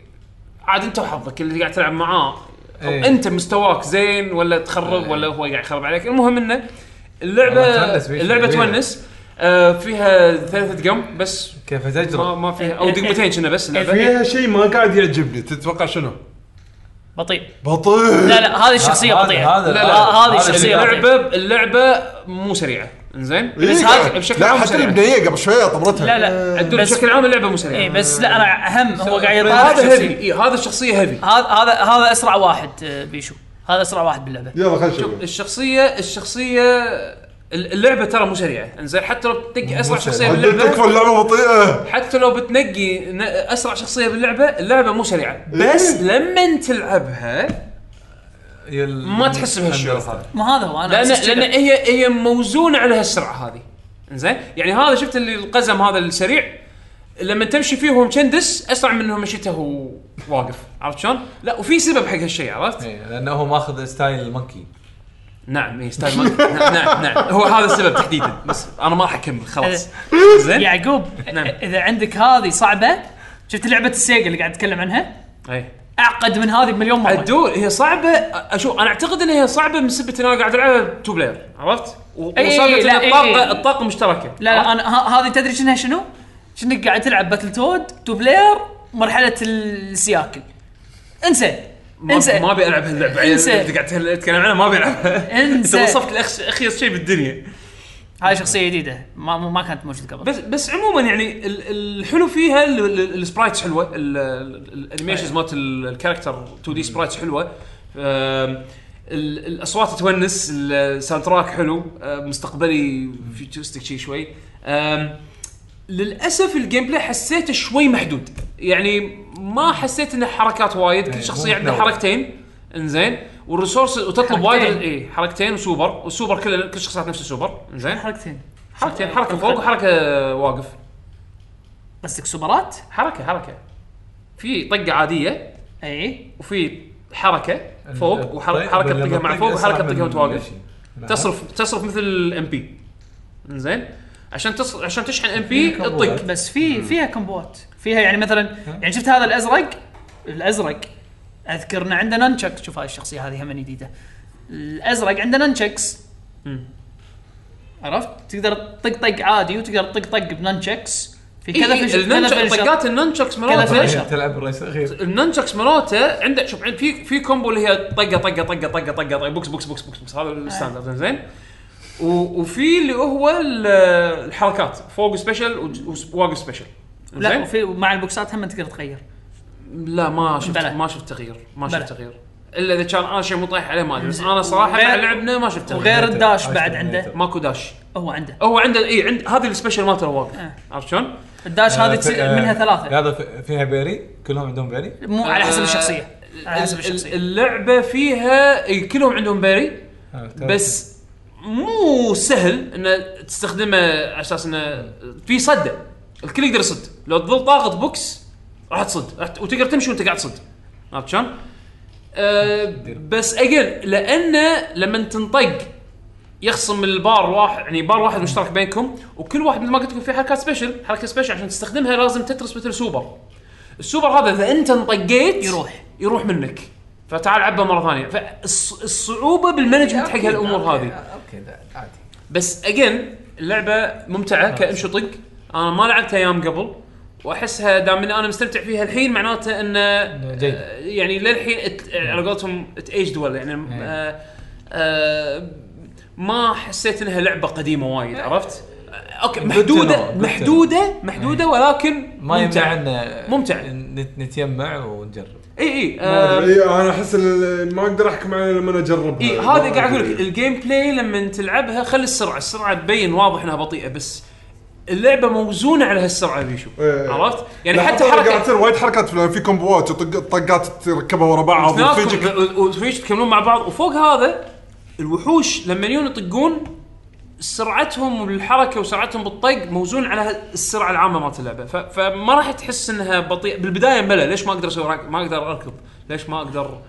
عاد انت وحظك اللي قاعد تلعب معاه أو إيه. أنت مستواك زين ولا تخرب إيه. ولا هو قاعد يخرب عليك المهم إنه اللعبه اللعبة. تونس آه فيها ثلاثة دقم بس. كيف ما, تجرؤ ما فيها أو دقمتين كنا بس اللعبه فيها شيء ما قاعد يعجبني. تتوقع شنو؟ بطيء. بطيء. لا لا هذه الشخصية بطيئة. هذا- لا، لا، هذه هذا الشخصية اللعبة. اللعبه مو سريعة. إنزين؟ إيه بس هذه بشكل لا عام حتى البنيه قبل شوية طمرتها. لا لا. بس بشكل عام اللعبة مو سريعة. اي بس لا أنا أهم هو قاعد يطالع هذا هيفي. اي هذا الشخصية هيفي هذا هذا هذا أسرع واحد آه، بيشو. هذا أسرع واحد باللعبة. يلا خلينا شوف نشوف. الشخصيه الشخصية اللعبة ترى مو سريعة. إنزين حتى لو بتنقي أسرع شخصية. عدل تكفى باللعبه اللعبه بطيئه حتى لو بتنقي ن- أسرع شخصية باللعبة اللعبة مو سريعة. بس لما تلعبها ما تحس بهالشعور هذا ما هذا هو أنا لأن لأن. هي هي موزونة على هالسرعة هذه. زين يعني هذا شفت اللي القزم هذا السريع؟ لما تمشي فيه وهو مشندس أسرع من انه مشيته وهو واقف عرفت شلون؟ لا وفي سبب حق هالشيء عرفت؟ إيه، لأنه هو ماخذ ستايل المونكي نعم اي ستايل مانك نعم نعم نعم هو هذا السبب تحديدا بس أنا ما راح اكمل خلاص زين؟ يعقوب نعم. إذا عندك هذه صعبة شفت لعبة السيجا اللي قاعد اتكلم عنها اي أعقد من هذه بمليون مرة الدول هي صعبة أشوف أنا أعتقد إن هي صعبة من سبة إن أنا قاعد ألعبها تو بلاير عرفت؟ وسالفه لا، إن إي، الطاقة. الطاقة مشتركة لا لا أنا ه- هذه تدري شنها شنو؟ شنك قاعد تلعب Battletoads two player مرحلة السياكل انسى ما انسى ما ابي العب هاللعبه انسى. انت قاعد تتكلم عنها ما ابي العبها انسى. انت وصفت الأخ- اخيس شيء بالدنيا. هاي شخصية جديدة. ما ما كانت موجودة قبل. بس بس عموما يعني ال- الحلو فيها ال- ال- ال sprites حلوة. ال- ال- ال animations مالت ال- ال character 2D sprites حلوة. ال- الأصوات تونس. ال soundtrack حلو. مستقبلي futuristic شيء شوي. آم، للأسف ال gameplay حسيته شوي محدود. يعني ما حسيت إنه حركات وايد كل شخصيه عندها. حركتين. إنزين. وال resource وتطلب. وايد اي حركتين وسوبر. والسوبر كل كل شخصيات نفس السوبر. إنزين. حركتين. حركتين. حركة فوق وحركة واقف. قصدك سوبرات؟ حركة حركة. في طقة عادية. إي. وفي حركة فوق طيب، وحركة تطقها مع تطق فوق وحركة تطقها وانت واقف. تصرف تصرف مثل ال MP زين عشان تص... عشان تشحن MP. تطق. بس في فيها combo ات فيها يعني مثلا يعني شفت هذا الأزرق؟ الأزرق أذكر إن عنده nunchuck شوف هاي الشخصية هذه هم جديدة. الأزرق عنده nunchucks عرفت؟ تقدر تطق طق عادي وتقدر تطق طق ب nunchucks في إيه كذا إيه فيش كذا ال nunchuck finisher. طقات ال nunchucks مالته finisher. تلعب الرئيس الأخير. ال nunchucks مالته عنده شوف عند- في في combo اللي هي طقة طقة طقة طقة طقة طقة. بوكس بوكس بوكس بوكس, بوكس هذا ال standard زين؟ وفي اللي هو ال- الحركات فوق special وواقف special لا؟ وفي مع البوكسات هم تقدر تغير. لا ما شفت. ما شفت تغيير ما. شفت تغيير. إلا إذا كان أنا شيء مو طايح عليه ما أدري. بس أنا صراحة مع لعبنا ما شفت تغيير. وغير ال dash بعد. عنده. ماكو dash. هو عنده. هو عنده إي عند هذه ال special مالته هو واقف آه. عرفت شلون؟ ال dash هذه تصير منها ثلاثة. هذا في- فيها parry؟ كلهم عندهم parry؟ مو على حسب آه، الشخصية. على حسب ال- الشخصية. اللعبة فيها كلهم عندهم parry آه، بس مو سهل إن تستخدمه على أساس انه في صده الكل يقدر يصد. لو تظل ضاغط بوكس راح تصد. راح ت- وتقدر تمشي وأنت قاعد تصد. عرفت شلون؟ أه بس أجل لأنه لما تنطق يخصم البار واحد يعني بار واحد مشترك بينكم وكل واحد مثل ما قلت لكم في حركات special. حركة special عشان تستخدمها لازم تترس مثل سوبر. السوبر هذا إذا أنت انطقيت يروح. يروح منك. فتعال عبه مره ثانية. فالصعوبه بال management حق هالأمور هذه. okay عادي. بس again اللعبة ممتعة كامشي طق أنا ما لعبتها أيام قبل وأحسها دام أنا مستمتع فيها الحين معناته إنه جيد. آه، يعني للحين على قولتهم it aged well يعني آه آه ما حسيت إنها لعبة قديمة وايد عرفت؟ آه، okay محدودة محدودة محدودة ولكن ما. يمنعنا ممتع. نت- نتيمع ونجرب. إي إي آه إيه، أنا أحس ما أقدر أحكم عليها لما أجربها إي هذا قاعد أقول. لك ال gameplay لما تلعبها خلي السرعة السرعة تبين واضح إنها بطيئة بس اللعبة موزونة على هالسرعة بيشو إيه. عرفت؟ يعني حتى قاعد حركه تصير وايد حركات في combo ات طقات تركبها ورا بعض وتفيجك وفيش تكملون مع بعض وفوق هذا الوحوش لما يجون يطقون سرعتهم بالحركة وسرعتهم بالطق موزون على السرعة العامة مالت اللعبة. فما راح تحس إنها بطيئة. بالبداية ملل. ليش ما أقدر أسوي ما أقدر أركض؟ ليش ما أقدر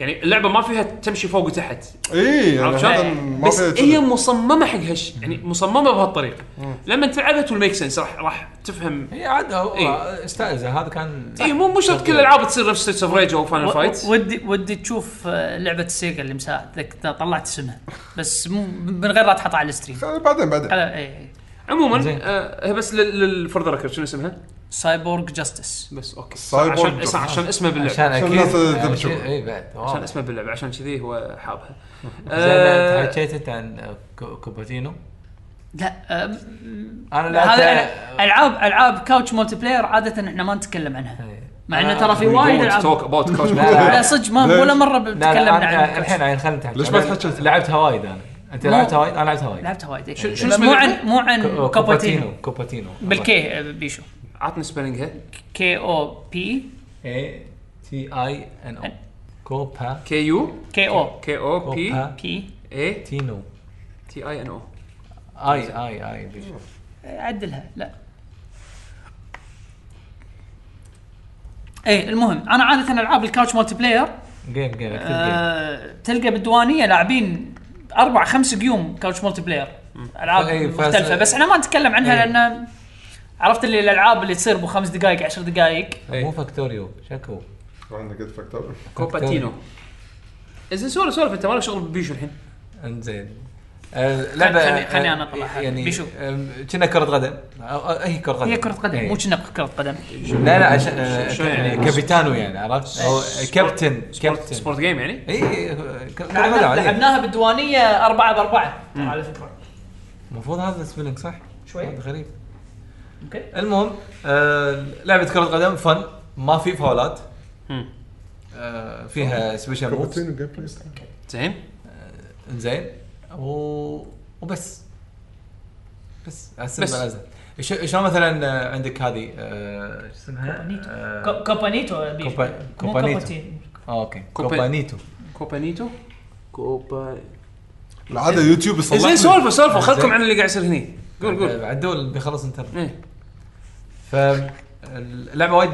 يعني اللعبة ما فيها تمشي فوق وتحت. إي يعني بس هي. مصممة حق هالش يعني مصممة بهالطريقة. لما تلعبها it'll make sense راح راح تفهم. هي عاد هو إيه. هذا كان إي مو مو شرط كل الألعاب تصير نفس Streets of Rage أو Final Fight ودي ودي تشوف آه، لعبة سيجا اللي مساء ذك- طلعت اسمها. بس مو من غير لا تحطها على ال stream. بعدين بعدين. إي. عموما. آه بس for the record شنو اسمها؟ Cyborg Justice بس okay Cyborg عشان. عشان اسمه باللعبة عشان أكيد. اي بعد عشان. اسمه باللعبة عشان كذي هو حابها زين آه، انت حكيت انت عن كو- كوباتينو لا آه، أنا هذا لعبت ألعاب ألعاب couch multiplayer عادة إحنا ما نتكلم عنها إيه. مع إنه ترى في وايد ألعاب talk about couch لا، صدق ما؟ ولا مرة لا بتكلمنا لا عن أنا- ال couch. الحين الحين خلينا نتحكي ليش ما تحكي؟ لعبتها وايد أنا أنت لعبتها وايد أنا لعبتها وايد لعبتها وايد. شو- شنو مو عن؟ مو عن كو- كوباتينو. كوباتينو بالكي آه، بيشو. عطني سبيلنجها كي أو بي. اي تي اي ان أو. كوبا كي يو كي أو كي أو بي. بي اي تينو. تي أي إن أو. أي أي أي بيشو. عدلها. لا. إيه المهم أنا عادة ألعاب ال couch multiplayer game game تلقى بالديوانية لاعبين أربع خمس قيوم couch multiplayer ألعاب إيه، مختلفة. بس إحنا ما نتكلم عنها إيه. لأن عرفت اللي الألعاب اللي تصير بخمس دقائق عشر دقائق. مو Factorio شكو. عندك قد Factorio كوباتينو. زين سولف سولف. أنت مالك شغل ببيشو الحين؟ إنزين. لعبة خلي- آه، أنا أطلعها. يعني بيشو. كنا كرة قدم أو- أو- هي كرة قدم هي كرة قدم إيه. مو كنا كرة قدم لا لا عشان آه، شو يعني؟ يعني كابيتانو يعني عرفت؟ هو كابتن كابتن sport game يعني اي إي، كرة قدم لعبنا- عادية. لعبناها بالديوانية أربعة بأربعة على فكرة المفروض هذا ال spelling صح؟ شوي. هذا غريب okay المهم آه لعبة كرة قدم fun ما في فاولات. آه فيها special moves. زين زين و... وبس. بس. بس. بس شلون مثلا عندك هذه آه، شو اسمها؟ كوبانيتو. آه، كو- كوبانيتو. آه، okay. كوبا- كوبانيتو. كوبانيتو؟ كوبا العاده يوتيوب يصلح زين. سولفوا سولفوا. خلكم. عن اللي قاعد يصير هني. قول قول. عدول بيخلص انترنت. إيه. فاللعبه وايد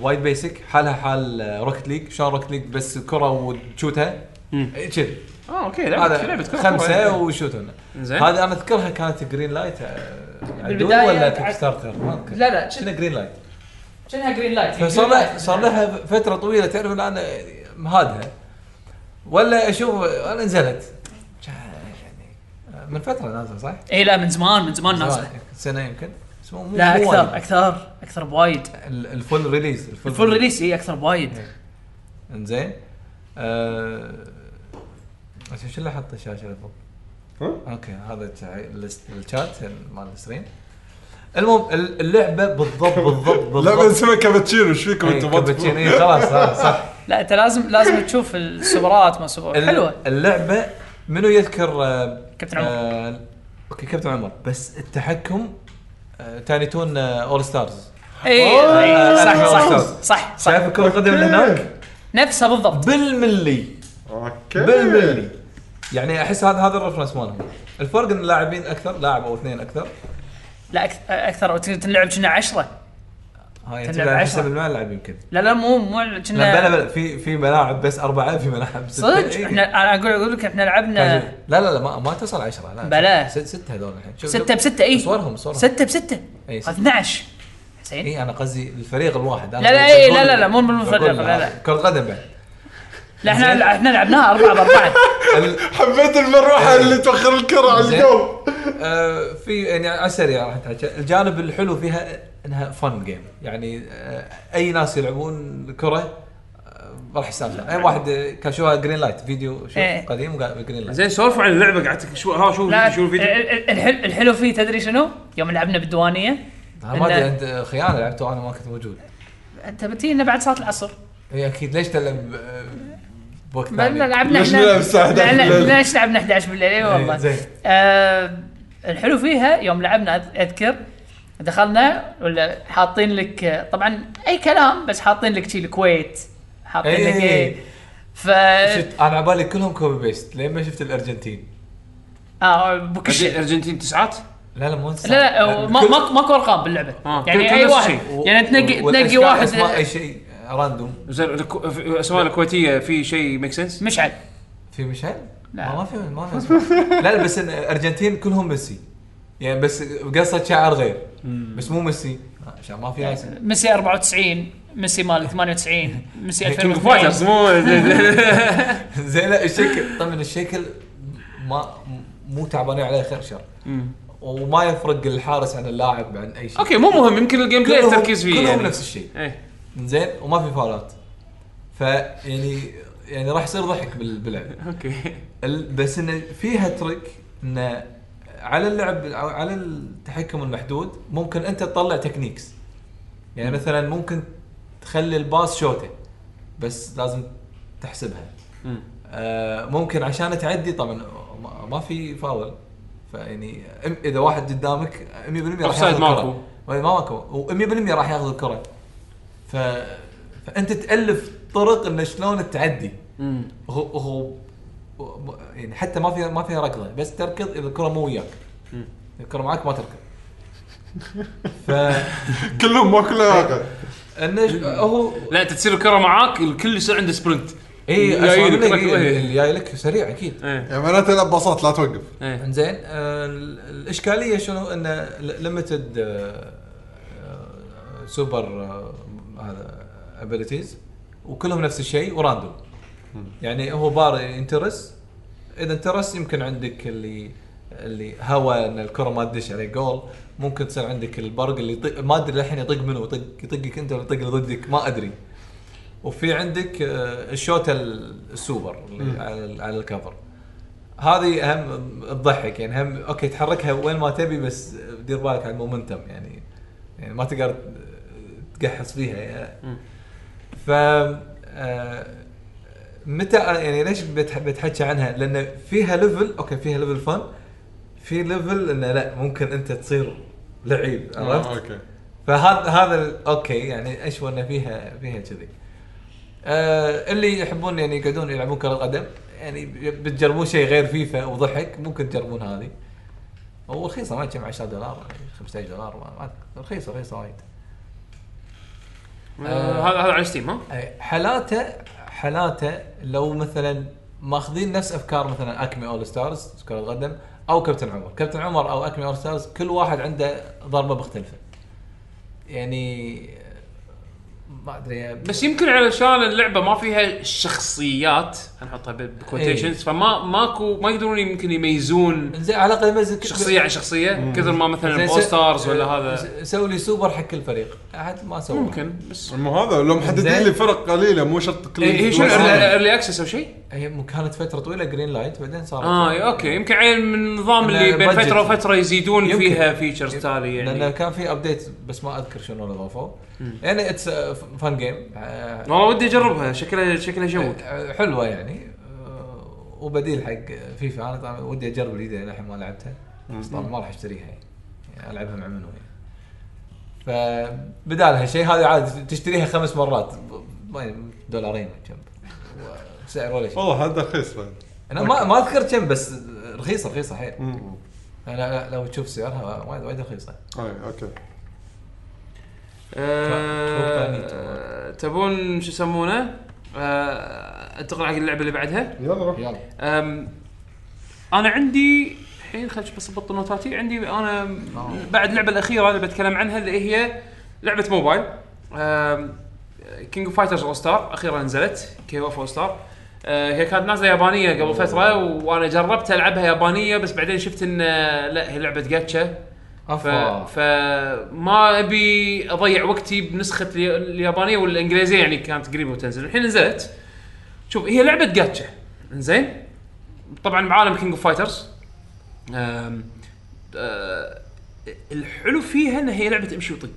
وايد basic حالها حال Rocket League شلون Rocket League بس كرة وتشوتها. إيه، كذي. آه okay لعبه هذا لعبة خمسة كرة. وشوتون. زين. هذه أنا أذكرها كانت Greenlight بالبداية ولا Kickstarter ما أذكر. لا لا شنو Greenlight شنها Greenlight فصار لها صار لها فترة طويلة تعرف الآن مهادها. ولا أشوف أنا نزلت. يعني من فترة نازلة صح؟ اي لا من زمان من زمان نازلة. سنة يمكن. مو- لا مو أكثر وايد. أكثر أكثر بوايد. ال- ال full release ال full release اي أكثر بوايد. إنزين. آه... عشان شو اللي حط الشاشه اللي فوق؟ okay هذا الشات مال ال stream المهم ال- اللعبة بالضبط بالضبط بالضبط لا بس اسمها كابتشينو. إيش فيكم إيه، أنتم كابتشينو،؟ إيه، خلاص صح. لا أنت لازم لازم تشوف السوبرات ما سوبرات حلوة. اللعبة منو يذكر آه، كابتن عمر. آه، okay كابتن عمر. بس التحكم آه، Tiny Toon All Stars اي صح صح. صح صح شايف كرة القدم اللي هناك نفسها بالضبط. بالملي. okay. بالملي. يعني أحس هذا هذا ال reference مالهم. الفرق إن اللاعبين أكثر لاعب أو اثنين أكثر. لا أك- أكثر. تنلعب كنا 10 هاي تلعب تلعب عشرة. حسب الملعب يمكن لا لا مو مو لا بلا كنا بلا في في ملاعب بس أربعة في ملاعب ستة. صدق؟ إيه. إحنا أنا أقول أقول لك إحنا لعبنا لا لا لا ما, ما توصل 10 لا بلا. ست ستة هذول الحين. شوف- 6 شوف. بستة اي صورهم صورهم. 6 بستة. إي، ستة. 12 حسين اي أنا قصدي الفريق الواحد. أنا لا، لا، بقول- إي، بقول- لا، لا، لا، مو بالفريق، بقول لا، لا. كرة قدم بعد. لا. إحنا إحنا لعبناها 4 بأربعة. ال- حبيت المروحة اللي توخر الكرة على. الجو. آه، في يعني على السريع راح الجانب الحلو فيها إنها fun game يعني آه، أي ناس يلعبون كرة آه، راح يستانسون. أي واحد آه، كان شوفها Greenlight فيديو شوف إيه. قديم وقال Greenlight زين سولفوا عن اللعبة قاعد تك- شو ها شو شو الفيديو؟ ال- ال- الحل- الحلو فيه تدري شنو؟ يوم لعبنا بالديوانية ما أدري انت خيانة لعبته وأنا ما كنت موجود. انت بتجينا بعد صلاه العصر. اي أكيد. ليش تلعب آه، بوقت ثاني. لعبنا إحنا نلعب الساعة 11 لا- لا- بالليل؟ ليش لعبنا 11 بالليل؟ اي والله. إيه، زين. آه الحلو فيها يوم لعبنا أذكر دخلنا ولا حاطين لك طبعا أي كلام بس حاطين لك شي الكويت. حاطين إيه. لك إيه. ف شفت أنا على بالي كلهم copy paste لين ما شفت الأرجنتين. آه بوكش لا الأرجنتين تسعات؟ لا لا مو لا ما كل- ما- ماكو أرقام باللعبة. آه، كل- يعني كل أي واحد. يعني تنقي تنقي واحد اسماء أي شيء. random زين الكو- الاسماء الكويتية في شيء make sense مشعل. في مشعل؟ لا. ما في ما في. لا لا بس إن الأرجنتين كلهم ميسي. يعني بس قصة شعر غير. بس مو ميسي. عشان ما في ناس. ميسي 94 ميسي مال 98 ميسي King 2002 Fighters مو زين لا الشكل طبعا الشكل ما مو تعبانين عليه خير شر. وما يفرق الحارس عن اللاعب عن أي شيء. okay مو مهم يمكن ال gameplay كلهم- التركيز فيه كلهم يعني. نفس الشيء. إيه. زين؟ وما في فاولات فيعني يعني راح يصير ضحك بال- باللعب. okay. ال- بس إنه فيها ترك انه على اللعب على التحكم المحدود ممكن أنت تطلع تكنيكس. يعني مثلا ممكن تخلي الباص شوتة بس لازم تحسبها. مم. آه ممكن عشان تعدي طبعا ما- ما في فاول. فيعني إذا واحد قدامك 100% راح Offside ياخذ ماكو. الكره ما ماكو. و100% راح ياخذ الكرة. ف... فأنت تألف طرق انه شلون تعدي. هو هو يعني حتى ما فيها ما فيها ركضة بس تركض إذا الكرة مو وياك. الكرة معك ما تركض. ف كلهم ما كله علاقه انه ش- هو لا أنت تصير الكرة معاك الكل يصير عنده sprint اي جاي لك ركضة. إيه، اللي جاي لك سريع أكيد. يعني معناته تلعب باصات لا توقف. إنزين آه، ال- الإشكالية شنو؟ انه limited super آه، هذا abilities وكلهم نفس الشيء و random يعني هو بار ينترس إذا انترس يمكن عندك اللي اللي هوا إن الكرة ما تدش عليه جول ممكن تصير عندك البرق اللي يطق ما أدري الحين يطق منو يطق يطقك أنت ولا يطق اللي ضدك ما أدري. وفي عندك آه، ال shoot ال super اللي على على ال cover. هذه أهم تضحك. يعني هم okay تحركها وين ما تبي بس دير بالك على ال momentum. يعني يعني ما تقدر تقحص فيها يعني ف آه، متى يعني ليش بتح- بتحكي عنها؟ لأن فيها level okay فيها level fun في level إنه لا ممكن أنت تصير لعيب عرفت؟ آه، okay فهذا هذا okay يعني اشوى إنه فيها فيها كذي. آه اللي يحبون يعني يقعدون يلعبون كرة قدم يعني بتجربون شيء غير فيفا وضحك ممكن تجربون هذه. ورخيصه ما تجمع 10 دولار 15 دولار ما- ما رخيصة رخيصة وايد. آه، هذا هذا على Steam ها؟ حالاته حالاته لو مثلا ماخذين نفس أفكار مثلا Acme All Stars كره القدم أو كابتن عمر، كابتن عمر أو Acme All Stars كل واحد عنده ضربة مختلفة. يعني ما أدري. بس يمكن علشان اللعبة ما فيها شخصيات نحطها ب quotations فما ماكو ما يقدرون يمكن يميزون زين على الأقل يميز شخصية عن شخصية كثر ما مثلا boosters ولا آه، هذا. سوي لي سوبر حق كل فريق أحد ما سوى. ممكن بس مو هذا لو محددين. لي فرق قليلة مو شرط كل إيه، هي شنو early access أو شيء؟ هي كانت فترة طويلة Greenlight بعدين صارت آه okay. يمكن عيل من النظام اللي بين. فترة وفترة يزيدون. فيها features تالي لأنه يعني. كان في update بس ما أذكر شنو اللي ضافوه يعني it's fun game والله ودي أجربها. شكلها شكلها شوق حلوة يعني. آه، وبديل حق فيفا. أنا طبعا ودي أجرب الجديدة الحين ما لعبتها. بس طبعا ما راح أشتريها يعني, يعني ألعبها مع منو يعني. فبدالها شيء هذه عادي تشتريها خمس مرات. ما- دولارين كم سعر ولا شيء. والله هذا رخيص بعد. أنا ما ما أذكر كم بس رخيصة رخيصة حيل. لا لا لو تشوف سعرها وايد وايد رخيصة. أي أوكي. آه، تبون شو يسمونه؟ آه، انتقل حق اللعبة اللي بعدها. يلا روح. يلا. أنا عندي الحين خليني بس أضبط نوتاتي عندي أنا بعد اللعبة الأخيرة اللي بتكلم عنها اللي هي لعبة موبايل. King of Fighters All Star أخيرا نزلت. KOF All Star هي كانت نازلة يابانية قبل فترة وأنا جربت ألعبها يابانية بس بعدين شفت إن آه، لا هي لعبة جاتشا. ف... فما أبي أضيع وقتي بنسخة الي- اليابانية والإنجليزية يعني كانت قريبة وتنزل. الحين نزلت. شوف هي لعبة جاتشا. زين طبعا بعالم King of Fighters الحلو فيها إن هي لعبة أمشي وطق.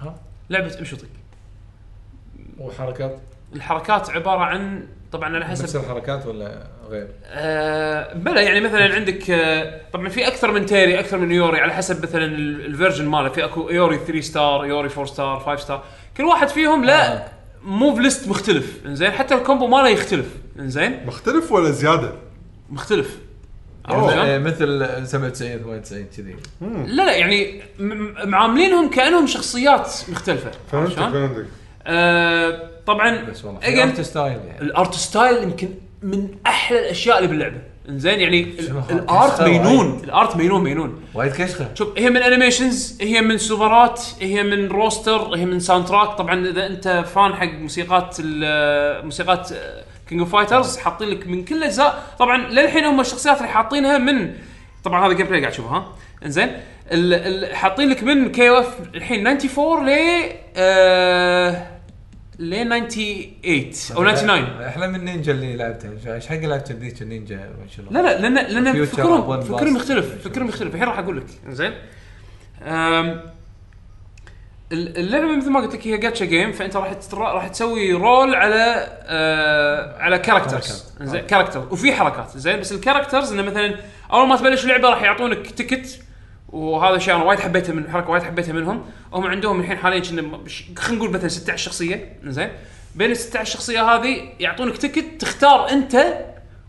ها؟ لعبة أمشي وطق. وحركات؟ الحركات عبارة عن طبعا على نفس حسب الحركات ولا غير؟ آه بلى يعني مثلا عندك آه طبعا في أكثر من تيري أكثر من يوري على حسب مثلا ال- ال version ماله. في أكو يوري 3 star يوري 4 star 5 star كل واحد فيهم لا آه. move list مختلف. إنزين حتى ال combo ماله يختلف. إنزين. مختلف ولا زيادة؟ مختلف؟ يعني مثل 97 98 كذي. لا لا يعني معاملينهم كأنهم شخصيات مختلفة. فهمتك؟ فهمتك. آه طبعا بس والله Again، art style يعني. ال art style يمكن من أحلى الاشياء اللي باللعبة. إنزين يعني؟ ال art مينون. ال art مينون مينون. وايد كشخة. شوف هي من animations هي من سوبرات هي من roster هي من soundtrack طبعا إذا أنت fan حق موسيقات موسيقات King of Fighters حاطين لك من كل الاجزاء طبعا للحين هم الشخصيات اللي حاطينها من طبعا هذا gameplay قاعد تشوفه ها؟ إنزين. حاطين لك من KOF الحين 94 ل آه ل 98 أو 99 أحلى من نينجا اللي لعبتها. إيش حق لعبت ذيك النينجا؟ ما شاء الله لا لا لأن لأن فكرهم فكرهم. يختلف فكرهم يختلف. الحين راح أقول لك. زين اللعبة مثل ما قلت لك هي جاتشا جيم فأنت راح راح تسوي roll على آه على characters زين character وفي حركات. زين بس ال characters إنه مثلا أول ما تبلش اللعبه راح يعطونك ticket وهذا شيء أنا وايد حبيته من حركه وايد حبيتها منهم. هم عندهم الحين حاليا خلينا نقول مثلا 16 شخصية. زين بين ال 16 شخصية هذه يعطونك ticket تختار أنت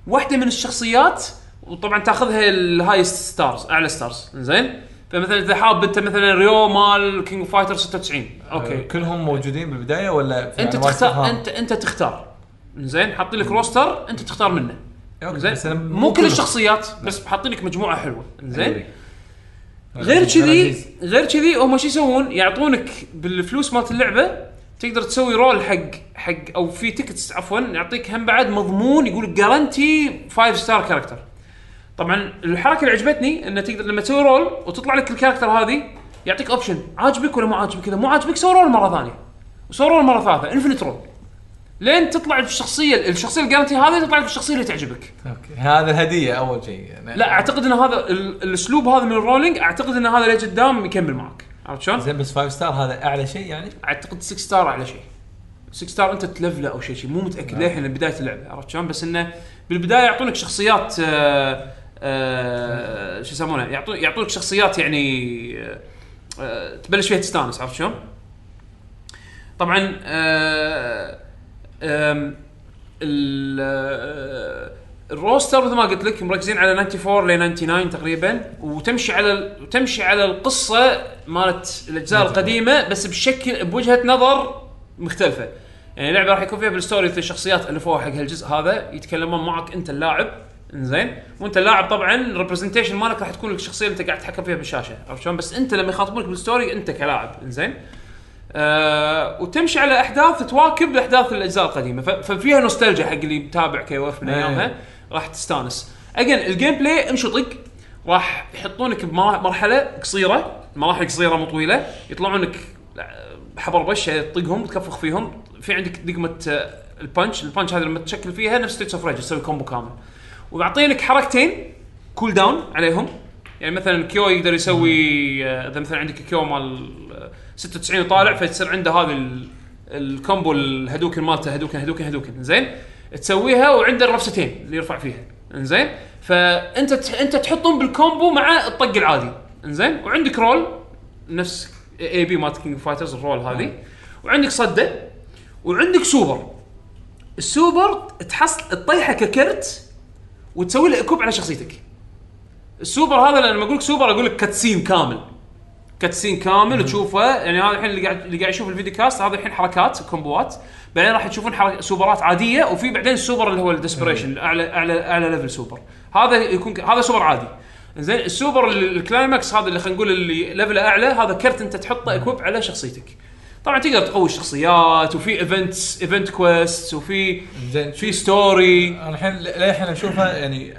واحدة من الشخصيات وطبعا تأخذها ال highest stars أعلى stars زين فمثلا إذا حاب أنت مثلا ريو مال King of Fighter 96 okay. كلهم موجودين بالبداية ولا في أنت تختار؟ انت أنت تختار. زين حاطين لك roster أنت تختار منه. زين مو كل. الشخصيات بس حاطين لك مجموعة حلوة. زين أدري. غير كذي. غير كذي هم شو يسوون؟ يعطونك بالفلوس مالت اللعبة تقدر تسوي roll حق حق أو في tickets عفوا يعطيك هم بعد مضمون يقول guaranteed 5 star character طبعا الحركة اللي عجبتني إنه تقدر لما تسوي roll وتطلع لك ال character هذه يعطيك option عاجبك ولا مو عاجبك؟ إذا مو عاجبك سوي roll مرة ثانية. وسوي roll مرة ثالثة infinite roll لين تطلع الشخصيه الشخصية ال guaranteed هذه تطلع لك الشخصيه اللي تعجبك. okay. هذا الهدية أول شيء. يعني لا أعتقد إن هذا ال- الأسلوب هذا من ال rolling أعتقد إن هذا لقدام يكمل معك. عرفت شلون؟ زين بس 5 star هذا أعلى شيء يعني؟ أعتقد 6 star أعلى شيء. 6 star أنت تلفله أو شيء شيء مو متأكد للحين بداية اللعبة. عرفت شلون؟ بس إنه بالبداية يعطونك شخصيات آه آه شو يسمونها يعطون يعطونك شخصيات يعني آه آه تبلش فيها تستانس. عرفت شلون؟ طبعا آه آه، الروستر مثل ما قلت لك مركزين على 94 ل 99 تقريبا وتمشي على وتمشي على القصة مالت الأجزاء القديمة بس بشكل بوجهة نظر مختلفة. يعني اللعبه راح يكون فيها بال story مثل الشخصيات الفوها حق هالجزء هذا يتكلمون معك أنت اللاعب. إنزين. وأنت اللاعب طبعا ال representation مالك راح تكون الشخصيه اللي أنت قاعد تتحكم فيها بالشاشة. عرفت شلون؟ بس أنت لما يخاطبونك بال story أنت كلاعب. إنزين. آه وتمشي على أحداث تواكب أحداث الأجزاء القديمة. ففيها نوستالجيا حق اللي متابع كي اوف من إيه. أيامها. راح تستانس. again ال gameplay امشي طق راح يحطونك بمرحلة قصيرة. مراحل قصيرة مو طويلة. يطلعونك حبربشة تطقهم تكفخ فيهم. في عندك دقمة آه، ال punch. ال punch هذه لما تشكل فيها نفس Streets of Rage تسوي combo كامل. ويعطونك حركتين cooldown عليهم. يعني مثلا كيو يقدر يسوي آه، إذا مثلا عندك كيو مال 96 وطالع فتصير عنده هذه ال- ال combo الهدوكن مالته هدوكن هدوكن هدوكن. زين؟ تسويها وعنده الرفستين اللي يرفع فيها. انزين فأنت أنت تحطهم بال combo مع الطق العادي. انزين وعندك roll نفس AB مالت King Fighters ال roll هذه. وعندك صدة. وعندك super. ال super تحصل تطيحه ككرت وتسوي له equip على شخصيتك. السوبر هذا لما أقول لك سوبر أقول لك cutscene كامل. cutscene كامل تشوفه. يعني هذا الحين اللي قاعد اللي قاعد يشوف ال videocast هذا الحين حركات combo ات. بعدين راح تشوفون حرك... سوبرات عادية وفي بعدين السوبر اللي هو ال desperation اعلى اعلى أعلى level super. هذا يكون هذا سوبر عادي. زين السوبر ال- ال climax هذا اللي خلينا نقول اللي level ه أعلى هذا كرت أنت تحطه equip على شخصيتك. طبعا تقدر تقوي الشخصيات وفي events event quest وفي زين. في story الحين للحين اشوفها يعني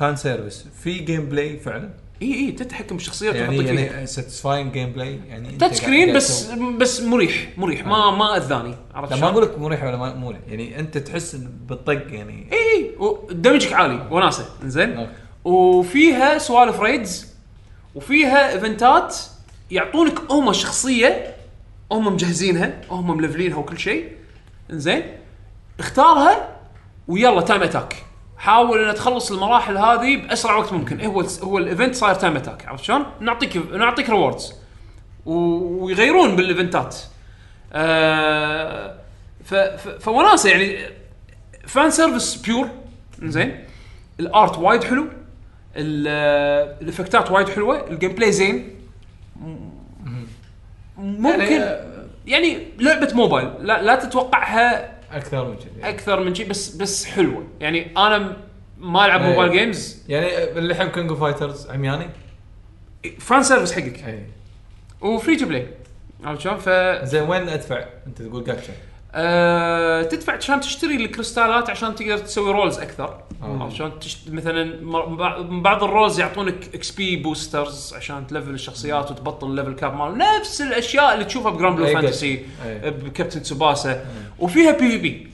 fan service في gameplay فعلا؟ إي إي تتحكم بالشخصيات يعني. يعني satisfying gameplay يعني touch screen بس بس مريح مريح ما ما أذاني عرفت لا ما؟ أقول لك مريح ولا ما مريح. يعني أنت تحس بالطق يعني إي إي و damage ك عالي وناسة. زين. وفيها سوالف raids وفيها event ات يعطونك هم شخصيه هم مجهزينها هم ملفلينها وكل شيء. زين اختارها ويلا time attack حاول ان تخلص المراحل هذه بأسرع وقت ممكن. هو هو ال event صاير time attack عرفت شلون؟ نعطيك نعطيك rewards ويغيرون بال event ات آه ف ف فوناسة يعني fan service pure زين؟ ال art وايد حلو. ال- آه، ال effect ات وايد حلوة. ال gameplay زين ممكن. يعني- يعني لعبة موبايل لا لا تتوقعها أكثر من كذي. أكثر من شيء بس بس حلوة. يعني أنا ما ألعب إيه. mobile games يعني اللي يحب King Fighters عمياني؟ fan service حقك. اي و free to play عرفت شلون؟ ف زين وين أدفع؟ أنت تقول جاتشا آه تدفع عشان تشتري الكريستالات عشان تقدر تسوي rolls أكثر. شلون؟ تشت... مثلا بعض ال rolls يعطونك XP boosters عشان تلفل الشخصيات وتبطل ال level cap مال نفس الأشياء اللي تشوفها ب Granblue Fantasy. ب Captain Tsubasa وفيها PvP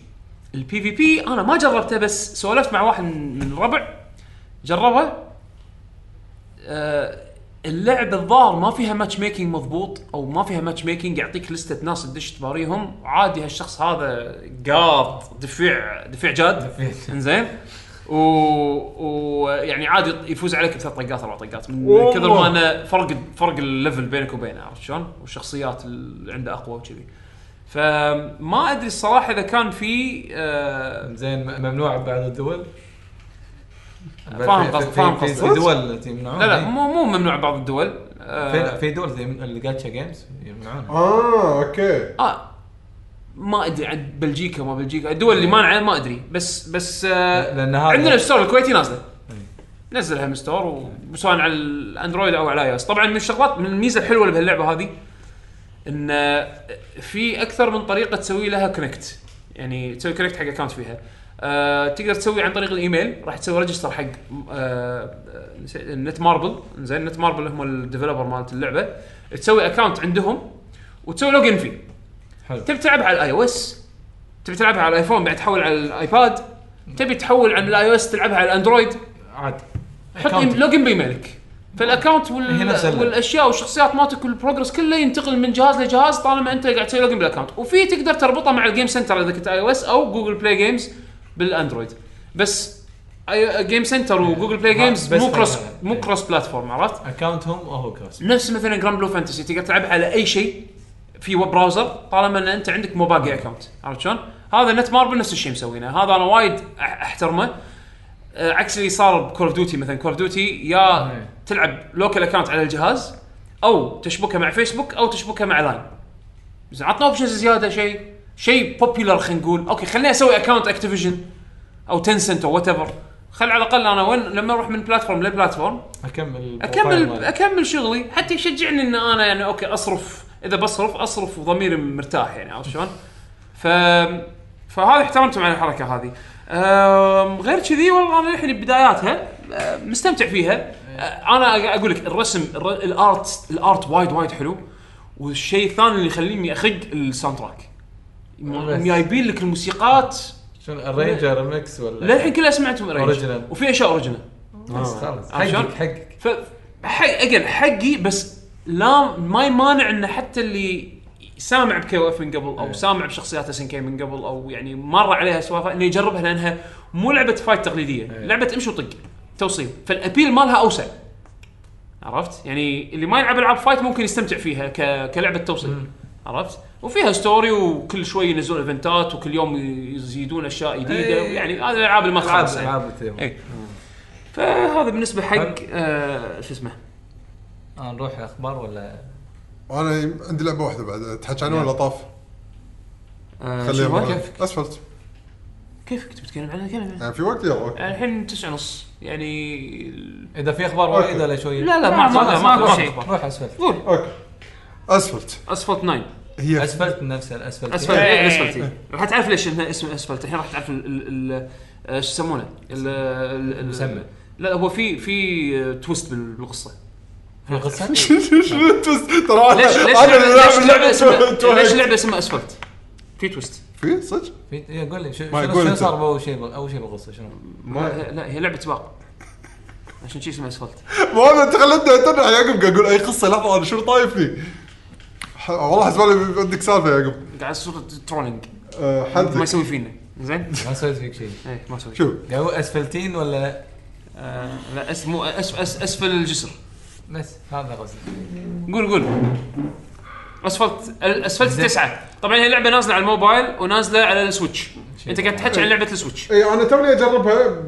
ال PvP أنا ما جربته بس سولفت مع واحد من الربع جربه؟ آه اللعبة الظاهر ما فيها matchmaking مضبوط أو ما فيها matchmaking يعطيك لستة ناس تدش تباريهم عادي هالشخص هذا قاط دفيع دفيع جاد إنزين و... و يعني عادي يفوز عليك بثلاث طقات أربع طقات من والله. كثر ما انه فرق فرق ال level بينك وبينه عرفت شلون؟ والشخصيات اللي عنده أقوى وكذي. فما أدري الصراحة إذا كان في آه زين ممنوع ببعض الدول فاهم في- قصد- في- فاهم في- قصدك. في دول يمنعون. لا لا إيه. مو مو ممنوع بعض الدول. آه في في دول زي اللي gacha games يمنعونها آه okay. آه ما أدري عن بلجيكا ما بلجيكا. الدول اللي مانعة ما أدري. بس بس آه لأن هذا عندنا ال store الكويتي نازلة. نزلها من store وسواء على ال Android أو على iOS طبعا من الشغلات من الميزة الحلوة اللي بهاللعبة هذه إن آه، في أكثر من طريقة تسوي لها connect يعني تسوي connect حق account فيها. آه تقدر تسوي عن طريق الإيميل. راح تسوي register حق آه Netmarble. زين Netmarble هم ال developer مالت اللعبة. تسوي account عندهم وتسوي login فيه. حلو. تبي تلعبها على ال iOS تبي تلعبها على ال iPhone بعد تحول على ال iPad تبي تحول عن ال iOS تلعبها على ال Android عادي حط. login بإيميلك. فال account وال... والأشياء والشخصيات مالتك وال progress كله ينتقل من جهاز لجهاز طالما أنت قاعد تسوي login بال account وفي تقدر تربطه مع ال Game Center إذا كنت iOS أو Google Play Games بال Android بس Game Center و Google Play Games مو cross. مو. cross platform عرفت؟ account هم هو cross نفس مثلا Granblue Fantasy تقدر تلعبها على أي شيء في web browser طالما إن أنت عندك Mobage account عرفت شلون؟ هذا Netmarble نفس الشيء مسوينه هذا أنا وايد أحترمه آه، عكس اللي صار ب Call of Duty مثلا Call of Duty يا. تلعب local account على الجهاز أو تشبكها مع فيسبوك أو تشبكها مع LINE زين عطنا options زيادة شيء شيء popular خلينا نقول okay خليني أسوي account Activision أو Tencent أو whatever خل على الأقل أنا وين لما أروح من platform ل platform أكمل اكمل أكمل شغلي حتى يشجعني إن أنا يعني okay أصرف إذا بصرف أصرف وضميري مرتاح يعني عرفت شلون؟ ف فهذه احترمتهم على الحركة هذه. غير كذي والله أنا للحين بداياتها مستمتع فيها. أه، أنا أقول لك الرسم الر- ال art ال art وايد وايد حلو والشيء الثاني اللي يخليني أخق ال soundtrack. جايبين لك الموسيقات. شنو ال arrange mix ولا؟ للحين كلها سمعتهم arrange original. وفي اشياء original بس خلاص؟ حقك حقك. ف حق أجل حقي بس لا ما يمانع ان حتى اللي سامع ب KOF من قبل أو سامع بشخصيات SNK من قبل أو يعني مر عليها سوالف إنه يجربها لأنها مو لعبة fight تقليدية. لعبة امشي وطق توصيل. فال appeal مالها أوسع. عرفت؟ يعني اللي ما يلعب ألعاب fight ممكن يستمتع فيها ك... كلعبة توصيل. عرفت؟ وفيها story وكل شوي ينزلون event ات وكل يوم يزيدون أشياء جديدة. إيه. يعني هذه الألعاب اللي ما العاب تخلص يعني. العاب ال team. اي فهذا بالنسبة حق. آه شو اسمه؟ آه، نروح أخبار ولا؟ أنا عندي لعبة واحدة بعد. تحكي عنها ولا طاف؟ آه خليها أسفلت. كيفك تبي تتكلم عنها؟ كلمه يعني في وقت يلا. okay الحين تسعة ونص. يعني إذا في أخبار. وايد ولا شوية؟ لا لا ما ما- ما ما ما أقول شيء. روح اسفل قول. okay. Asphalt. Asphalt 9 هي. أسفلت نفسه الاسفلت أسفلت. إيه. أسفلت. راح تعرف ليش إنها اسم أسفلت. الحين راح تعرف ال- ال- ال- شو يسمونه؟ ال- ال- ال- المسمى. لا هو في في twist بال- بالقصة. في قصه شنو twist ترى ليش ليش أنا اللي ليش لاعب لعبة اسمها ليش. لعبة اسمها أسفلت؟ في twist. في؟ صدق؟ في إيه، قول لي شنو. صار بأول شيء أول شيء بالقصة؟ شنو؟ ما لا هي لعبة سباق. عشان شي اسمها أسفلت. ما أنا انت خلتني اتنح يعقوب قاعد أقول أي قصة لحظة أنا شنو طايفني؟ ح- والله حسبالي عندك سالفة يا يعقوب. قاعد يصير trolling أه، ما يسوي فينا. زين؟ ما سويت فيك شيء. إيه ما أسوي شوف قاعد أقول أسفلتين ولا؟ لا؟ آه لا أس مو أس أس أسفل الجسر. بس هذا قصدي قول قول. Asphalt Asphalt تسعة. طبعا هي لعبة نازلة على الموبايل ونازلة على ال Switch. أنت قاعد تحكي عن لعبة ال Switch. اي أنا توني أجربها.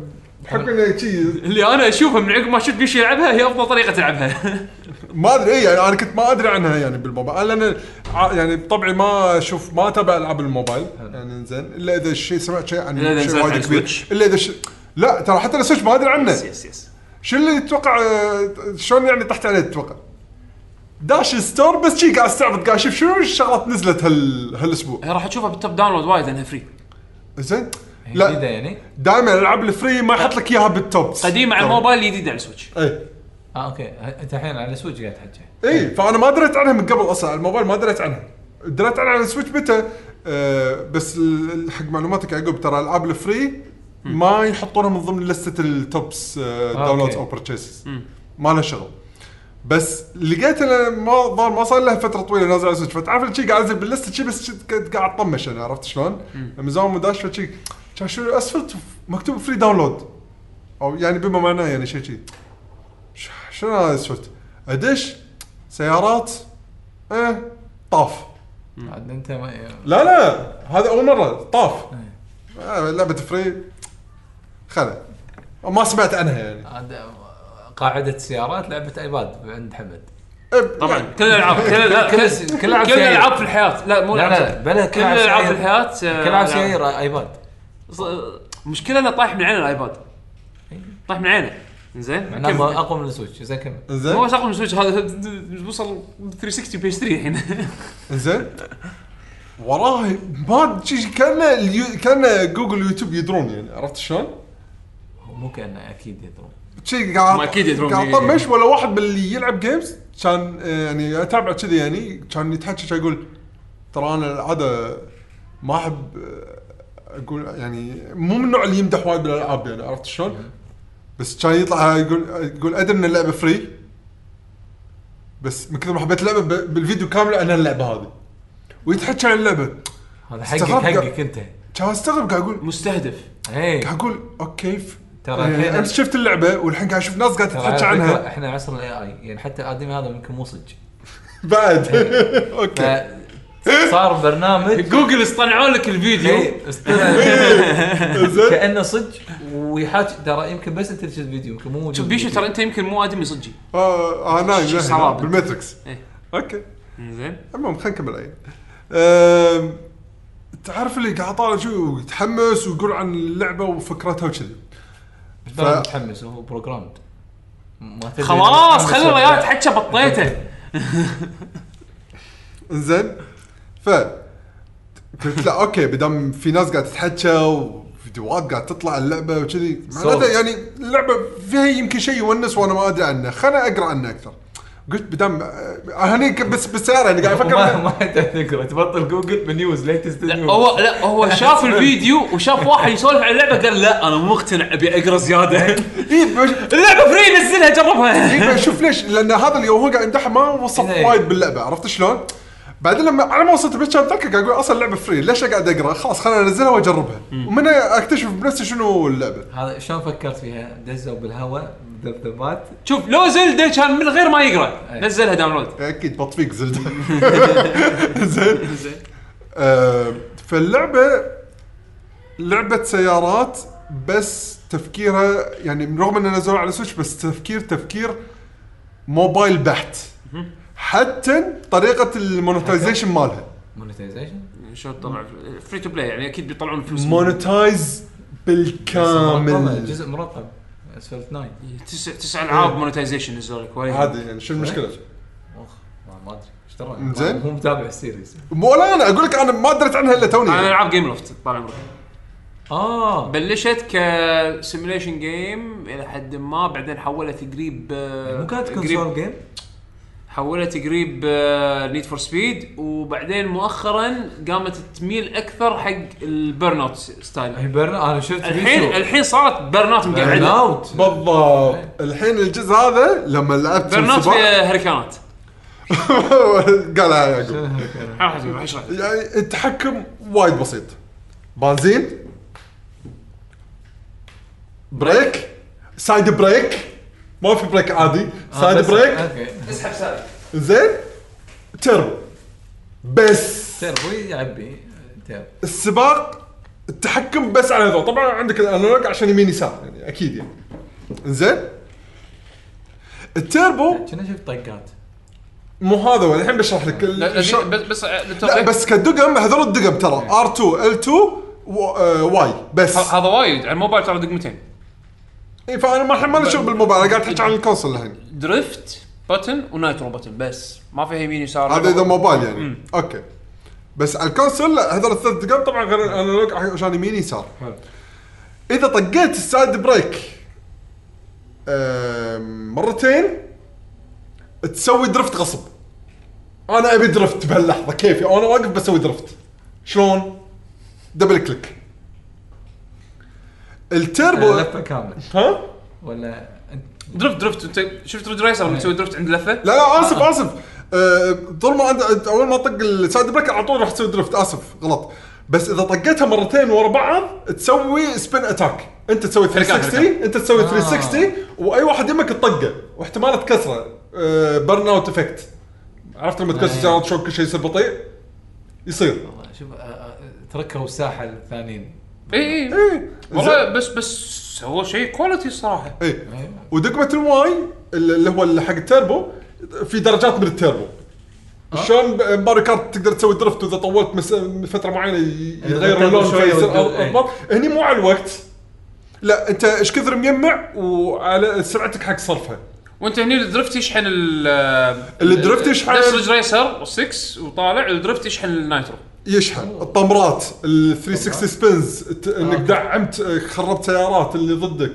بحكم انه شي. اللي أنا أشوفها من عقب ما شفت بيش يلعبها هي أفضل طريقة تلعبها. ما أدري اي يعني أنا كنت ما أدري عنها يعني بالموبايل. لأن يعني بطبعي ما أشوف ما أتابع ألعاب الموبايل. يعني زين. إلا إذا الشيء سمعت شيء عن إلا إذا شيء وايد كبير. إلا إذا ش... لا ترى حتى ال Switch ما أدري عنه. yes yes شو اللي تتوقع شلون يعني طحت عليه تتوقع؟ داش ال store بس شي قاعد أستعبط. قاعد أشوف شنو الشغلات نزلت هال هالأسبوع. هي راح تشوفها بال top download وايد لأنها free زين. جديده لا يعني؟ دائما الألعاب ال free ما يحط لك إياها بال top قديمة على الموبايل جديدة على ال Switch اي آه okay. أنت الحين على ال Switch قاعد تحكي. اي فأنا ما دريت عنها من قبل أصلا. على الموبايل ما دريت عنها دريت عنها على ال Switch متى؟ آه بس ال- حق معلوماتك يعقوب ترى الالعاب ال free ما يحطونها من ضمن لستة ال tops آه downloads أو purchases ما لها شغل. بس لقيت أنا ما ظهر ما صار لها فترة طويلة نازل على ال Switch. فتعرف شي قاعد انزل باللستة شي بس قاعد أطمش أنا عرفت شلون؟ من زمان مو داش فشي كان شو أسفلت؟ مكتوب free download أو يعني بما معناه يعني شيء شي. شنو هذا اسفلت؟ أدش سيارات إيه طاف. عاد أنت ما لا لا هذا أول مرة طاف. آه لعبة free. خلا. ما سمعت عنها يعني. عاد قاعدة سيارات لعبة iPad عند حمد. إيه، طبعا. يعني كل الالعاب كل الألعاب- كل- كل كل. الألعاب في الحياة. لا مو لا لا. بلا كل الألعاب في الحياة آه، كل ألعاب. سيارة iPad مشكلة إنه طايح من عين ال iPad طايح من عينه. زين؟ كمل. اقوى من ال Switch. زين كمل. زين. هو شغل ال Switch. هذا وصل 360 PS 3 الحين. زين. وراه ما كأن اليو... كأن Google YouTube يدرون يعني. عرفت شلون؟ هو مو كأنه أكيد يدرون. شي قاعد ما أكيد يدرون. قاعد طمش ولا واحد من اللي يلعب games كان آه، يعني أتابع كذي يعني. كان يتحكى كان يقول ترى أنا العاده ما أحب آه، أقول يعني مو من النوع اللي يمدح وايد بالألعاب يعني. عرفت شلون؟ بس كان يطلع يقول يقول أدري إن اللعبة free بس من كثر ما حبيت اللعبة ب- بالفيديو كامل عن اللعبة هذه. ويتحكى عن اللعبة. هذا حقك حقك أنت. كان استغرب قاعد أقول مستهدف. إيه. قاعد أقول okay ف... ترى آه، الحين- امس شفت اللعبة والحين قاعد أشوف ناس قاعد ترى تتحكى فكرة عنها. إحنا عصر ال AI يعني حتى الادمي هذا يمكن مو صدق. بعد. okay. صار برنامج. جوجل اصطنعوا لك الفيديو. إيه،. زين. كأنه صدق ويحاكي ترى يمكن بس انت اللي شفت فيديو يمكن مو موجود شوف بيشو. ترى انت يمكن مو ادمي صجي آه نايم نايم، صلابة. بال Matrix إيه. okay. زين. المهم خلينا نكمل أم، تعرف اللي قاعد طالع شو؟ يتحمس ويقول عن اللعبة وفكرتها وكذي. متحمس هو programmed خلاص خلي الرجال. تحكى بطيته. انزين ف قلت لا okay بدام في ناس قاعدة تتحكى وفيديوهات قاعدة تطلع اللعبة وكذي. معناته. يعني اللعبة فيها يمكن شيء يونس وأنا ما أدري عنه. خليني أقرأ عنه أكثر. قلت بدام آه، هني بس بالسيارة يعني قاعد ما أفكر ما تقرا تبطل Google ب news latest لا news هو لا هو شاف الفيديو وشاف واحد يسولف عن اللعبة قال لا أنا مو مقتنع أبي أقرأ زيادة. إيه، اللعبة free نزلها جربها. إيه، شوف ليش لأن هذا اليوم هو قاعد يمدحها ما وصف إيه. وايد باللعبة. عرفت شلون؟ بعدين لما على ما وصلت كان اتذكر قاعد أقول أصلا اللعبة free ليش قاعد أقرأ؟ خلاص خليني أنزلها وأجربها. ومن أكتشف بنفسي شنو اللعبة. هذا شلون فكرت فيها؟ دزوا بالهواء ذبذبات شوف لو Zelda كان من غير ما يقرأ نزلها download. أكيد بطفيق Zelda. زين. آه، فاللعبة لعبة سيارات بس تفكيرها يعني رغم انه نزلوها على Switch بس تفكير تفكير موبايل بحت. حتى طريقة ال monetization مالها. monetization شو طلع free to play يعني أكيد بيطلعون فلوس. monetized بالكامل. جزء مرقم. اسفلت 9 تسع تسع ألعاب monetization نزلوا لك عادي يعني شو المشكلة؟ أخ ما- ما أدري. إيش زين. مو متابع ال series مو لا أنا أقول لك أنا ما دريت عنها إلا توني. أنا ألعاب Gameloft طال عمرك. آه. بلشت ك simulation game إلى حد ما بعدين حولت قريب مو كانت console game حولت قريب Need for Speed وبعدين مؤخرا قامت تميل أكثر حق ال Burnout style. هي أنا شفت الحين فيديو. الحين صارت Burnout burn مقعده out بالضبط. الحين الجزء هذا لما لعبت Burnout فيها هريكانات. قالها يعقوب. راح أجيب، راح اشرح يعني التحكم وايد بسيط. بنزين brake side brake ما في brake عادي. side بس- brake اسحب سالب زين. تربو بس. تربو يعبي. تربو السباق التحكم بس على هذول طبعا عندك ال analog عشان يمين يسار يعني أكيد يعني. زين. التربو كنا شفت طقات؟ مو هذا هو الحين بشرح لك. لا بس بس لا للتوضيح، بس كدقم هذول الدقم ترى. R2 L2 و- آه، واي. بس. هذا وايد على الموبايل ترى دقمتين. إيه، فأنا ما ما لي شغل بالموبايل قاعد أحكي عن ال console الحين. drift button و nitro button بس. ما فيها يمين يسار. هذا إذا موبايل يعني. أوكي. بس على ال console لا هذول الثلاث دقم طبعا غير ال analog عشان يمين يسار. إذا طقيت ال side brake مرتين تسوي drift غصب. أنا أبي drift بهاللحظة كيفي؟ أنا واقف بسوي drift شلون؟ double click ال turbo لفة كاملة. ها؟ ولا drift drift. انت شفت Ridge Racer لما تسوي drift عند لفة؟ لا لا آسف آسف. آه، طول ما أول ما طق ال side brake على طول راح تسوي drift. آسف غلط. بس إذا طقيتها مرتين ورا بعض تسوي spin attack أنت تسوي 360 أنت تسوي 360 وأي واحد يمك تطقه. واحتمال تكسره. Burnout effect عرفت لما تكسر إيه. سيارات شلون كل شيء يصير بطيء؟ يصير. والله شوف آه، آه، تركوا الساحه الثانيين. اي اي إيه. والله بس بس سووا شيء quality الصراحه إيه. ودقمه ال Y اللي هو اللي حق التيربو في درجات من التيربو شلون Mario Kart تقدر تسوي drift وإذا طولت مس... فترة معينة ي- يتغير اللون فيصير أ- إيه. أضبط. هني مو على الوقت. لا أنت إيش كثر مجمع وعلى سرعتك حق صرفها وأنت هني الدرفت يشحن ال الدرفت يشحن- نفس ريسر و6 وطالع الدرفت يشحن النايترو. يشحن. الطمرات ال 360 سبينز ت- إنك دعمت آه، خربت سيارات اللي ضدك.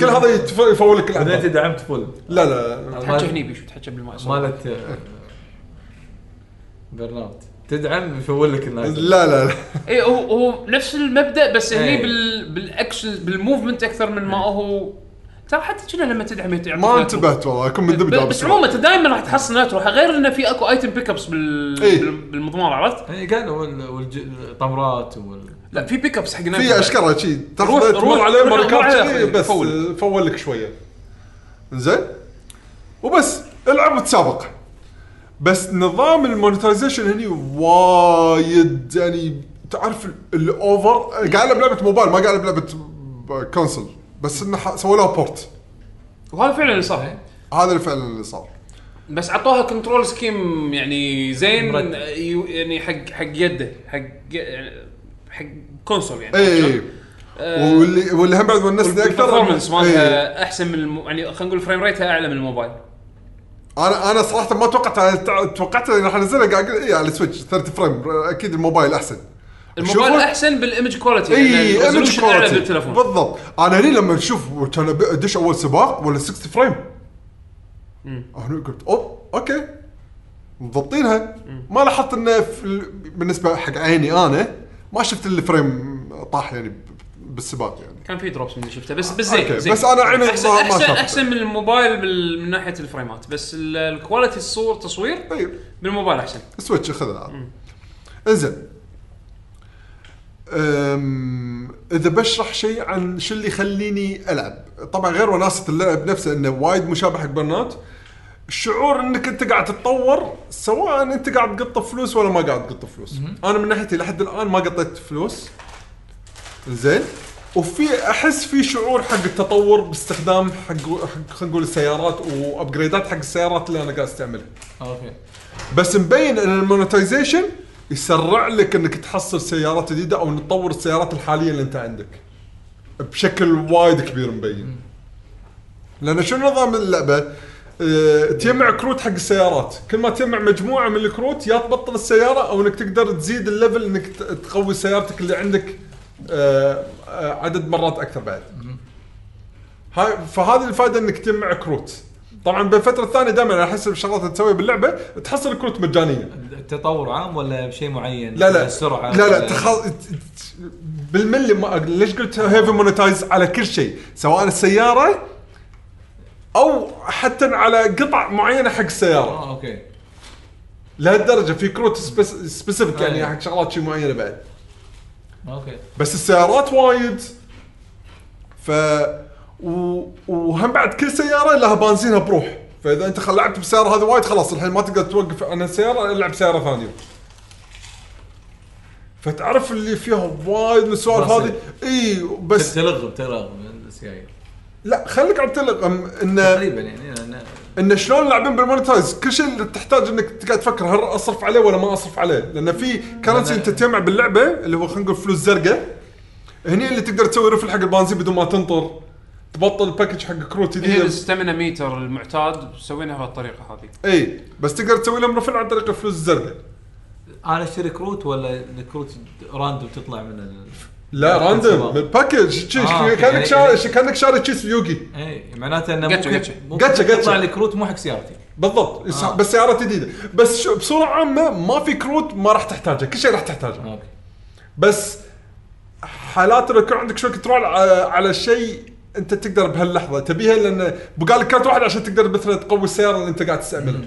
كل هذا يتف- يفول لك بعدين انت دعمت فل لا لا. تحكي هني بيشو تحكي بالماء مالت آه، برناوت تدعم يفول لك النايت لا لا لا. اي إيه، هو هو نفس المبدأ بس هني إيه. بال بالأكشن بالموفمنت أكثر من ما هو ترى حتى كنا لما تدعم يعطيك ما. انتبهت والله اكون من ب- بس عموما انت دائما راح تحصل نايترو غير انه في أكو ايتم بيك ابس بال إيه. بال- بالمضمار عرفت؟ اي قالوا وال- والج- الطمرات وال لا في بيك ابس حق في اشكره شي روح- تاخذ تمر روح- عليه روح- ماري روح كارت عليه شي، بس فول. فول لك شوية زين وبس العب وتسابق بس نظام المونتايزيشن هني وايد يعني تعرف ال- الاوفر قاعد ألعب لعبة موبايل ما قاعد ألعب لعبة console بس إنه سووا لها port وهذا فعلا اللي صار هذا اللي فعلا اللي صار. بس عطوها control scheme يعني زين يعني حق حق يده حق يعني حق console يعني. اي واللي واللي هم بعد ونسني أكثر ال performance إيه. مالها أحسن من الم... يعني خلينا نقول frame rate ها أعلى من الموبايل. أنا أنا صراحة ما توقعت توقعت اني راح انزلها قاعد أقول اي على ال Switch 30 frame أكيد الموبايل أحسن. الموبايل أحسن بال image quality إي لأن image أعلى quality بالتليفون. بالضبط. أنا هني لما أشوف كان أدش أول سباق ولا 60 frame أنا قلت أوب okay. مضبطينها. ما لاحظت إنه في ال- بالنسبة حق عيني أنا ما شفت ال frame طاح يعني ب- بالسباق يعني. كان في drops من اللي شفته بس بس زين okay، زين. بس أنا عيني احسن ما- ما احسن, شافته. أحسن من الموبايل بال- من ناحية ال frame ات. بس ال- ال quality الصور تصوير طيب. بالموبايل أحسن. Switch خذها إنزين. إذا بشرح شيء عن شو اللي يخليني ألعب. طبعا غير وناسة اللعب نفسه إنه وايد مشابه حق Burnout. الشعور إنك أنت قاعد تتطور سواء أنت قاعد تقط فلوس ولا ما قاعد تقط فلوس. أنا من ناحيتي لحد الآن ما قطيت فلوس. زين. وفي أحس في شعور حق التطور باستخدام حق حق خلينا نقول السيارات و upgrade ات حق السيارات اللي أنا قاعد أستعملها. okay. بس مبين إن ال monetization يسرع لك إنك تحصل سيارات جديدة أو تطور السيارات الحالية اللي أنت عندك. بشكل وايد كبير مبين. لأن شو نظام اللعبة؟ آه تجمع كروت حق السيارات. كل ما تجمع مجموعة من الكروت يا تبطل السيارة أو إنك تقدر تزيد ال level إنك تقوي سيارتك اللي عندك آه آه عدد مرات أكثر بعد. هاي فهذه الفائده إنك تجمع كروت. طبعا بالفترة الثانية دائما على حسب الشغلات اللي تسويها باللعبة تحصل كروت مجانية. التطور عام ولا بشيء معين؟ لا لا. السرعة لا لا ولا- تخ... بالملي ما... ليش قلت heavy monetize على كل شيء؟ سواء السيارة أو حتى على قطع معينة حق السيارة. آه okay. لهالدرجة في كروت spec... specific يعني أيوة. حق شغلات شيء معينة بعد. okay. بس السيارات وايد. ف. وهم بعد كل سيارة لها بنزينها بروح. فإذا أنت خل- لعبت بالسياره هذه وايد خلاص الحين ما تقدر توقف عن السيارة العب سيارة ثانية. فتعرف اللي فيها وايد من السوالف هذه؟ إي بس تلغ بتلغ من السيايير لا خليك على تلغم. انه تقريبا يعني أنا- انه شلون لاعبين بال monetize كل شيء اللي تحتاج إنك تقعد تفكر هل أصرف عليه ولا ما أصرف عليه. لأن في currency انت تجمع باللعبة اللي هو خلينا نقول فلوس زرقاء. هني اللي تقدر تسوي رفل حق البنزين بدون ما تنطر. تبطل الباكج حق كروت هي جديده الستامينا ميتر المعتاد سويناها بهالطريقه هذه. اي بس تقدر تسوي لهم رفل عن طريق الفلوس الزرقاء. أنا اشتري كروت ولا الكروت راندوم تطلع من ال... لا راندوم سبب. بالباكج شي- آه، أوكي. كأنك يعني- شاري كأنك شاري تشيس يوغي اي معناته إنه قتشة- ممكن قتشة. ممكن لي كروت مو حق سيارتي. بالضبط. يس- آه. بس سيارات جديدة. بس شو بصورة عامة ما في كروت ما راح تحتاجها كل شيء راح تحتاجه. أوكي. بس حالات انه يكون عندك شوي control على, على شيء أنت تقدر بهاللحظة. تبيها لأن بقى لك card واحد عشان تقدر مثلا تقوي السيارة اللي أنت قاعد تستعملها.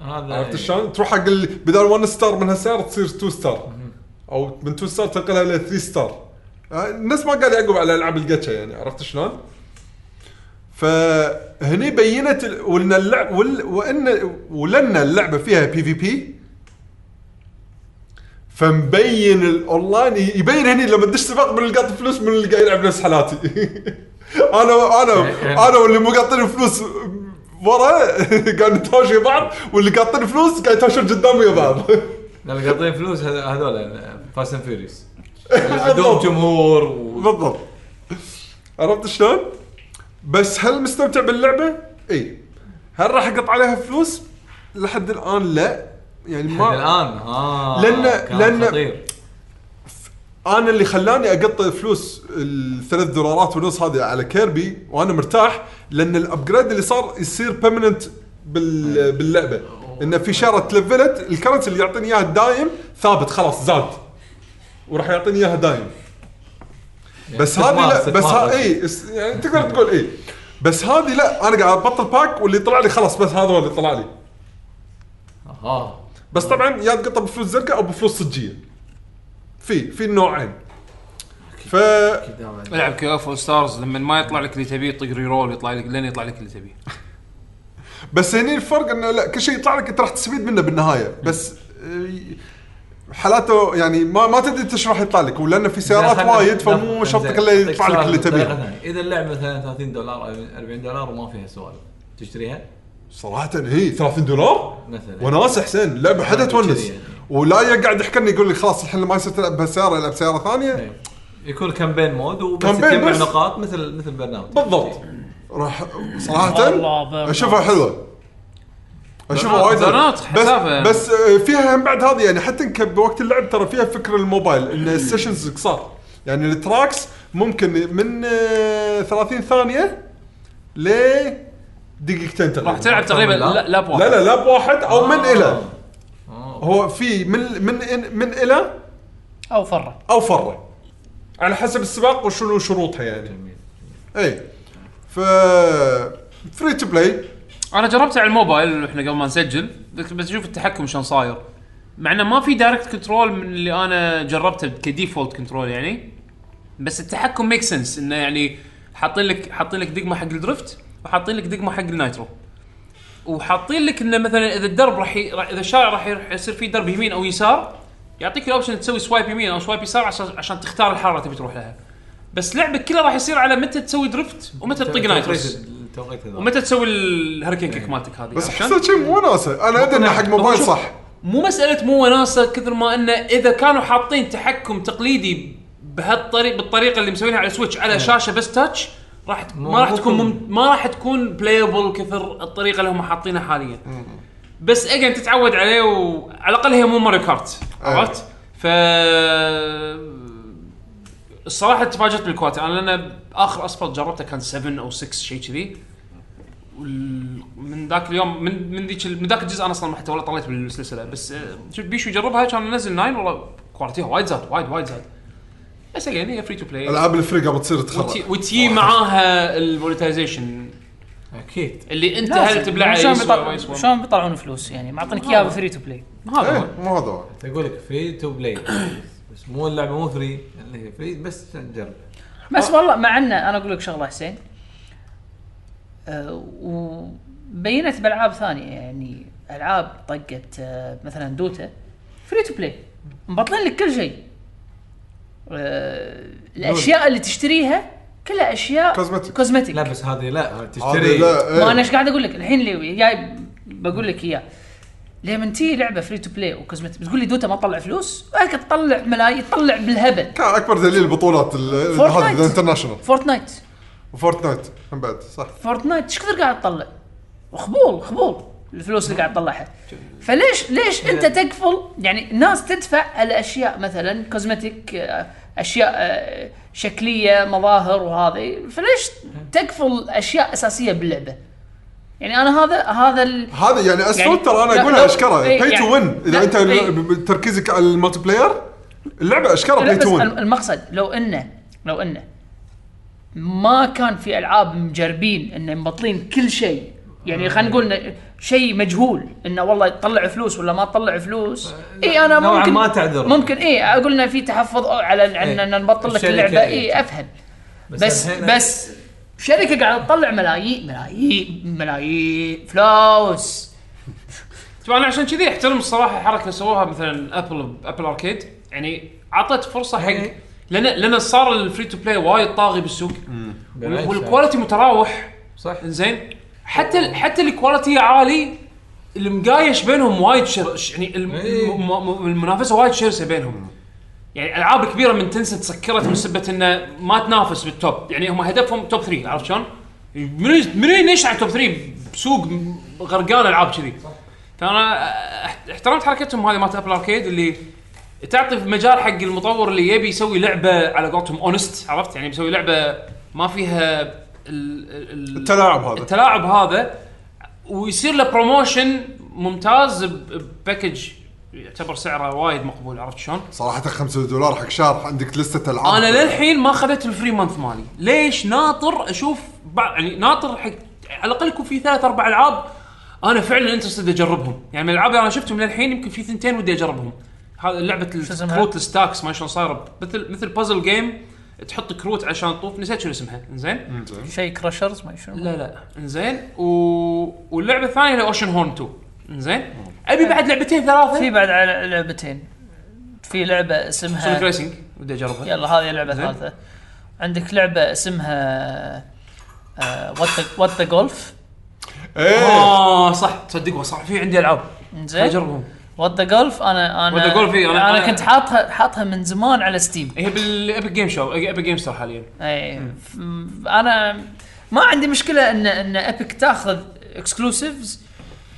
هذا عرفت شلون؟ تروح حق بدل 1 star من هالسيارة تصير 2 star أو من 2 star تنقلها إلى 3 star آه، الناس ما قاعد يعقب على ألعاب الجاتشا يعني عرفت شلون؟ فهني بينت ال- وإن اللعب وال- وان ولان اللعبة فيها PvP فمبين الاونلاين يبين هني لما تدش سباق من اللي قاط فلوس من اللي قاعد يلعب نفس حالاتي. أنا أنا أنا واللي مو قاطين فلوس ورا قاعد نتهاوش ويا بعض واللي قاطين فلوس قاعد يتهاوشون قدامي ويا بعض. لأن قاطين فلوس هذ- هذول Fast and Furious عندهم جمهور و... بالضبط. عرفت شلون؟ بس هل مستمتع باللعبة؟ اي هل راح اقط عليها فلوس؟ لحد الآن لا. يعني ما الآن. آه كان لأن- خطير. أنا اللي خلاني اقط فلوس الثلاث دولارات ونص هذه على كيربي وأنا مرتاح لأن ال upgrade اللي صار يصير permanent بال باللعبة. انه في شارة تلفلت ال currency اللي يعطيني إياها دايم ثابت خلاص زاد. وراح يعطيني إياها دايم. بس هذه لا بس ها. اي يعني تقدر تقول اي بس هذه لا أنا قاعد أبطل pack واللي طلع لي خلاص بس هذا هو اللي طلع لي. آه بس طبعا يا تقطع بفلوس زرقاء أو بفلوس صجية. في في النوعين. ف العب كيوف ستارز لما ما يطلع لك اللي تبيه طق reroll يطلع لك لين يطلع لك اللي تبيه. بس هني الفرق إنه لا كل شيء يطلع لك أنت راح تستفيد منه بالنهاية. بس آه، حالاته يعني ما ما تدري إنت شو راح يطلع لك. ولأنه في سيارات وايد فمو شرطك. الا يطلع لك اللي تبيه. إذا اللعبة مثلا 30 دولار أو 40 دولار وما فيها سوالف. تشتريها؟ صراحة هي 30 دولار مثلا وناس حسين لعبه حدا يعني تونس يعني. ولا يقعد يحكي يقول لي خلاص الحين ما يصير تلعب بهالسياره العب سيارة ثانية إيه. يكون campaign mode وبس campaign تجمع بس. نقاط مثل مثل برنامج بالضبط راح صراحة. أشوفها حلوة أشوفها وايد بس حسافة. بس آه، فيها هم بعد هذه يعني حتى بوقت اللعب ترى فيها فكر الموبايل إن ال sessions قصار يعني ال tracks ممكن من آه، 30 ثانية ل دقيقتين تقريبا. راح تلعب تقريبا لا. لا بواحد لا لا لا بواحد أو من إلى. آه. هو في من من من إلى أو فره أو فره على حسب السباق وشنو شروطها يعني. جميل اي ف free to play أنا جربته على الموبايل إحنا قبل ما نسجل. بس بس أشوف التحكم شلون صاير. مع إنه ما في direct control من اللي أنا جربته ك default control يعني. بس التحكم make sense إنه يعني حاطين لك حاطين لك دقمة حق ال drift. وحاطين لك دقمة حق ال nitro وحاطين لك إنه مثلا إذا الدرب راح ي... إذا الشارع راح يصير فيه درب يمين أو يسار يعطيك ال option تسوي swipe يمين أو swipe يسار عشان عشان تختار الحاره تبي تروح لها. بس لعبك كلها راح يصير على متى تسوي drift ومتى تطق nitrous ومتى تسوي ال hurricane kick مالتك هذه بس؟ حسيت شيء مو وناسه أنا أدري انه حق موبايل صح. مو مسألة مو وناسة كثر ما إنه إذا كانوا حاطين تحكم تقليدي بهالطريق بالطريقة اللي مسوينها على سويتش على شاشة بس touch راح ما راح تكون مم... ما راح تكون playable كثر الطريقة اللي هم حاطينها حاليا. بس again تتعود عليه وعلى الأقل هي مو ماريو كارت. عرفت؟ ف الصراحة تفاجأت بال quality. أنا لأن آخر أسفلت جربته كان 7 أو 6 شيء كذي. من ذاك اليوم من من ذيك من ذاك الجزء أنا أصلا ما حتى ولا طلعت بالسلسلة. بس آه، شوف بيشو يجربها كان منزل 9 والله quality ها وايد زاد وايد وايد زاد. بس يعني هي free to play العاب ال free قبل تصير تخرب. وتي معاها ال monetization أكيد. اللي أنت. هل تبلعه شلون يسوى بيطلع- شلون بيطلعون فلوس؟ يعني معطينك اياها بفري تو بلاي هذا. هو مو هذا. هو. أقول لك free to play بس مو اللعبة مو free اللي هي free بس نجرب بس والله مع إنه أنا أقول لك شغلة حسين. أه وبينت بألعاب ثانية. يعني ألعاب طقت أه مثلا دوتا. free to play مبطلين لك كل شيء. الأشياء اللي تشتريها كلها أشياء cosmetic. cosmetic لا بس هذه لا تشتري. لا ما أنا إيش قاعد أقول لك؟ الحين اللي جاي بقول لك إياه. لما تي لعبة free to play و cosmetic بتقول لي دوتا ما تطلع فلوس؟ هيك تطلع ملايين تطلع بالهبل. كان أكبر دليل بطولات فورتنايت. الانترناشونال فورتنايت وفورتنايت هم بعد صح. فورتنايت إيش كثر قاعد تطلع؟ وخبول خبول. الفلوس اللي قاعد تطلعها. فليش ليش أنت تقفل يعني الناس تدفع على اشياء مثلا cosmetic آه، أشياء آه، شكلية مظاهر وهذه. فليش تقفل أشياء أساسية باللعبة؟ يعني أنا هذا هذا ال... هذا يعني أسفلت يعني ترى أنا اقولها لو- أشكره. إيه، pay to يعني- وين إذا أنت. ب- تركيزك على ال multiplayer اللعبه اشكره pay بس to win المقصد لو انه لو إنه ما كان في ألعاب مجربين إنه مبطلين كل شيء يعني خلينا نقول شيء مجهول إنه والله تطلع فلوس ولا ما تطلع فلوس اي أنا نوعاً ممكن ما تعذر. ممكن اي أقول إنه في تحفظ على إن إيه. نبطل لك اللعبة إيه. اي أفهم بس الحين- بس شركة قاعدة تطلع ملايين ملايين ملايين فلوس أنا عشان كذي أحترم الصراحة حركة سووها مثلا ابل ابل اركيد يعني عطت فرصة حق إيه. لأن لأن صار ال free to play وايد طاغي بالسوق. وال quality متراوح صح زين حتى ال- حتى ال quality عالي المقايش بينهم وايد شر يعني الم- إيه. م- م- المنافسة وايد شرسة بينهم يعني ألعاب كبيرة من تنسى تسكرت من سبة إنه ما تنافس بال top يعني هم هدفهم top 3 عرفت شلون؟ منو منو ينشع على top 3 بسوق غرقان ألعاب كذي فأنا أح- احترمت حركتهم هذه مالت ابل اركيد اللي تعطي مجال حق المطور اللي يبي يسوي لعبة على قولتهم honest عرفت يعني بيسوي لعبة ما فيها التلاعب هذا التلاعب هذا ويصير له promotion ممتاز ب package يعتبر سعره وايد مقبول عرفت شلون؟ صراحة 5 دولار حق شهر عندك list ة ألعاب أنا للحين ما اخذت ال free month مالي، ليش؟ ناطر أشوف بع- يعني ناطر حق على الأقل يكون في ثلاث أربع ألعاب أنا فعلا interested أجربهم، يعني من الألعاب اللي أنا شفتهم للحين يمكن في ثنتين ودي أجربهم. هذا لعبة؟ الكروت ال stacks ما شلون صايره مثل مثل puzzle game تحط كروت عشان تطوف نسيت شنو اسمها. إنزين؟ شيء crushers ما شنو. لا لا. إنزين. و... واللعبة الثانية اللي Oceanhorn 2 إنزين؟ أبي بعد لعبتين ثلاثة؟ في بعد على لعبتين. في لعبة Sonic اسمها Racing ودي أجربها. يلا هذه لعبة زين. ثالثة. عندك لعبة اسمها What the Golf إيه آه صح. تصدق صح. في عندي ألعاب. زين أجربهم. What the Golf أنا أنا Golf، إيه، أنا- أنا أنا- كنت حاطها حاطها من زمان على Steam هي بال Epic Game شو Epic Game Store حاليا. اي أنا ما عندي مشكلة ان إن Epic تاخذ exclusives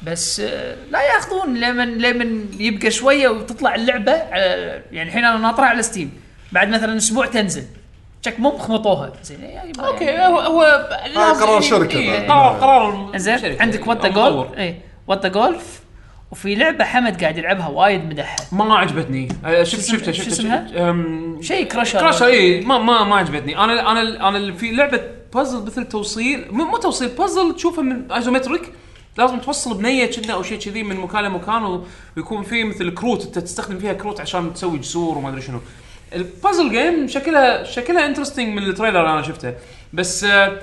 بس آه، لا ياخذون. لمن لمن يبقى شوية وتطلع اللعبة على يعني الحين أنا ناطرها على Steam بعد مثلا أسبوع تنزل. شك مو خمطوها زين يعني أوكي هو هو لازم- قرار شركة إيه،. قرار قرار زين عندك What the. Golf اي What the Golf وفي لعبة حمد قاعد يلعبها وايد مدحها ما عجبتني. أه، شفت شفتها اسمها؟ شفت- أم، شيء crusher crusher اي ما ما ما عجبتني. أنا أنا أنا في لعبة بازل مثل توصيل مو توصيل بازل تشوفها من isometric لازم توصل بنية كنا أو شيء كذي من مكان لمكان ويكون في مثل كروت أنت تستخدم فيها كروت عشان تسوي جسور وما أدري شنو. ال puzzle game شكلها شكلها interesting من ال trailer اللي أنا شفته. بس آه،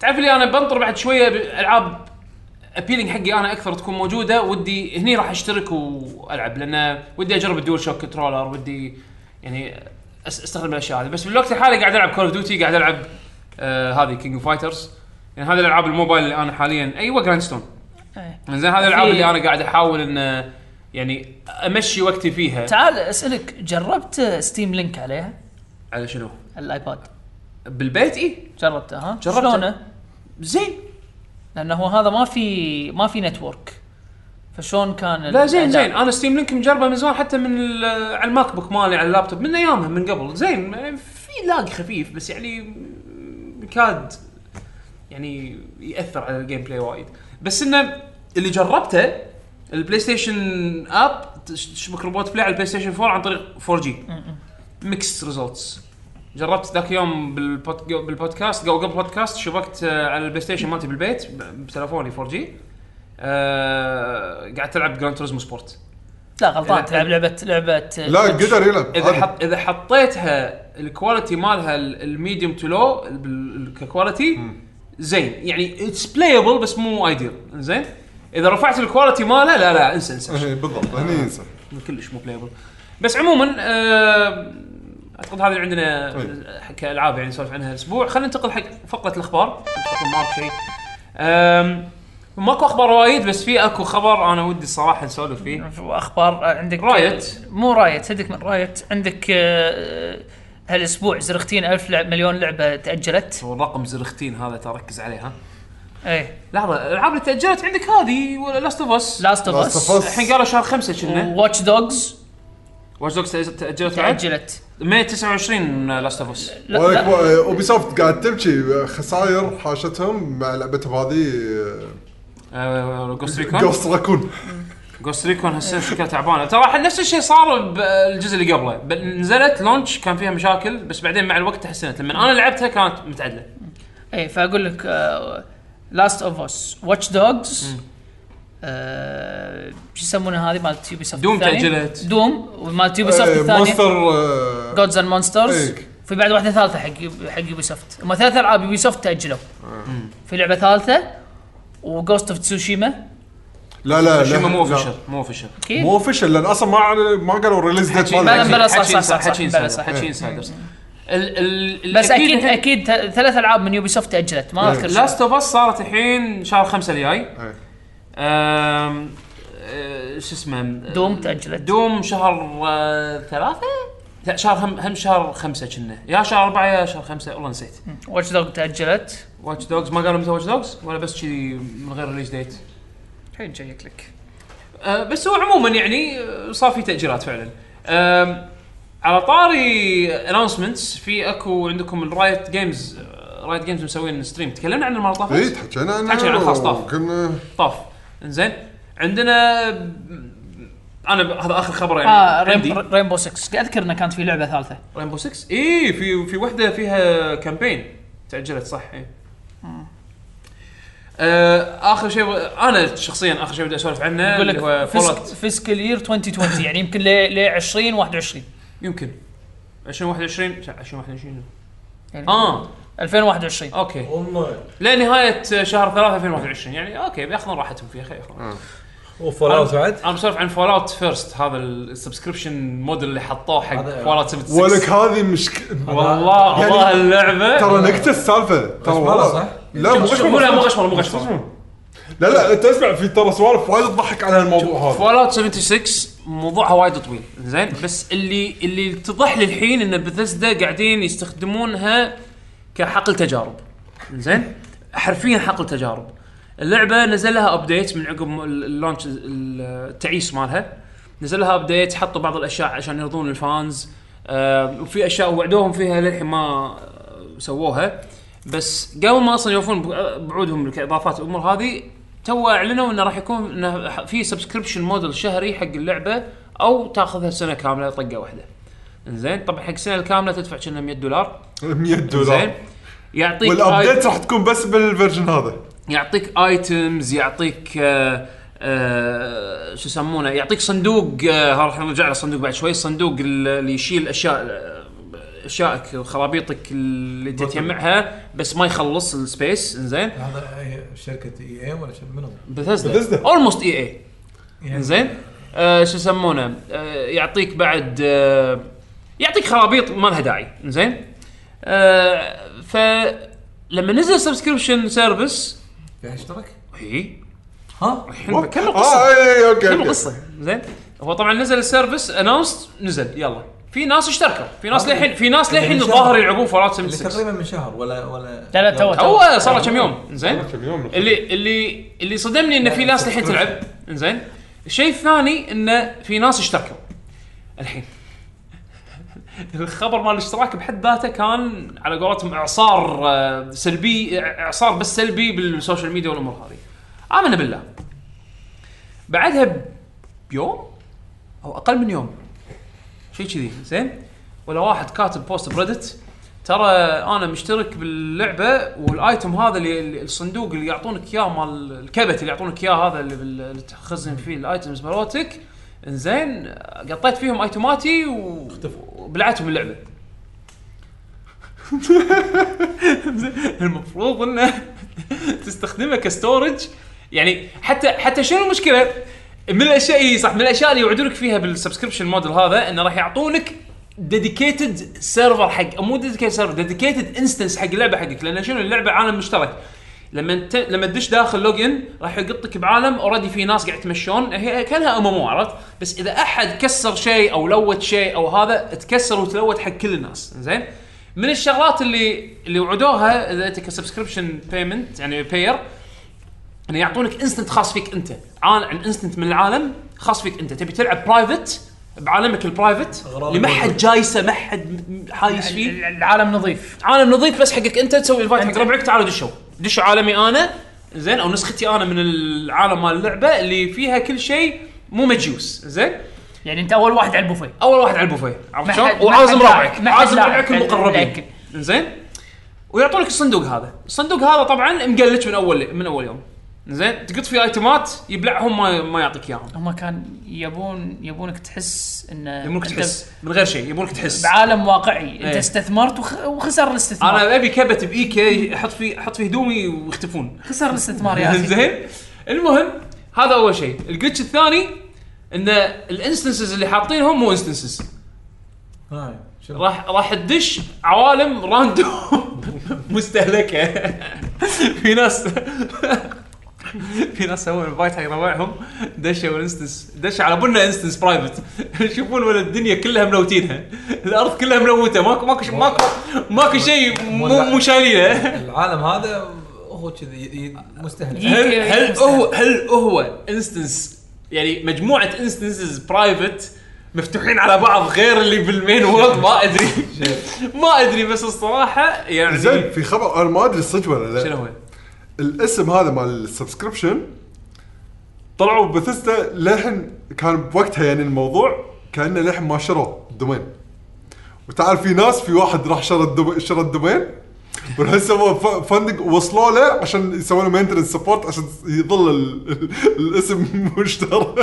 تعرف لي أنا بنطر بعد شوية العاب appealing حقي أنا أكثر تكون موجودة ودي هني راح أشترك وألعب لأن ودي أجرب ال DualShock controller ودي يعني أستخدم الأشياء هذه. بس في الوقت الحالي قاعد ألعب Call of Duty قاعد ألعب آه هذه King of Fighters يعني هذه الألعاب الموبايل اللي أنا حاليا أيوه Grindstone. زين هذه الألعاب اللي أنا قاعد أحاول إن يعني أمشي وقتي فيها. تعال أسألك جربت Steam Link عليها؟ على شنو؟ على ال iPad. بالبيت؟ إي. جربته ها؟ جربته. شلونه؟ زين. لأنه هذا ما في ما في network فشلون كان لا زين؟ زين. أنا Steam Link مجربه من زمان حتى من على ال MacBook مالي على اللابتوب من أيامها من قبل. زين في lag خفيف بس يعني كاد يعني يأثر على ال gameplay وايد. بس إنه اللي جربته ال PlayStation app تشبك Remote Play على ال PlayStation 4 عن طريق 4 G mixed results جربت ذاك يوم بالبود... بالبودكاست أو قبل البودكاست شبكت آه، على ال PlayStation مالتي بالبيت بتلفوني 4 G آه... قاعد تلعب Gran Turismo Sport لا غلطان تلعب لعبه لعبه لا قدر يلعب إذا. حط إذا حطيتها ال quality مالها ال medium to low ك quality زين. يعني it's playable بس مو ideal زين؟ إذا رفعت ال quality ماله لا لا انسى انسى. إيه، بالضبط هني انسى كلش مو playable بس عموما آه أعتقد هذه اللي عندنا طيب. كالعاب يعني نسولف عنها الأسبوع. خلينا ننتقل حق فقرة الأخبار. مارك شيء. ماكو أخبار وايد بس في أكو خبر أنا ودي الصراحة نسولف فيه. واخبار عندك رايت. مو رايت هدك من رايت. عندك آه، هالأسبوع زرختين ألف لعب مليون لعبة تأجلت. والرقم زرختين هذا ترى ركز عليه ها. إيه. لحظة الألعاب اللي تأجلت عندك هذه ولا لاست اوف اس لاست اوف Last of اس Us. الحين قالوا شهر خمسة كنا. واتش دوجز واتش دوجز تأجلت تأجلت. ماي 29 لاست اوف اس اوبي soft قاعد تبكي خساير حاشتهم مع لعبتهم هذه Ghost Recon Ghost Recon Ghost Recon هالسنة شكلها تعبانة. ترى نفس الشيء صار بالجزء اللي قبله. نزلت launch كان فيها مشاكل بس بعدين مع الوقت تحسنت. لما أنا لعبتها كانت متعدلة. إيه فأقول لك Last of Us Watch Dogs آه، شو يسمونها هذه مالت Ubisoft Doom؟ تأجلت. Doom ومالت Ubisoft الثانية monster Gods and Monsters. في بعد واحدة ثالثه حق حق Ubisoft هم ثلاث العاب Ubisoft تاجلوا في لعبه ثالثه و Ghost of Tsushima لا لا لا مو لا. official مو أكيد مو official لأن أصلا ما ما قالوا release date بلا- بلا، صح، صح، صح، حكي بلا، صح. ال ال بس أكيد أكيد ثلاث العاب من Ubisoft تاجلت ما اذكر. Last of Us صارت الحين شهر خمسة الجاي شو اسمه؟ Doom تأجلت. Doom شهر آه، ثلاثة؟ لا شهر هم هم شهر خمسة كنا. يا شهر أربعة يا شهر خمسة والله نسيت. Watch Dog تأجلت. Watch Dogs ما قالوا متى Watch Dogs ولا بس كذي من غير release date الحين جايك لك. أه بس هو عموما يعني آه، صار في تأجيلات فعلا. أم، على طاري announcements في أكو عندكم ال Riot Games Riot Games مسوين stream تكلمنا عن المرة اللي اي طافت تحكينا عنها تحكي عن خلاص طاف. كنا طاف. انزين عندنا أنا هذا آخر خبر يعني آه عندي. ريم رينبو 6 اذكر انه كانت في لعبة ثالثة. رينبو 6 اي في في وحدة فيها كامبين تاجلت صح اي آه آخر شيء أنا شخصيا آخر شيء بدي أسولف عنه يقول هو لك فولت فيسكال يير 2020 يعني يمكن ل ل 2021 يمكن. 2021 ش- 2021 يعني آه. 2021 أوكي. والله. لنهاية شهر 3 2021 يعني أوكي بياخذون راحتهم فيها خير و Fallout بعد؟ أنا بسولف عن Fallout First هذا ال subscription model اللي حطوه حق Fallout 76 ولك هذه مشكله والله يعني- والله اللعبة. ترى نكتة السالفة. ترى والله- صح؟ لا مو لا مو غشمرة غشمره مو غشمره لا لا انت اسمع في ترى سوالف وايد تضحك على الموضوع هذا. Fallout 76 موضوعها وايد طويل. زين؟ بس اللي اللي اتضح لي الحين إن بثزدا قاعدين يستخدمونها كحقل تجارب زين؟ حرفيا حقل تجارب اللعبة نزل لها update من عقب ال- ال launch ال- التعيس مالها. نزل لها update حطوا بعض الأشياء عشان يرضون ال fans. آه وفي أشياء وعدوهم فيها للحين ما آه، سووها. بس قبل ما أصلا يوفون بع- بوعودهم كاضافات الأمور هذه تو أعلنوا إنه راح يكون إنه في subscription model شهري حق اللعبة أو تأخذها سنة كاملة طقه واحدة. زين؟ طبعا حق السنة الكامله تدفع كنا 100 دولار. 100 زين. دولار يعطيك وال update راح تكون بس بال version هذا. يعطيك items يعطيك آه آه شو يسمونه يعطيك صندوق آه راح نرجع للصندوق بعد شوي. الصندوق اللي يشيل أشياء آه، اشيائك وخرابيطك اللي انت تجمعها بس ما يخلص ال space زين. هذا شركة EA ولا منو؟ Bethesda. almost EA زين. آه شو يسمونه؟ آه يعطيك بعد آه يعطيك خرابيط ما لها داعي. زين. آه فلما نزل subscription service في أحد اشترك؟ هي ها؟ الحين بكمل القصة؟ آه اي اي okay كمل القصة؟ زين. هو طبعا نزل ال service announced نزل يلا. في ناس اشتركوا. في ناس للحين في ناس للحين الظاهر. يلعبون Fallout اللي 76 تقريبا من شهر ولا ولا لا لا تو هو صار له كم يوم. زين. كم يوم. اللي اللي اللي صدمني انه في ناس للحين تلعب. زين. الشيء الثاني انه في ناس اشتركوا. الحين. الخبر مال الاشتراك بحد ذاته كان على قولتهم اعصار آه، سلبي اعصار بس سلبي بال social media والامور هذه. آمن بالله. بعدها بيوم أو أقل من يوم شيء كذي زين؟ ولا واحد كاتب post ب Reddit ترى أنا مشترك باللعبة وال item هذا اللي الصندوق اللي يعطونك إياه مال الكبت اللي يعطونك إياه هذا اللي, تخزن فيه ال items مالتك إنزين قطيت فيهم آيتماتي و- وبلعتهم اللعبه المفروض إنه تستخدمه ك storage. يعني حتى حتى شنو المشكلة؟ من الأشياء إي صح من الأشياء اللي يوعدونك فيها بال subscription model هذا إنه راح يعطونك dedicated server حق مو dedicated server dedicated instance حق اللعبة حقك لأن شنو؟ اللعبة عالم مشترك. لما انت لما تدش داخل login راح يقطك بعالم already في ناس قاعد يتمشون. هي كأنها MMO عرفت؟ بس إذا أحد كسر شيء أو loot شيء أو هذا تكسر وتلوت حق كل الناس. زين؟ من الشغلات اللي اللي وعدوها إذا أنت ك subscription payment يعني buyer إنه يعطونك instance خاص فيك أنت. عن عن instance من العالم خاص فيك أنت. تبي تلعب private بعالمك ال private اللي ما حد. حايسه ما حد حايس فيه. العالم نظيف. عالم نظيف بس حقك أنت تسوي invite حق. ربعك تعالوا دشوا. دشوا عالمي أنا زين؟ أو نسختي أنا من العالم مال اللعبة اللي فيها كل شيء مو مجيوس زين؟ يعني أنت أول واحد على البوفيه. أول واحد على البوفيه عرفت شلون؟ وعازم ربعك عازم ربعك ال- المقربين. زين؟ ويعطونك الصندوق هذا. الصندوق هذا طبعا مقلج من اول من أول يوم. زين تقط فيه ايتمات يبلعهم ما ما يعطيك اياهم. هم كان يبون يبونك تحس انه يبونك تحس من غير شيء يبونك تحس. بعالم واقعي. أنت إيه. استثمرت وخ... وخسر الاستثمار. أنا أبي كبت بايكي أحط فيه أحط فيه هدومي ويختفون. خسر الاستثمار يا أخي. زين. المهم هذا أول شيء. ال glitch الثاني إن ال instances اللي حاطينهم مو instances؟ راح راح تدش عوالم random. مستهلكة. في ناس في ناس سووا invite حق ربعهم دشوا ال instance دش على بنا instance private يشوفون ولا الدنيا كلها ملوتينها. الأرض كلها ملوتة. ماكو ماكو ماكو ماكو شيء مو مو شايلينه. العالم هذا هو كذي مستهلك. هل هل هو هل هو instance يعني مجموعة instances private مفتوحين على بعض غير اللي بال main world ما أدري. ما أدري بس الصراحة يعني زين في خبر أنا ما أدري صدق ولا لا. شنو هو؟ الاسم هذا مال ال subscription طلعوا بثستا للحين كان بوقتها يعني الموضوع كأنه للحين ما شروا ال domain. وتعال في ناس في واحد راح شرى شرى ال domain والحين سووا funding ووصلوا له عشان يسوون له maintenance support عشان يظل ال- ال- الاسم مشترى.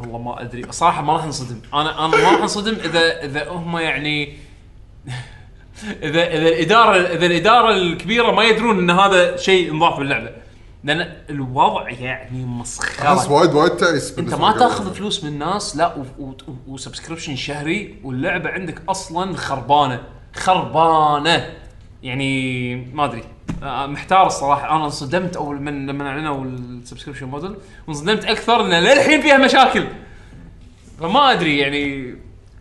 والله ما أدري. صراحة ما راح نصدم أنا أنا ما راح انصدم إذا إذا هم يعني اذا إذا الاداره إذا الإدارة الكبيرة ما يدرون إن هذا شيء انضاف باللعبة. لأن الوضع يعني أحس مسخره وايد وايد تعيس أنت بالنسبة ما لي. تاخذ فلوس من الناس لا و- و- و subscription شهري واللعبة عندك أصلا خربانة. خربانة. يعني ما أدري. آه، محتار الصراحة. أنا انصدمت أول من لما أعلنوا ال subscription model وانصدمت أكثر ان للحين فيها مشاكل. فما أدري يعني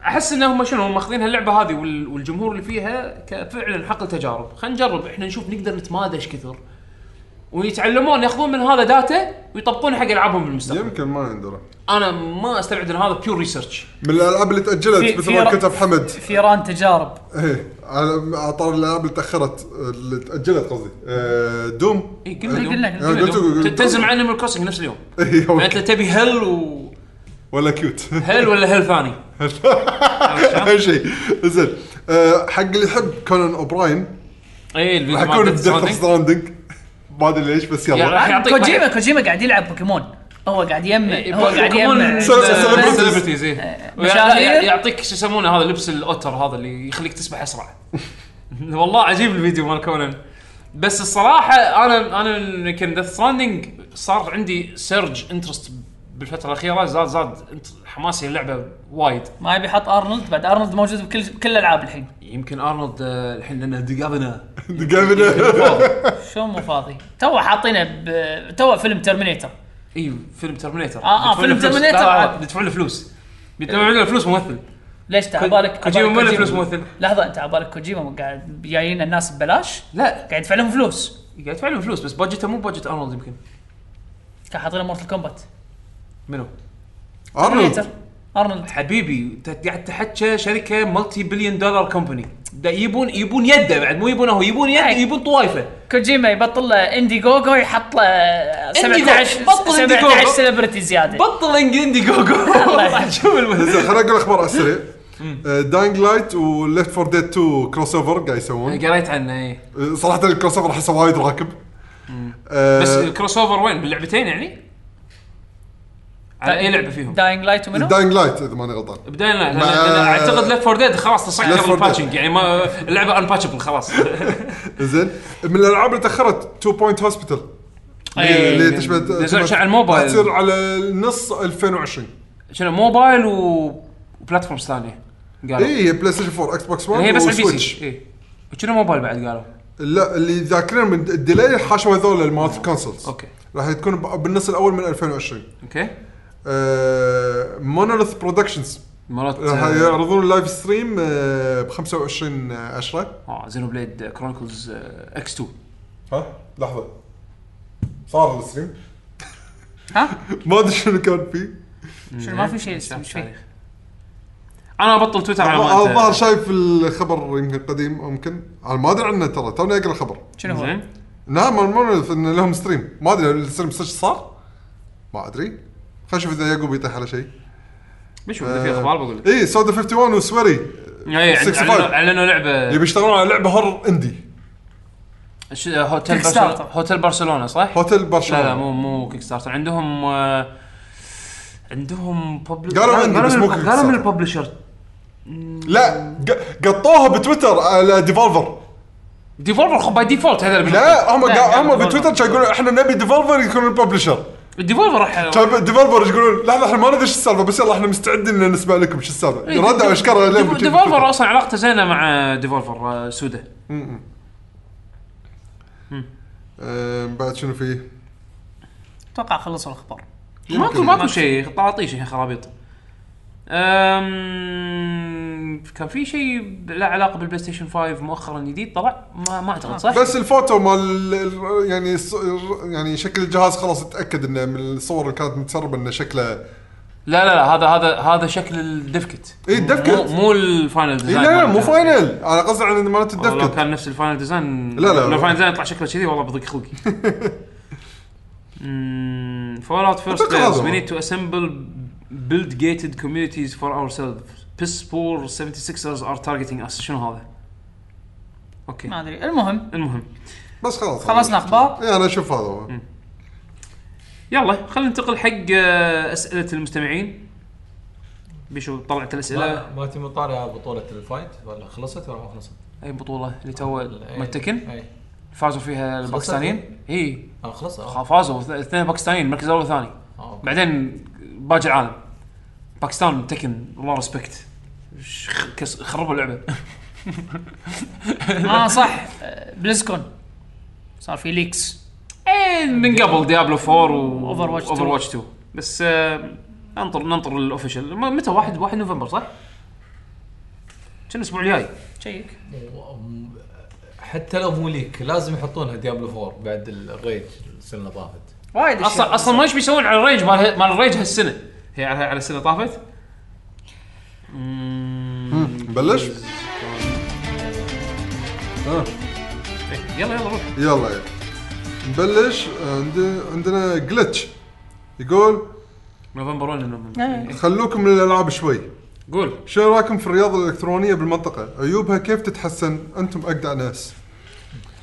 أحس إنهم شنو ماخذين هاللعبة هذه وال- والجمهور اللي فيها كفعلا حقل تجارب خلينا نجرب إحنا نشوف نقدر نتمادى إيش كثر. ويتعلمون ياخذون من هذا data ويطبقونه حق ألعابهم بالمستقبل يمكن ما يندرى. أنا ما أستبعد إن هذا pure research من الألعاب اللي في- تاجلت مثل في ما ر- كتب حمد. فيران تجارب. إيه على على طار الألعاب اللي تأخرت اللي تأجلت قصدي. آه، Doom. اي قلنا إي، Doom. قلنا- قلنا قلنا. ت- تنزل مع Animal Crossing نفس اليوم. إيه، يعني انت تبي hell و ولا cute. hell ولا hell ثاني؟ اي شيء. زين. آه، حق اللي يحب كونان أوبراين. اي الفيديو راح مال يكون Death بديث Stranding. Stranding ما أدري ليش بس يلا. راح يعطيك كوجيما كوجيما قاعد يلعب بوكيمون. هو قاعد يجمع هو قاعد يجمع celebrities. celebrities مشاهير. يعطيك شو يسمونه هذا لبس ال otter هذا اللي يخليك تسبح أسرع. والله عجيب الفيديو مال كونان. بس الصراحة أنا أنا يمكن Death Stranding صار عندي surge interest بالفترة الأخيرة زاد زاد انت- حماسي اللعبه وايد. ما يبي يحط أرنولد بعد أرنولد موجود بكل كل الألعاب الحين. يمكن أرنولد آه، الحين لأنه دقابنا. قابل شو مو فاضي. تو حاطينه ب... تو فيلم Terminator إي فيلم Terminator آه، آه، فيلم Terminator. بيدفعون له فلوس. بيدفعون له فلوس ممثل. ليش تعبالك كوجيما مو له فلوس ممثل. لحظة انت عبالك كوجيما قاعد جايين الناس ببلاش؟ لا. قاعد يدفع لهم فلوس. قاعد يدفع لهم فلوس بس budget ه مو budget ارنولد يمكن. كان حاطين Mortal Kombat منو؟ أرنولد. أرنولد. حبيبي انت قاعد تحكى شركة multi billion dollar company دا يبون يبون يده بعد مو يبونه هو يبون يد أي. يبون طوايفه كوجيما يبطل له اندي جوجو يحط له إندي 17 جوجو. بطل إندي 17 جوجو. سيلبرتي زيادة. بطل اندي جوجو راح تشوف زين خليني أقول أخبار على السريع داينج لايت وليفت فور ديد 2 كروس اوفر قاعد يسوون. قريت عنه اي صراحة الكروس اوفر أحسه وايد راكب. آه، بس الكروس اوفر وين؟ باللعبتين يعني؟ على أي لعبة فيهم؟ داينج لايت ومنو؟ داينج Light إذا ماني غلطان. بدايه لا مع- لأن أعتقد Left 4 Dead خلاص تسكر 4 Dead. ال patching يعني ما اللعبة unpatchable خلاص. زين. من الألعاب اللي تأخرت Two Point Hospital. اللي تشبه نزلوا تشبه- على الموبايل. تصير على نص 2020 شنو موبايل و platforms ثانية قالوا. اي هي PlayStation 4 Xbox One هي بس على ال PC. اي وشنو موبايل بعد قالوا؟ لا اللي ذاكرين من ال delay حاشوا هذول مالت ال consoles أوكي. راح تكون ب- بالنص الأول من 2020 okay. Monolith Productions مرات راح يعرضون ال live stream ب 25 10 آه Xenoblade Chronicles X 2 ها؟ لحظة. صار ال stream ها؟ ما أدري شنو كان فيه. شنو ما في شيء مش فيه. أنا أبطل تويتر على ما الظاهر شايف الخبر يمكن قديم أو يمكن أنا ما أدري عنه ترى. توني أقرأ الخبر. شنو هو؟ زين. نعم Monolith ان لهم stream ما أدري ال stream صار؟ ما أدري. خلينا نشوف إذا يعقوب يطيح على شيء بشوف اذا في أخبار بقول لك اي سودا 51 و Swery اي 65. اعلنوا إعلنوا لعبة يبي يشتغلون على لعبة horror indie ش- هوتيل برشلونه. هوتيل برشلونة صح؟ هوتيل لا برشلونة لا مو مو Kickstarter عندهم آه، عندهم. قالوا عندي بس مو قالوا من. ال publisher لا قطوها بتويتر على ديفولفر ديفولفر خب باي ديفولت هذا لا هم لا، لا، هم. بتويتر كانوا يقولون إحنا نبي ديفولفر يكون الببلشر الديفولفر راح كان ديفولفر يقولون؟ لحظه إحنا ما ندري إيش السالفة بس يلا إحنا مستعدين إن نسمع لكم شو السالفة. ردوا لين بتشوف ديفولفر. أصلا علاقته زينة مع ديفولفر آه، سودا آه، بعد شنو فيه؟ أتوقع خلصوا الأخبار. ماكو ماكو شيء طراطيش هي خرابيط أم... كان في شيء له علاقة بال PlayStation 5 مؤخرا جديد طلع ما ما أعتقد صح؟ بس الفوتو مال ال- يعني يعني شكل الجهاز خلاص اتاكد إنه من الصور اللي كانت متسربة إنه شكله لا لا لا هذا هذا هذا شكل ال dev kit اي ال dev kit. مو, مو ال final اي design لا لا مال مو. final أنا قصدي عن مالت والله لو ال dev kit كان نفس الفاينل ديزاين لا، لا. لو ال final design يطلع شكله كذي والله بضيق خلقي Fallout First هذا We. need to assemble build gated communities for ourselves. Piss poor 76ers are targeting us. شنو هذا؟ okay. ما أدري. المهم. المهم. بس خلاص. خلصنا أخبار اي أنا أشوف هذا. هو يلا خلينا ننتقل حق آه، أسئلة المستمعين. بيشو طلعت الأسئلة؟ ما ما تبي مطالع بطولة ال fight؟ ولا خلصت ولا ما خلصت؟ أي بطولة اللي تو إيه. متكن؟ اي فازوا فيها الباكستانيين؟ اي آه خلص آه. فازوا. اث- اثنين باكستانيين المركز الأول والثاني. آه،. بعدين باقي العالم. باكستان Tekken الله respect خربوا اللعبة. آه صح. BlizzCon. صار في leaks إيه من قبل Diablo 4 و Overwatch 2. Overwatch 2 بس آه، ننطر ننطر ال official متى 1 1 نوفمبر صح؟ كان الأسبوع الجاي؟ check. حتى لو مو leak لازم يحطونها Diablo 4 بعد ال rage السنة اللي طافت. وايد. أصلا أصلا ما إيش بيسوون على ال rage مال مال ال rage هالسنة؟ هي على على السنة طافت؟ نبلش؟ آه. يلا يلا روح. يلا يلا. نبلش. عند- عندنا glitch يقول نوفمبر 1 نوفمبر. إيه. خلوكم من الألعاب شوي. قول. شو رأيكم في الرياضة الإلكترونية بالمنطقة؟ عيوبها كيف تتحسن؟ أنتم اجدع ناس.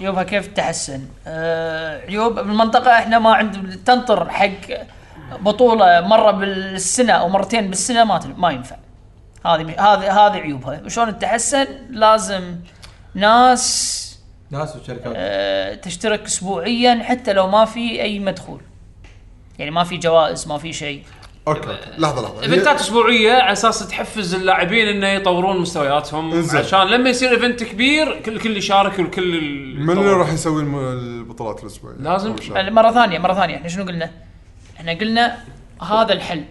عيوبها كيف تحسن؟ آه عيوب بالمنطقة إحنا ما عند تنطر حق بطولة مرة بالسنة أو مرتين بالسنة ما ما ينفع. هذه هذه هذه عيوبها. وشلون تحسن لازم ناس ناس وشركات. آه تشترك اسبوعيا حتى لو ما في أي مدخول. يعني ما في جوائز ما في شيء. okay okay. لحظة لحظة event ات أسبوعية على أساس تحفز اللاعبين إنه يطورون مستوياتهم. عشان لما يصير event كبير كل الكل يشارك والكل ال- من اللي يطور. راح يسوي الم- البطولات الأسبوعية لازم. أول. مرة ثانية مرة ثانية إحنا شنو قلنا؟ إحنا قلنا هذا الحل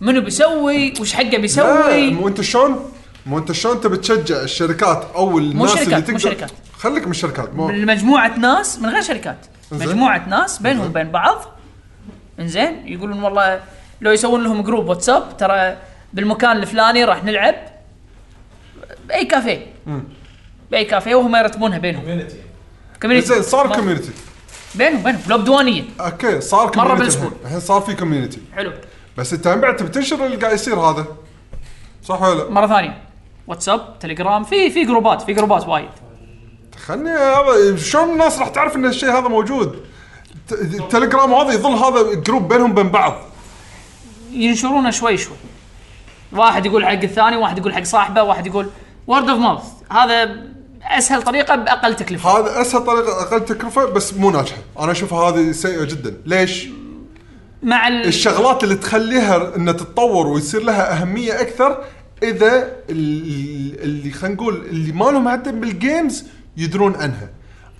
منو بيسوي وش حقه لا بيسوي مو أنت شلون مو أنت شلون تبي تشجع الشركات أو الناس شركات، اللي مو تقدر شركات. خليك من الشركات مو مجموعة ناس من غير شركات. مجموعة ناس بينهم. وبين بعض إنزين يقولون والله لو يسوون لهم group واتساب ترى بالمكان الفلاني راح نلعب بأي كافيه بأي كافيه وهم يرتبونها بينهم. كوميونتي كوميونتي زين صار كوميونتي بينهم بينهم. لو بديوانية. okay صار community بالأسبوع. الحين. الحين صار في community حلو. بس انت بعد تبي تنشر اللي قاعد يصير هذا. صح ولا لا؟ مرة ثانية. واتساب تليجرام في في group ات في group ات وايد. خلني هذا شلون الناس راح تعرف إن الشيء هذا موجود؟ ت- التليجرام هذا يظل هذا group بينهم بين بعض. ينشرونه شوي شوي. واحد يقول حق الثاني واحد يقول حق صاحبه واحد يقول word of mouth هذا أسهل طريقة بأقل تكلفة. هذا أسهل طريقة أقل تكلفة بس مو ناجحة. أنا اشوفها هذه سيئة جدا. ليش؟ مع ال... الشغلات اللي تخليها انها تتطور ويصير لها أهمية أكثر إذا ال- اللي خلينا نقول اللي ما لهم عدة بالجيمز يدرون عنها.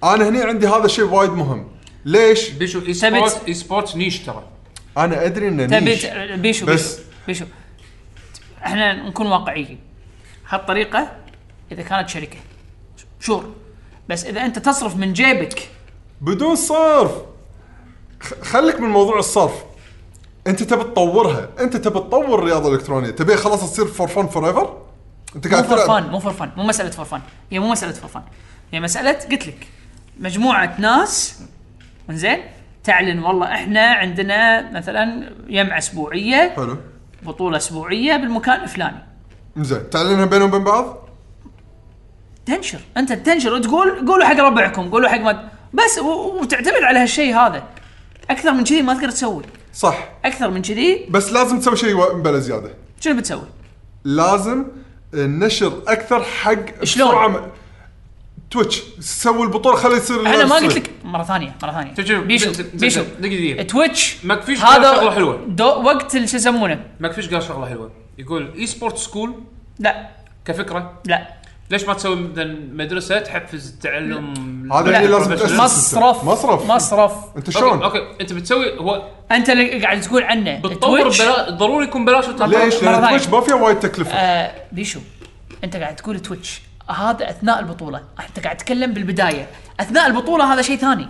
أنا هنا عندي هذا الشيء وايد مهم. ليش؟ بيشو اي تبي سبورت ت- اي سبورت نيش ترى. أنا أدري إنه تبي نيش ت- بيشو بس- بيشو بيشو. إحنا نكون واقعيين. هالطريقة إذا كانت شركة شور. بس إذا أنت تصرف من جيبك. بدون صرف. خ- خليك من موضوع الصرف. أنت تبي تطورها. أنت تبي تطور الرياضة الإلكترونية. تبي خلاص تصير for fun forever أنت مو قاعد فور تلعب. فن مو فور فن مو مسألة فور فن هي مو مسألة فور فن هي مسألة قلت لك مجموعة ناس زين تعلن والله إحنا عندنا مثلا يمعه أسبوعية حلو. بطولة أسبوعية بالمكان الفلاني. زين تعلنها بينهم وبين بعض؟ تنشر أنت تنشر وتقول قولوا حق ربعكم قولوا حق ما بس و- وتعتمد على هالشيء هذا. أكثر من كذي ما تقدر تسوي. صح. أكثر من كذي. بس لازم تسوي شيء بلا زيادة. شنو بتسوي؟ لازم النشر أكثر حق شلون؟ بسرعة م- تويتش سوي البطولة خلي يصير أنا ما. قلت لك مرة ثانية مرة ثانية شوف- شوف، بيشو بيشو دقيقة. تويتش ما فيش هذا شغلة حلوة. دو وقت شو يسمونه ماك فيش قال شغلة حلوة يقول اي سبورت سكول لا كفكرة لا ليش ما تسوي مثلا مدرسة تحفز التعلم هذا. اللي لازم مصرف. مصرف مصرف أنت شلون؟ أوكي أنت بتسوي هو أنت اللي قاعد تقول عنه بتطور تويتش بلا... ضروري يكون بلاش وتطور. ليش؟ لأن. تويتش ما فيها وايد تكلفة آه بيشو أنت قاعد تقول تويتش هذا أثناء البطولة. أنت قاعد تتكلم بالبداية. أثناء البطولة هذا شيء ثاني.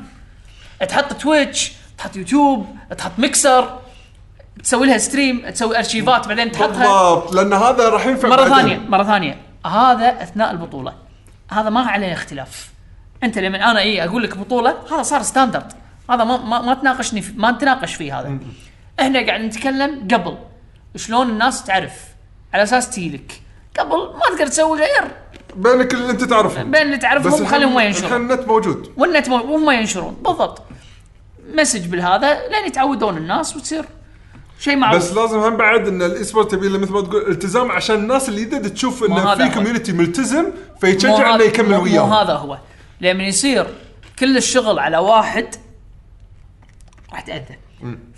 تحط تويتش تحط يوتيوب تحط ميكسر تسوي لها stream تسوي ارشيفات بعدين تحطها بالضبط. لأن هذا راح ينفع مرة بعدين. ثانية مرة ثانية. هذا أثناء البطولة. هذا ما عليه اختلاف. أنت لما أنا اي أقول لك بطولة هذا صار standard هذا ما ما, ما تناقشني في ما نتناقش فيه هذا. إحنا قاعد نتكلم قبل. شلون الناس تعرف؟ على أساس تجيلك قبل ما تقدر تسوي غير. بينك اللي انت تعرفهم. بين اللي تعرفهم بس وخليهم ما ينشرون؟ الحين النت موجود. والنت مو- وهم ينشرون؟ بالضبط. message بالهذا لين يتعودون الناس وتصير شيء معروف. بس لازم هم بعد إن ال e-sport تبي له مثل ما تقول التزام عشان الناس اللي جدد تشوف انه في. community ملتزم هذا- إنه يكمل مو- مو هذا هو. لما يصير كل الشغل على واحد راح تأذى.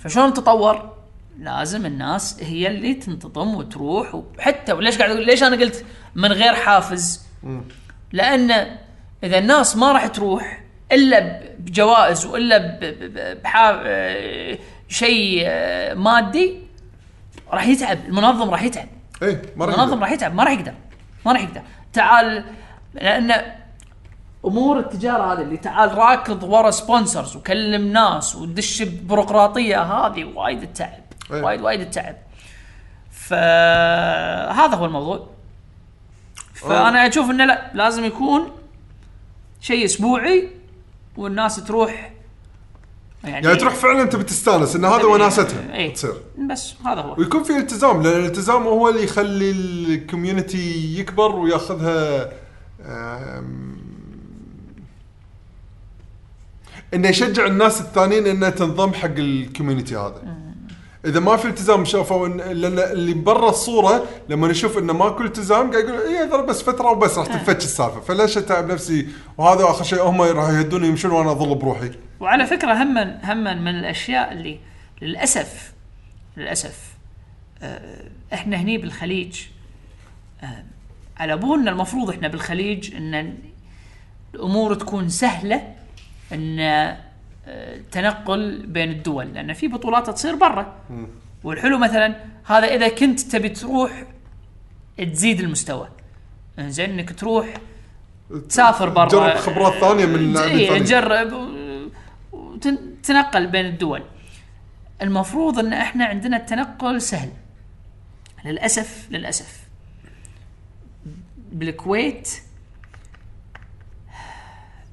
فشلون تطور؟ لازم الناس هي اللي تنتظم وتروح وحتى وليش قاعد أقول ليش أنا قلت من غير حافز؟ لأن إذا الناس ما راح تروح إلا بجوائز وإلا بحا شيء مادي راح يتعب. المنظم راح يتعب. إيه ما راح المنظم. راح يتعب. ما راح يقدر. ما راح يقدر. تعال لأن أمور التجارة هذه اللي تعال راكض ورا sponsors وكلم ناس ودش ببيروقراطيه هذه وايد التعب إيه. وايد وايد التعب فهذا هو الموضوع. فأنا أشوف إنه لا لازم يكون شيء أسبوعي والناس تروح. يعني, يعني تروح فعلا تبي تستأنس إن هذا وناستها إيه. تصير. بس هذا هو. ويكون في التزام لأن الالتزام هو اللي يخلي ال community يكبر وياخذها إنه يشجع الناس الثانيين انها تنضم حق ال community هذا. إذا ما في التزام شافوا إن لأن اللي برا الصورة لما نشوف إنه ماكو التزام قاعد يقول اي هذا بس فترة وبس راح تنفتش السالفة. فليش أتعب نفسي؟ وهذا آخر شيء هم راح يهدوني يمشون وأنا أظل بروحي. وعلى فكرة هم هم من الأشياء اللي للأسف للأسف آه، إحنا هني بالخليج آه، على بالنا المفروض إحنا بالخليج إن الأمور تكون سهلة إن تنقل بين الدول لأن في بطولات تصير برا. والحلو مثلا هذا إذا كنت تبي تروح تزيد المستوى. زين إنك تروح تسافر برا. تجرب خبرات ثانية من الثانيين. تجرب وتنقل بين الدول. المفروض إن إحنا عندنا التنقل سهل. للأسف للأسف. بالكويت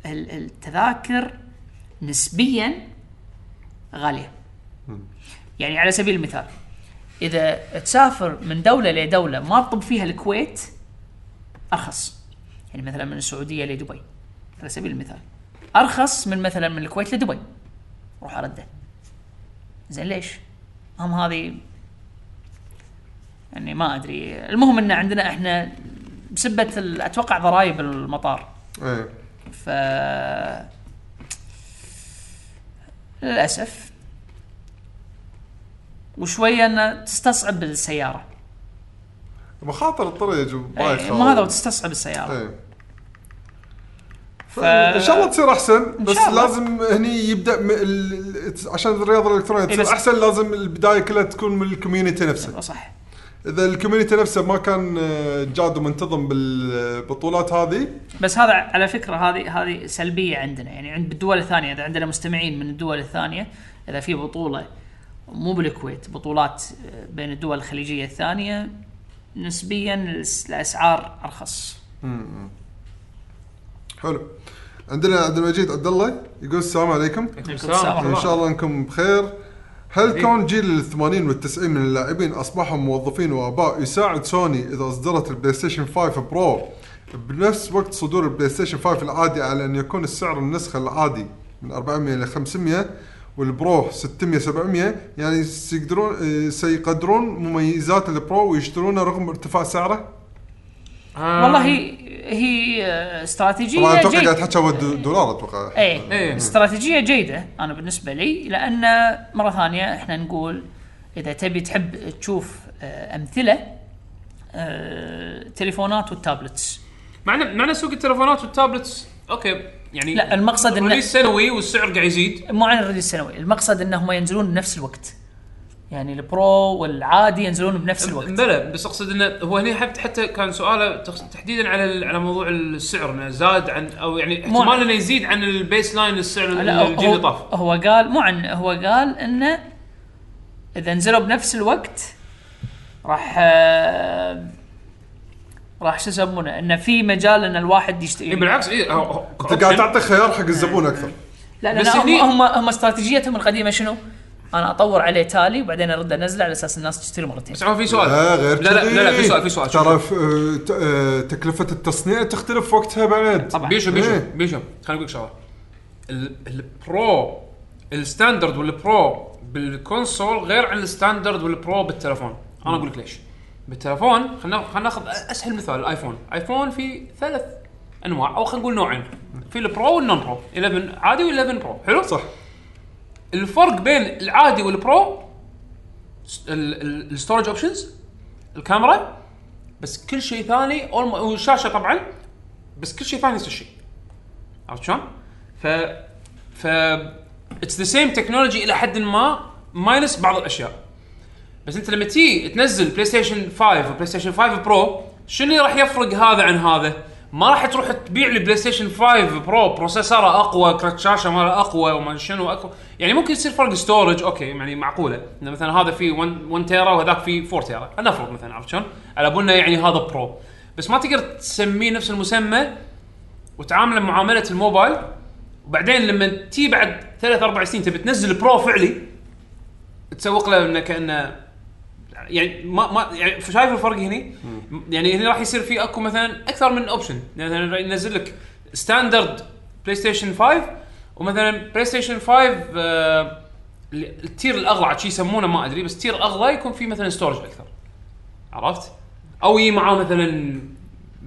ال- التذاكر نسبيا غالية. يعني على سبيل المثال إذا تسافر من دولة لدولة ما تطب فيها الكويت أرخص. يعني مثلا من السعودية لدبي على سبيل المثال. أرخص من مثلا من الكويت لدبي. روح ارده زين ليش؟ هم هذه يعني ما أدري. المهم إن عندنا إحنا بسبة أتوقع ضرائب المطار. إيه. ف للأسف. وشوية أن تستصعب السياره مخاطر الطريق وبايخ أي، ما هذا وتستصعب السيارة. إيه. إن شاء الله تصير أحسن بس. لازم هني يبدأ م... ال... عشان الرياضة الإلكترونية تصير بس- أحسن لازم البداية كلها تكون من ال community نفسه. صح. إذا ال community نفسه ما كان آه، جاد ومنتظم بالبطولات هذه. بس هذا على فكرة هذه هذه سلبية عندنا. يعني عند بالدول الثانية إذا عندنا مستمعين من الدول الثانية إذا في بطولة مو بالكويت بطولات آه، بين الدول الخليجية الثانية نسبيا الأسعار أرخص. حلو. عندنا عبد المجيد عبد الله يقول السلام عليكم. السلام. إن شاء الله أنكم بخير. هل كون جيل ال 80 وال 90 من اللاعبين أصبحوا موظفين وأباء يساعد سوني إذا أصدرت البلاي ستيشن 5 Pro بنفس وقت صدور البلاي ستيشن 5 العادي على أن يكون السعر النسخة العادي من 400 ل 500 وال Pro 600 700 يعني سيقدرون آه، سيقدرون مميزات ال Pro ويشترونه رغم ارتفاع سعره؟ والله هي هي آه، استراتيجية طبعا أتوقع قاعد تحكي دولار أتوقع. إيه. إيه. استراتيجية جيدة أنا بالنسبة لي لأن مرة ثانية إحنا نقول إذا تبي تحب تشوف آه، أمثلة آه، تليفونات وال tablets. معنا معنا سوق التليفونات وال tablets okay يعني لا، المقصد إنه- release سنوي والسعر قاعد يزيد. مو عن ال release السنوي المقصد إنهم ينزلون بنفس الوقت. يعني ال pro والعادي ينزلون بنفس الوقت. بلى بس أقصد إنه هو هنا حتى حتى كان سؤاله تحديدا على على موضوع السعر إنه زاد عن أو يعني احتمال إنه يزيد عن ال baseline السعر الجيل اللي طاف. هو, هو قال مو عن هو قال إنه إذا نزلوا بنفس الوقت راح آه، راح شو يسمونه؟ إنه في مجال إن الواحد يشتري. بالعكس إي أنت قاعد. تعطي خيار حق الزبون أكثر. لا لا هم هم استراتيجيتهم القديمة شنو؟ أنا اطور عليه تالي وبعدين ارد انزله على أساس الناس تشتري مرتين. بس في سؤال. لا غير لا لا. لا, لا في سؤال في سؤال. ترى آه، آه، تكلفة التصنيع تختلف وقتها بعد. طبعا. بيشو بيشو إيه. بيشو. خليني أقول لك شغلة. ال- ال pro ال standard وال pro بال console غير عن ال standard وال pro بالتلفون. أنا أقول لك ليش. بالتلفون خلينا خلينا ناخذ أسهل مثال ال iPhone iPhone في ثلاث أنواع أو خلينا نقول نوعين. في ال pro وال non-pro. 11 عادي و11 pro. حلو؟ صح. الفرق بين العادي وال pro ال storage options الكاميرا بس كل شيء ثاني والشاشه طبعا بس كل شيء ثاني نفس الشيء عرفت شلون؟ ف ف it's the same technology إلى حد ما minus بعض الأشياء بس أنت لما تيجي تنزل PlayStation 5 و PlayStation 5 pro شنو اللي راح يفرق هذا عن هذا؟ ما راح تروح تبيع لي PlayStation 5 pro processor ه أقوى كرت شاشة ماله أقوى وما شنو أقوى. يعني ممكن يصير فرق storage okay يعني معقولة. إنه مثلا هذا فيه 1 1 tera وهذاك فيه 4 tera نفرض مثلا عرفت شلون؟ على بالنا يعني هذا pro بس ما تقدر تسميه نفس المسمى وتعامله معاملة الموبايل. وبعدين لما تي بعد ثلاث أربع سنين تبي تنزل pro فعلي تسوق له إنه كأنه يعني ما ما يعني شايف الفرق هني؟ يعني هنا راح يصير في اكو مثلا أكثر من option يعني مثلا ينزل لك standard PlayStation 5 ومثلا PlayStation 5 آه ال tier الاغلى عاد شي يسمونه ما أدري بس tier اغلى يكون فيه مثلا storage أكثر عرفت؟ أو يجي معاه مثلا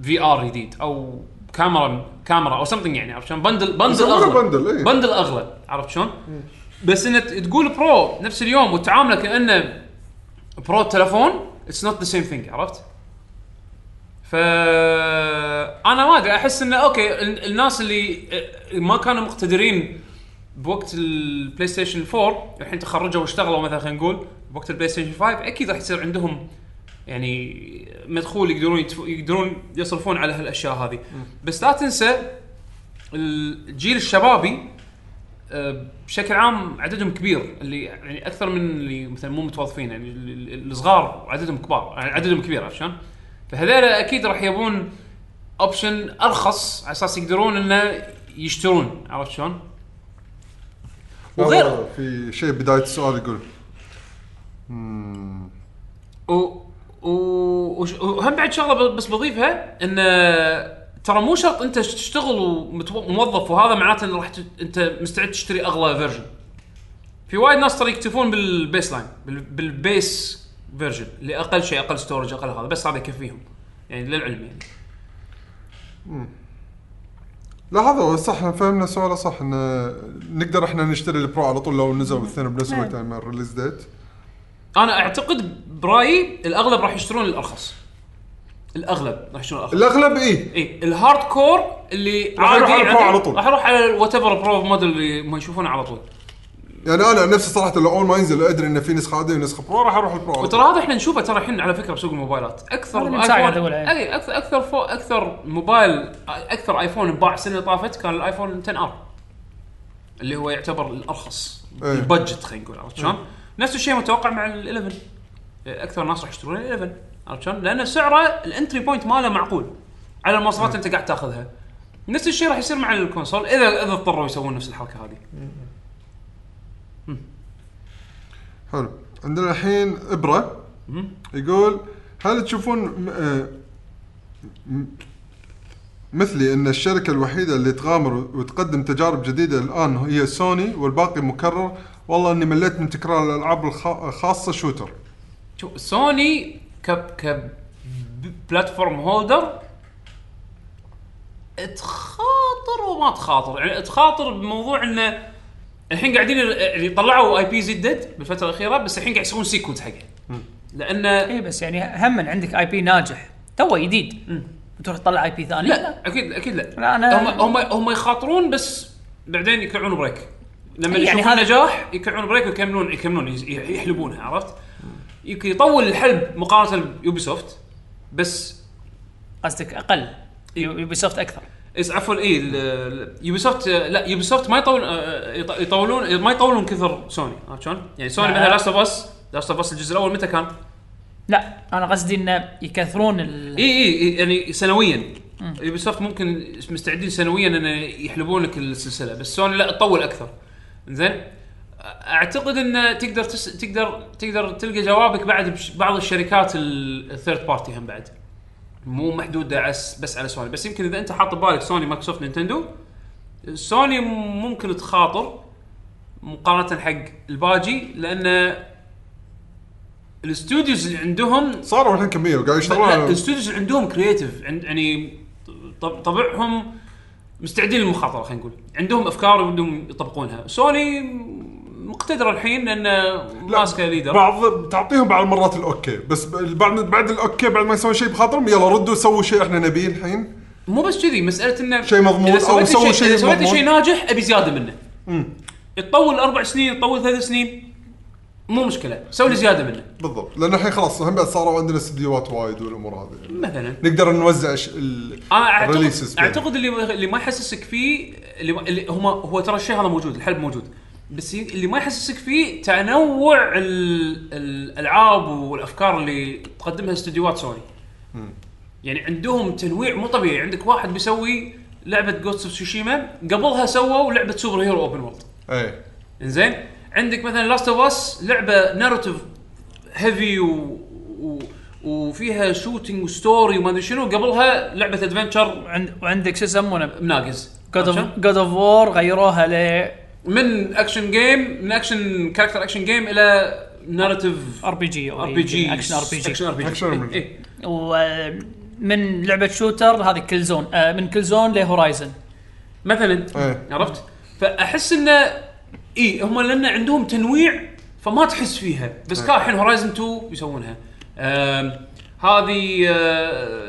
VR جديد أو كاميرا كاميرا أو something يعني عرفت شلون؟ bundle bundle اغلى bundle، إيه. bundle اغلى عرفت شلون؟ بس إنك تقول pro نفس اليوم وتعامله كأنه pro التلفون it's not the same thing عرفت؟ ف أنا ما أدري أحس إنه okay ال- الناس اللي آه، ما كانوا مقتدرين بوقت ال PlayStation 4 الحين تخرجوا واشتغلوا مثلا خلينا نقول بوقت ال PlayStation 5 أكيد راح يصير عندهم يعني مدخول يقدرون يتف... يقدرون يصرفون على هالأشياء هذه بس لا تنسى الجيل الشبابي بشكل عام عددهم كبير اللي يعني أكثر من اللي مثلا مو متوظفين يعني ال- ال- الصغار عددهم كبار يعني عددهم كبير عرفت شلون؟ فهذول أكيد راح يبون option أرخص على أساس يقدرون إنه يشترون عرفت شلون؟ وغير آه، في شيء بداية السؤال يقول مم. و... و... وهم بعد شغلة بس بضيفها إن ترى مو شرط انت تشتغل وموظف وهذا معناته ان راح ت... انت مستعد تشتري أغلى version. في وايد ناس ترى يكتفون بال baseline بال... بال base version اللي أقل شيء أقل storage أقل هذا بس هذا يكفيهم. يعني للعلم يعني. لا هذا هو صح إحنا فهمنا سؤاله صح إنه نقدر إحنا نشتري ال pro على طول لو نزلوا الاثنين بنفس الوقت يعني ال release date أنا أعتقد برأيي الأغلب راح يشترون الأرخص. الأغلب راح يشترون الارخص. الأغلب إيه اي ال hardcore اللي راح يروح على ال pro عادي، على طول. راح يروح على whatever pro model اللي هم يشوفونه على طول. يعني أنا نفسي صراحة لو اول ما ينزل أدري انه في نسخة عادية ونسخة pro راح أروح ال pro على وترى طول. هذا إحنا نشوفه ترى الحين على فكرة بسوق الموبايلات أكثر هذا. اي أكثر أكثر فو أكثر موبايل أكثر iPhone انباع السنة اللي طافت كان ال iPhone 10 R اللي هو يعتبر الأرخص إيه. ال budget خلينا نقول عرفت شلون؟ نفس الشيء متوقع مع ال 11 أكثر ناس راح يشترون ال 11 عرفت شلون؟ لأن سعره ال entry point ماله معقول. على المواصفات اللي أنت قاعد تأخذها. نفس الشيء راح يصير مع ال console اذا إذا اضطروا يسوون نفس الحركة هذه. حلو. عندنا الحين إبرة. يقول هل تشوفون آه، مثلي أن الشركة الوحيدة اللي تغامر وتقدم تجارب جديدة الآن هي سوني والباقي مكرر؟ والله إني مليت من تكرار الألعاب الخاصه shooter. شوف سوني ك ك platform holder تخاطر وما تخاطر. يعني تخاطر بموضوع إنه الحين قاعدين يعني طلعوا IP جدد بالفترة الأخيرة بس الحين قاعد يسوون sequels حقه. لأن اي بس يعني هم عندك IP ناجح تو جديد بتروح تطلع IP ثاني؟ لا أكيد أكيد لا, لا، أنا- هم هم هم يخاطرون بس بعدين يكلعون break لما يعني يشوفون هذا- نجاح يكلعون break ويكملون يكملون يحلبونها عرفت؟ يمكن يطول الحلب مقارنة ب Ubisoft بس قصدك أقل Ubisoft أكثر إيش عفوا إي Ubisoft لا Ubisoft ما يطول آه، يط- يطولون ما يطولون كثر سوني عرفت شلون؟ يعني سوني لا. مثلا Last of Us Last of Us الجزء الأول متى كان؟ لا أنا قصدي إنه يكثرون ال... إي إي يعني سنويا Ubisoft ممكن مستعدين سنويا ان يحلبون لك السلسلة بس سوني لا تطول أكثر زين أعتقد إن تقدر تس... تقدر تقدر تلقى جوابك بعد بش... بعض الشركات ال third party هم بعد. مو محدودة عس بس على سوني. بس يمكن إذا أنت حاط ببالك سوني مايكروسوفت نينتندو سوني ممكن تخاطر مقارنة حق الباجي لأن ال studios اللي عندهم صاروا الحين كميه وقاعد يشتغلون. ال studios اللي عندهم creative عند يعني طب- طبعهم مستعدين للمخاطرة خلينا نقول. عندهم أفكار ودهم يطبقونها. سوني مقتدرة الحين لأن ماسكه leader بعض تعطيهم بعض المرات ال okay. بس بعد بعد ال okay بعد ما يسوون شيء بخاطرهم يلا ردوا سووا شيء إحنا نبيه الحين. مو بس كذي مسألة إنه شيء مضمون سويت سووا شيء إذا سويت. شيء ناجح أبي زيادة منه. يتطول أربع سنين يتطول ثلاث سنين مو مشكلة. سوي لي زيادة منه. بالضبط. لأن الحين خلاص هم بعد صاروا عندنا استديوهات وايد والأمور هذه. مثلا. نقدر نوزع ش- ال أنا اعتقد. أعتقد اللي اللي ما يحسسك فيه اللي, اللي هو هو ترى الشيء هذا موجود الحلب موجود. بس اللي ما يحسسك فيه تنوع ال- الألعاب والأفكار اللي تقدمها استديوهات سوني. يعني عندهم تنويع مو طبيعي. عندك واحد بيسوي لعبة Ghost of Tsushima قبلها سووا لعبة super hero open world إيه. إنزين؟ عندك مثلا Last of Us لعبة narrative heavy و... و... وفيها shooting و story وما أدري شنو. قبلها لعبة adventure وعند وعندك شو يسمونه؟ ناقز God of عرفت؟ God of War غيروها ل من action game من action character action game إلى ناراتيف ار بي جي ار بي جي اكشن ار بي جي اكشن RP. G ومن لعبة shooter هذه Killzone آه، من Killzone ل Horizon مثلا إيه. عرفت؟ فأحس انه اي هم لأن عندهم تنويع فما تحس فيها. بس كان الحين Horizon 2 يسوونها. هذه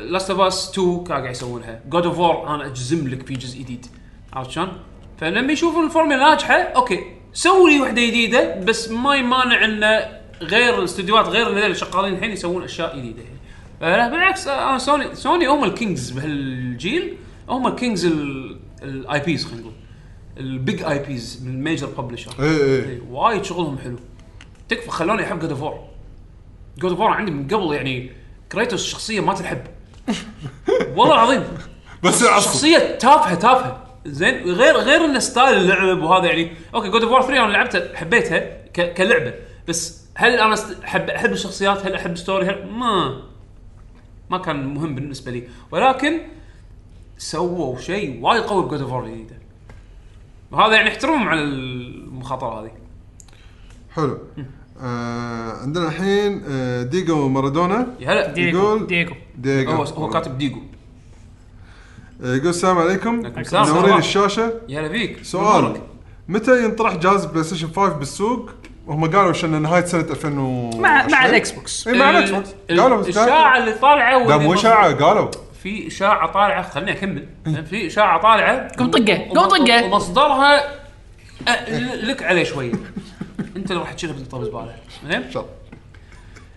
Last of Us 2 كانوا قاعد يسوونها. God of War أنا أجزم لك في جزء جديد. عرفت شلون؟ فلما يشوفون الفورمولا ناجحة okay سوي لي وحدة جديدة بس ما يمانع انه غير الاستديوهات غير اللي شغالين الحين يسوون أشياء جديدة. فلا بالعكس أنا سوني سوني هم ال kings بهالجيل هم ال kings ال IPs خلينا نقول. ال big IPs من ال major publisher إيه، وايد شغلهم حلو. تكفى خلوني أحب God of War God of War عندي من قبل يعني Kratos شخصية ما تنحب. والله العظيم. بس شخصية تافهة تافهة. زين غير غير انه style اللعب وهذا يعني okay God of War 3 أنا لعبتها حبيتها ك- كلعبة بس هل أنا احب أحب الشخصيات؟ هل أحب story هل ما ما كان مهم بالنسبة لي. ولكن سووا شيء وايد قوي ب God of War الجديده وهذا يعني احترمهم على المخاطرة هذه. حلو. آه عندنا الحين آه ديجو مارادونا يا هلا. يقول- دييغو ديجو. هو هو كاتب ديجو. يقول السلام عليكم. عليكم السلام. منورين الشاشة. يا هلا فيك سؤال. مبروك. متى ينطرح جهاز PlayStation 5 بالسوق؟ هم قالوا عشان نهاية سنة 2000 مع مع ال Xbox اي مع ال- ال Xbox ال- قالوا بس الإشاعة اللي طالعة لا واللي مو إشاعة قالوا. في إشاعة طالعة. خليني أكمل. في إشاعة طالعة. قم طقه، وم- قم طقه. ومصدرها ل- لك عليه شوية أنت اللي راح تشيلها بتحطها بزباله زين؟ ان شاء الله.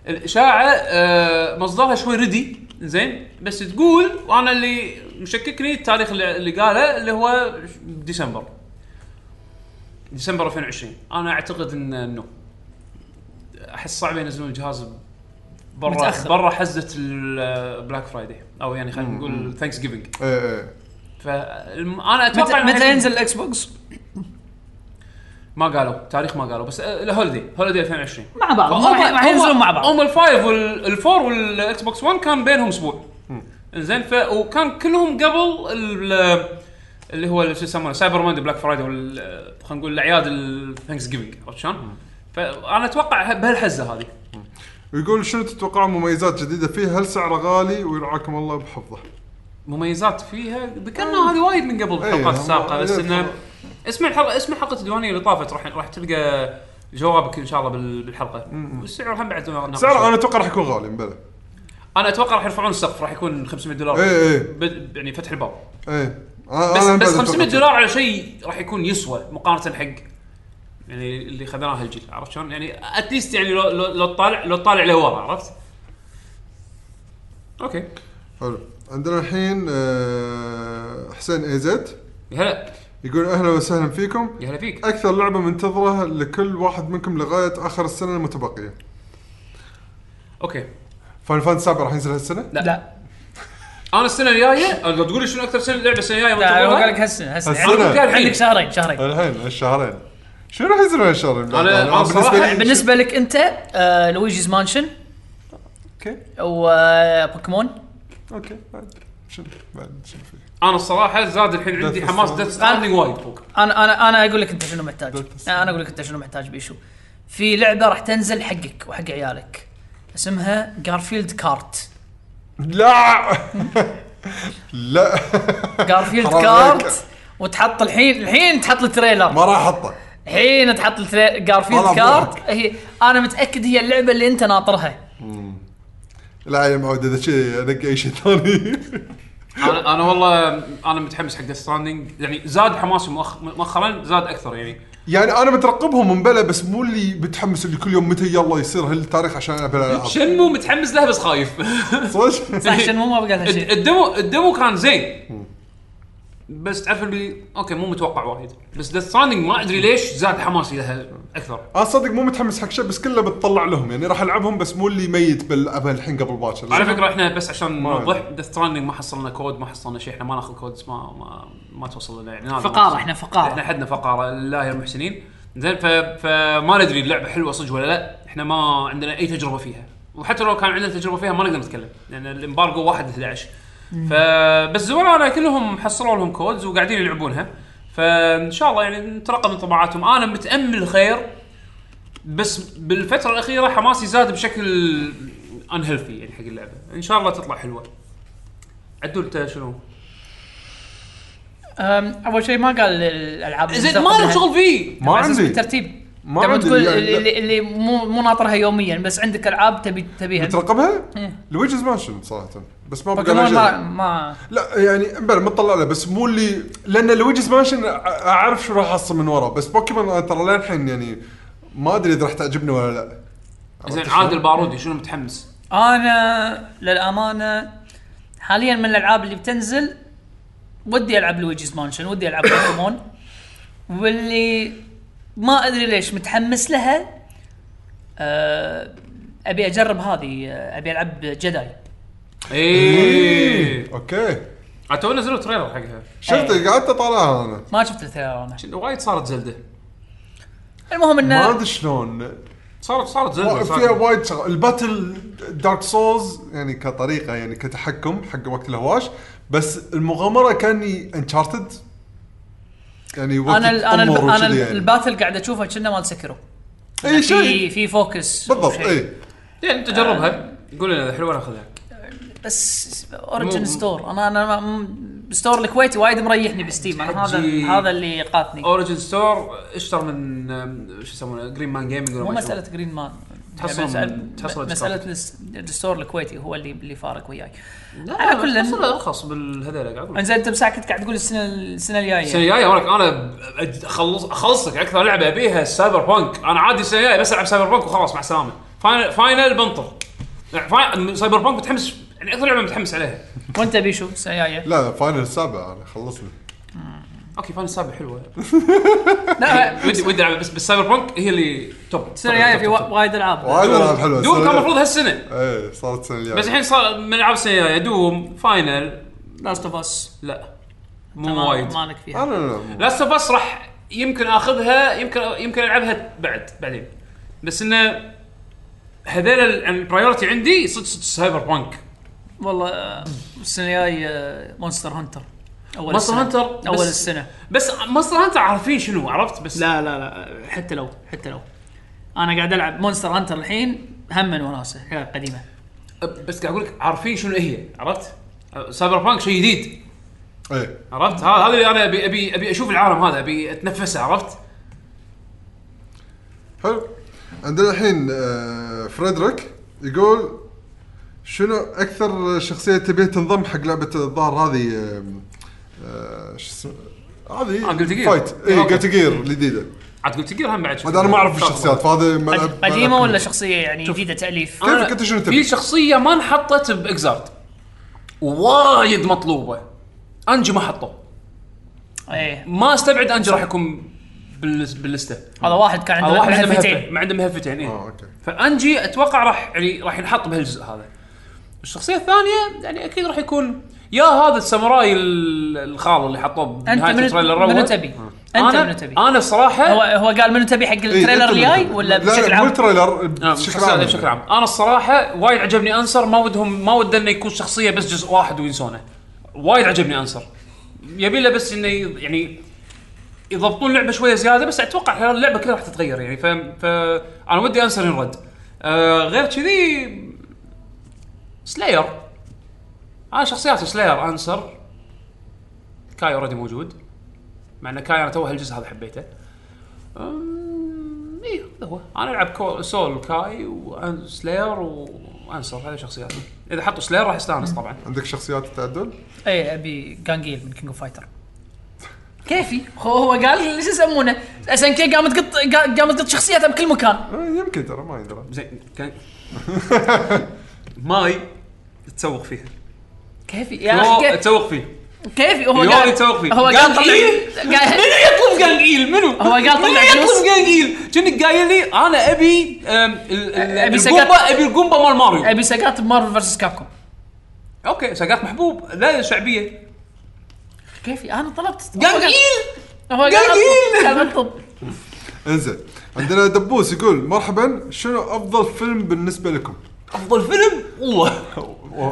الإشاعة آه، مصدرها شوي ردي. زين؟ بس تقول وأنا اللي مشككني التاريخ اللي, اللي قاله اللي هو ديسمبر. ديسمبر 2020 أنا أعتقد إن إنه أحس صعب ينزلون الجهاز برا متأخر. برا حزة ال Black Friday أو يعني خلينا نقول Thanksgiving إيه إيه. فانا أتوقع متى ينزل ال Xbox؟ ما قالوا تاريخ ما قالوا بس ال holiday holiday 2020 مع بعض هم راح ينزلون مع بعض. هم ال five وال four وال Xbox 1 كان بينهم أسبوع. زين ف وكان كلهم قبل ال- اللي هو شو يسمونه Cyber Monday Black Friday وال- خلينا نقول الأعياد ال Thanksgiving عرفت شلون؟ فانا أتوقع بهالحزة هذه. ويقول شنو تتوقعون مميزات جديدة فيه؟ هل سعره غالي؟ ويرعاكم الله بحفظه؟ مميزات فيها؟ ذكرنا هذه وايد من قبل الحلقات السابقة بس إنه طبعاً. اسم الحلقة اسم حلقة الديوانيه اللي طافت راح راح تلقى جوابك إن شاء الله بال- بالحلقة والسعر هم بعد ناقش. سعره أنا أتوقع راح يكون غالي بلى أنا أتوقع راح يرفعون السقف راح يكون 500 دولار إيه، إيه. بد- يعني فتح الباب إيه أنا- بس أنا بس بعد 500 أتوقع- دولار على شيء راح يكون يسوى مقارنة حق يعني اللي خذناه هالجيل عرفت شلون؟ يعني at least يعني لو لو, لو تطالع لو تطالع لورا عرفت؟ okay حلو عندنا الحين آه، حسين AZ هلا يقول أهلا وسهلا فيكم. يا هلا فيك. أكثر لعبة منتظرة لكل واحد منكم لغاية آخر السنة المتبقية. okay. Final Fantasy 7 راح ينزل هالسنة؟ لا. لا. أنا السنة الجاية لو تقول لي شنو أكثر سنة لعبة السنة الجاية لا هو قال لك هالسنة هالسنة. هالسنة. عندك- شهرين شهرين. الحين الشهرين. شنو راح ينزل هالشهرين؟ أنا بالنسبة بالنسبة لك أنت آه Luigi's Mansion. okay. و Pokémon okay بعد. شنو بعد شنو في؟ أنا الصراحة زاد الحين عندي حماس. Death Stranding وايد فوق. أنا أنا أنا أقول لك أنت شنو محتاج. أنا أقول لك أنت شنو محتاج بيشو. في لعبة راح تنزل حقك وحق عيالك. اسمها Garfield Kart لا! لا! Garfield. Kart وتحط الحين الحين تحط ال trailer. ما راح أحطه. الحين تحط. Garfield Kart. هي أنا متأكد هي اللعبة اللي أنت ناطرها. لا يا معود إذا شيء انقي اي شيء ثاني أنا أنا والله أنا متحمس حق Stranding يعني زاد حماسي مؤخ- مؤخرا زاد أكثر يعني. يعني أنا مترقبهم من بلا بس مو اللي متحمس اللي كل يوم متى يلا يصير هالتاريخ عشان العب الالعاب شنمو متحمس لها بس خايف. صدق؟ صح عشان مو ما بقى شيء. ال demo ال demo كان زين. بس تعرف اللي okay مو متوقع وايد. بس Death Stranding ما أدري ليش زاد حماسي لها أكثر. أنا صدق مو متحمس حق شيء بس كله بتطلع لهم. يعني راح ألعبهم بس مو اللي ميت بلعبها الحين قبل باكر. على فكرة إحنا بس عشان نوضح Death Stranding ما حصلنا كود ما حصلنا شيء إحنا ما ناخذ codes ما ما ما توصل لنا. يعني توصل. إحنا فقارة. إحنا حدنا فقارة لله يا المحسنين زين ف... فما ندري اللعبة حلوة صدق ولا لا. إحنا ما عندنا أي تجربة فيها. وحتى لو كان عندنا تجربة فيها ما نقدر نتكلم. لأن ال embargo 1 11 فبس زملائنا كلهم حصلوا لهم codes وقاعدين يلعبونها. فإن شاء الله يعني نترقب انطباعاتهم أنا متأمل خير بس بالفترة الأخيرة حماسي زاد بشكل unhealthy يعني حق اللعبة. إن شاء الله تطلع حلوة. عدول أنت شنو؟ أول شيء ما قال الألعاب زين ما له. شغل فيه. ما عندي. بالترتيب. ما تبغى تقول يعني اللي, اللي, اللي مو مو ناطرها يوميا بس عندك ألعاب تبي تبيها مترقبها؟ إيه. Luigi's Mansion صراحة بس ما بقى ما. ما لا يعني بلا مطلع له بس مو اللي لأن Luigi's Mansion أعرف شو راح أحصل من ورا بس بوكيمون ترى للحين يعني ما أدري إذا راح تعجبني ولا لا زين عادل؟ بارودي شنو متحمس؟ أنا للأمانة حاليا من الألعاب اللي بتنزل ودي ألعب Luigi's Mansion ودي ألعب بوكيمون واللي ما أدري ليش متحمس لها. أه أبي أجرب هذه آه، أبي ألعب Jedi. إيه. Okay. تو نزلوا trailer حقها. شفت قعدت أطالعها أنا. ما شفت ال trailer أنا. شن- وايد صارت Zelda. المهم ما انه أدري شلون. صارت صارت Zelda فيها صارت. وايد شغل ال battle Dark Souls يعني كطريقة يعني كتحكم حق وقت الهواش. بس المغامرة كاني Uncharted يعني أنا أنا أنا يعني. ال battle قاعد أشوفه كنا مال Sekiro إي في شيء. في focus بالضبط. إي. يعني أنت جربها؟ قول لنا حلوة ناخذها بس Origin Store أنا أنا store الكويتي وايد مريحني ب Steam. أنا هذا. هذا اللي قاتني Origin store اشتر من شو يسمونه؟ Green Man Gaming مو مسألة Green Man تحصل- مساله تحصل مسألة ال store الكويتي هو اللي اللي فارق وياي لا على كل- تحصل أرخص بالهذول قاعد. إنزين انت مساك كنت قاعد تقول السنة السنة السنة الجاية الجايه ولك أنا اخلص أخلصك. أكثر لعبة أبيها Cyberpunk. أنا عادي السنة الجاية بس ألعب Cyberpunk وخلاص مع السلامة. Final Final بنطر. يعني Cyberpunk متحمس يعني أكثر لعبة متحمس عليها. وأنت بيشو السنة الجاية؟ لا Final السابع. أنا خلصني Okay Final السابع حلوة. لا ودي ودي ألعب بس بس Cyberpunk هي اللي top. السنة الجاية في وا- وايد ألعاب. وايد ألعاب حلوة Doom كان المفروض هالسنة. إيه صارت السنة الجاية. بس الحين صار من ألعاب السنة الجاية Doom Final Last of Us لا. مو وايد. مالك فيها. أنا لا Last of Us راح يمكن آخذها يمكن يمكن ألعبها بعد بعدين. بس إنه هذول ال- ال priority عندي صدق صدق Cyberpunk والله آه، السنة الجاية Monster Hunter أول Monster السنة. Hunter أول السنة. بس Monster Hunter عارفين شنو عرفت؟ بس لا لا لا حتى لو حتى لو. أنا قاعد ألعب Monster Hunter الحين هم من وناسه قديمة. بس قاعد أقول لك عارفين شنو هي عرفت؟ Cyberpunk شيء جديد. إيه. عرفت؟ هذا هذا اللي أنا أبي أبي أبي أشوف العالم هذا أبي أتنفسه عرفت؟ حلو. عندنا الحين آه، فريدريك يقول شنو أكثر شخصية تبيها تنضم حق لعبة الظاهر هذه شو اسمه؟ هذه آه، Guilty Gear. فايت اي okay. Guilty Gear الجديدة. عاد قلت تقدر هم بعد أنا ما أعرف الشخصيات فهذا ملعب قديمة ملعب ولا. شخصية يعني جديدة تأليف؟ أنا كيفك أنت شنو تبي؟ في شخصية ما انحطت ب Xrd. وايد مطلوبة. أنجي ما حطوه إيه. ما أستبعد أنجي راح يكون باللس- باللستة. هذا واحد كان هذا عنده واحد عنده مهفتين ما عنده مهفتين اي آه okay. فأنجي أتوقع راح يعني راح ينحط بهالجزء هذا. الشخصية الثانية يعني أكيد راح يكون يا هذا الساموراي ال- الخال اللي حطوه أنت بنهاية ال trailer منو الأول. منو تبي؟ أنت منو تبي؟ أنا الصراحه هو هو قال منو تبي حق إيه، ال trailer اللي جاي. ولا لا بشكل لا مو عام؟ ال trailer آه، بشكل عام. بشكل عام. أنا الصراحه وايد عجبني Answer ما ودهم ما ود إنه يكون شخصية بس جزء واحد وينسونه وايد عجبني Answer يبي له بس إنه ي- يعني يضبطون اللعبه شوية زيادة بس أتوقع خلال اللعبة كلها راح تتغير يعني. ف ف أنا ودي Answer ينرد. آه غير كذي Slayer أنا شخصيات Slayer Answer Ky already موجود. مع إن Ky أنا تو هالجزء هذا حبيته. أم، إيه هذا هو. أنا ألعب كو- Sol Ky و Slayer و Answer هذه شخصياتي إذا حطوا Slayer راح يستانس طبعا. عندك شخصيات تعدل؟ اي أبي جانجيل من King of Fighter كيفي؟ هو هو قال ليش يسمونه؟ SNK قامت تقط قا- قامت تقط شخصياتها بكل مكان. آه، يمكن ترى ما يدرى زين كان ماي تسوق فيها. كيفي يا أخي تسوق فيه كيفي هو يوري قال يتسوق فيه هو قال؟ طلع منو يطلب جانجيل منو؟ هو قال طلع منو فلوس. يطلب جانجيل؟ كأنك قايل لي أنا أبي أم، ال- ال- أبي سكات. أبي القومبا مال ماريو أبي سكات بمارفل فيرسس كابكوم أوكي ساقات محبوب لا شعبية كيفي أنا طلبت هو قال جانجيل. أطلب- قال أطلب انزين عندنا دبوس يقول مرحبا شنو أفضل فيلم بالنسبة لكم؟ أفضل فيلم؟ والله.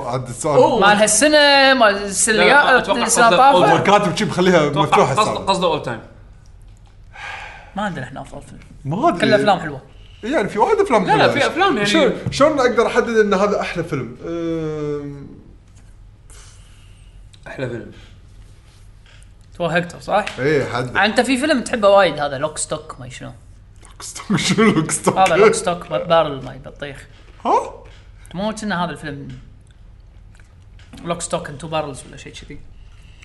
عاد السؤال مال هالسنة مال السنة لا، اللي أتوقع السنة قصده هو طافت كاتب شي مخليها مفتوحة قصده السالفه قصده اول تايم ما عندنا إحنا أفضل فيلم. ما أدري. كل افلام حلوة. يعني في وايد أفلام لا، لا،. في أفلام يعني- شلون شلون أقدر أحدد إن هذا أحلى فيلم؟ أم، أحلى فيلم. توهقتوا صح؟ إيه حد. أنت في فيلم تحبه وايد هذا Lock Stock ما شنو. Stock شنو Lock Stock؟ هذا Lock Stock barrel ماي بطيخ. ها؟ مو كنا هذا الفيلم Lock Stock and Two Barrels ولا شيء كذي.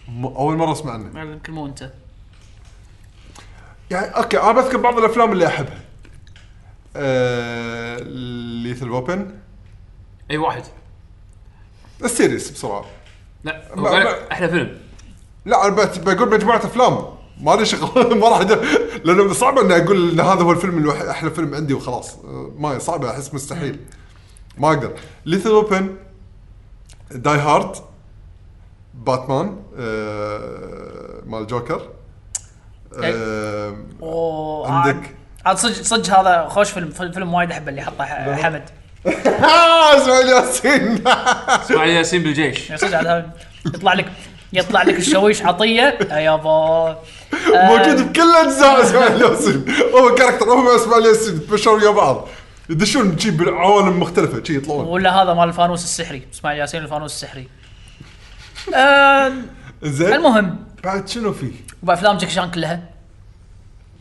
م- أول مرة أسمع عنه. يمكن مو أنت. يعني okay أنا بذكر بعض الأفلام اللي أحبها. آه... Lethal Weapon إي واحد. ال series بسرعة لا هو ما- قال ما- أحلى فيلم. لا أنا بت- بقول مجموعة أفلام. ما لي شغل ما راح أد- لأنه صعب إني أقول إن هذا هو الفيلم الوحيد أحلى فيلم عندي وخلاص. آه، ما صعب أحس مستحيل. ما أقدر Lethal Weapon Die Hard Batman آه، مال جوكر آه، اوه عندك- عاد- صدق صدق هذا خوش فيلم فيلم وايد أحبه اللي حطه ح- حمد. آه، إسماعيل ياسين. إسماعيل ياسين بالجيش. صدق هذا يطلع لك يطلع لك الشويش عطية. يا يابا موجود بكل أجزاء إسماعيل ياسين. هو character هو إسماعيل ياسين. يتبشرون ويا بعض. يدشون شي بعوالم مختلفة شي يطلعون. ولا هذا مال الفانوس السحري اسماعيل ياسين الفانوس السحري. آه زين. المهم. بعد شنو فيه؟ وافلام جاكي شان كلها؟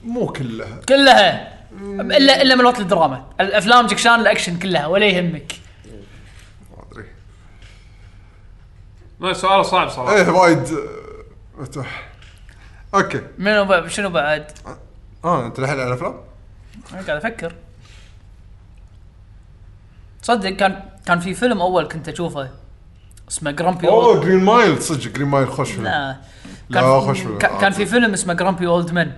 مو كلها. كلها. الا إلا من وقت الدراما. الافلام جاكي شان الأكشن كلها ولا يهمك. ما أدري. ما سؤال صعب صراحة. إيه وايد. مفتوح okay. منو ب- شنو بعد؟ آه أنت الحين على الافلام؟ أنا قاعد أفكر. تصدق كان كان في فيلم أول كنت أشوفه اسمه Grumpy أوه Green Mile صدق Green Mile خوش فيلم. لا. لا، كان خوش فيلم. كان كان في فيلم اسمه Grumpy Old Men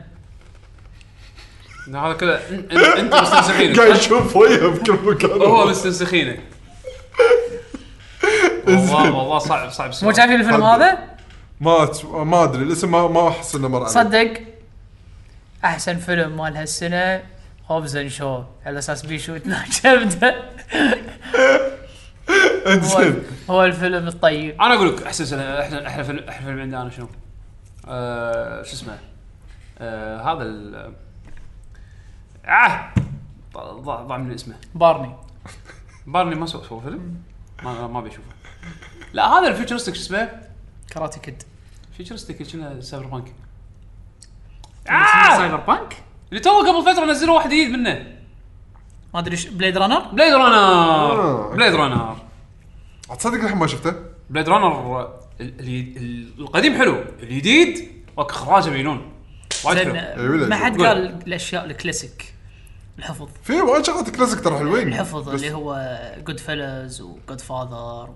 لا، هذا كله أنت مستنسخينه قاعد يشوف وجهه بكل مكان. هو مستنسخينه والله والله صعب صعب مو. شايفين الفيلم. هذا؟ ما ما أدري. الاسم ما ما أحس إنه مر علي صدق. أحسن فيلم مال هالسنة. هوبز شو على أساس بيشو كبده هو, الفيلم الطيب. أنا أقول لك احسن سنة أحلى أحلى فيلم أحلى فيلم عندي أنا شنو؟ آه شو اسمه؟ آه هذا ال آه ضاع من اسمه. بارني. بارني ما سوى فيلم؟ ما ما بيشوفه لا هذا ال futuristic شو اسمه؟ Karate Kid. futuristic كنا cyberpunk cyberpunk اللي تو قبل فترة نزلوا واحد جديد منه. ما أدري ش- Blade Runner Blade Runner آه. Blade Runner تصدق الحين ما شفته؟ Blade Runner ال- ال- ال- القديم حلو الجديد إخراجه بينون وايد زين حلو. ولا ما حد قول. قال الأشياء الكلاسيك الحفظ. في وايد شغلات كلاسيك ترى حلوين. الحفظ بس- اللي هو Goodfellas و Godfather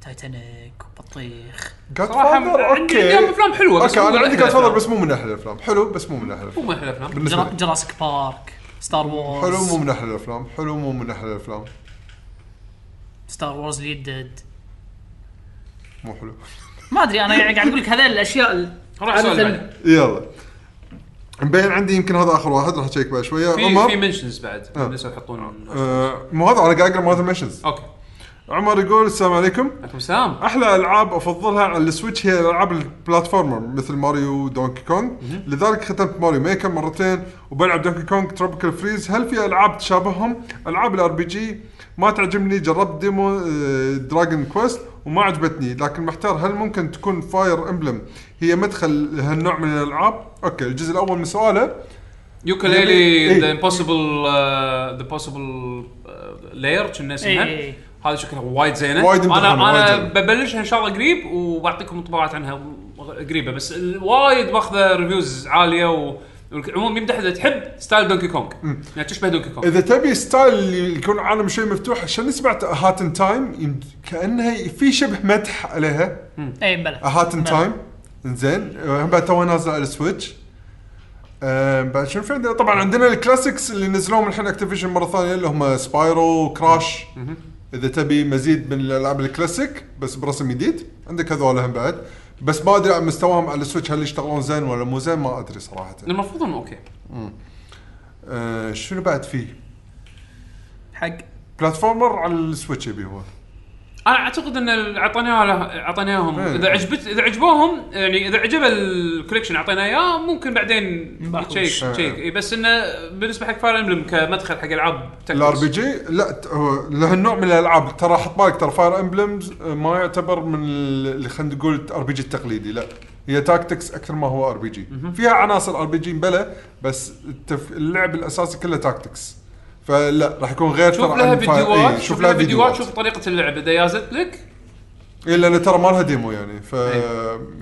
Titanic وبطيخ. God صراحة Father عندي okay أفلام حلوة بس okay مو أنا من عندي Godfather. بس مو من أحلى الأفلام. حلو بس مو من أحلى مو الافلام من أحلى الأفلام. لي. Jurassic Park Star Wars. حلو مو من أحلى الأفلام. حلو مو من أحلى الأفلام. Star Wars اللي يدد مو حلو. ما أدري أنا يعني قاعد أقول لك هذول الأشياء ال-. يلا. مبين عندي يمكن هذا آخر واحد راح أشيك بعد شوية. في عمر؟ في mentions بعد آه. الناس يحطون آه، مو هذا أنا قاعد أقرأ مالت ال mentions okay. عمر يقول السلام عليكم. عليكم السلام. أحلى ألعاب أفضلها على ال Switch هي الالعاب ال platformer مثل ماريو ودونكي كونغ. لذلك ختمت Mario Maker مرتين وبلعب Donkey Kong Tropical Freeze هل في ألعاب تشابههم؟ ألعاب ال RPG ما تعجبني جربت demo Dragon Quest وما عجبتني لكن محتار هل ممكن تكون Fire Emblem هي مدخل هالنوع من الألعاب؟ okay الجزء الأول من سؤاله. Yooka-Laylee إيه. The Impossible The Impossible Lair كنا اسمها هذه شكلها وايد زينة. وايد أنا أنا. ببلشها إن شاء الله قريب وبعطيكم انطباعات عنها قريبة بس وايد ماخذة reviews عالية و العموم يمدح إذا تحب style دونكي كونغ يعني تشبه دونكي كونغ إذا تبي style اللي يكون عالم شوي مفتوح عشان سمعت Hat in Time كأنها في شبه مدح عليها. اي بلى Hat in Time زين. هم بعد توها نازلة على ال Switch بعد شنو في عندنا؟ طبعا عندنا ال classics اللي نزلوهم الحين Activision مرة ثانية اللي هم Spyro و Crash إذا تبي مزيد من الألعاب الكلاسيك بس برسم جديد. عندك هذول هم بعد. بس ما أدري عن مستواهم على ال Switch هل يشتغلون زين ولا مو زين؟ ما أدري صراحة. المفروض إنه okay. آه شنو بعد فيه؟ حق. platformer على ال Switch يبي هو. أنا أعتقد إن ال- اعطيناه له- اعطيناهم إيه. إذا عجبت إذا عجبوهم يعني إذا عجب ال collection اعطيناه إياه ممكن بعدين. check إيه. check إي، بس إنه بالنسبة حق Fire Emblem كمدخل حق العاب ال R PG لا هو له النوع من الألعاب. ترى حط بالك ترى Fire Emblems ما يعتبر من ال- اللي خلينا نقول RPG التقليدي لا. هي tactics أكثر ما هو RPG فيها عناصر RPG بلا بس التف... اللعب الأساسي كله tactics فلا راح يكون غير شوف لها فيديوهات إيه، شوف لها فيديوهات. شوف طريقة اللعب اذا يازت لك إيه لأن ترى ما لها demo يعني ف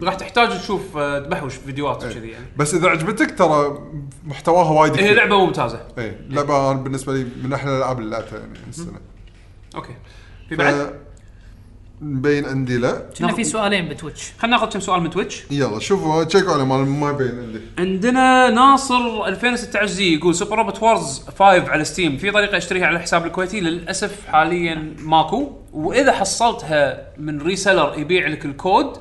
راح تحتاج تشوف آه، تبحوش فيديوهات وكذي يعني. بس إذا عجبتك ترى محتواها وايد هي كثير لعبة ممتازة. إيه لعبة أنا بالنسبة لي من أحلى الالعاب اللي لعبتها يعني السنة. okay. في بعد. مبين عندي لا. كنا في سؤالين ب Twitch. خلينا ناخذ كم سؤال من Twitch. يلا شوفوا تشيكوا على مال ما يبين عندي. عندنا ناصر 2016 زي يقول Super Robot Wars 5 على Steam في طريقة اشتريها على الحساب الكويتي للأسف حاليا ماكو. وإذا حصلتها من reseller يبيع لك الكود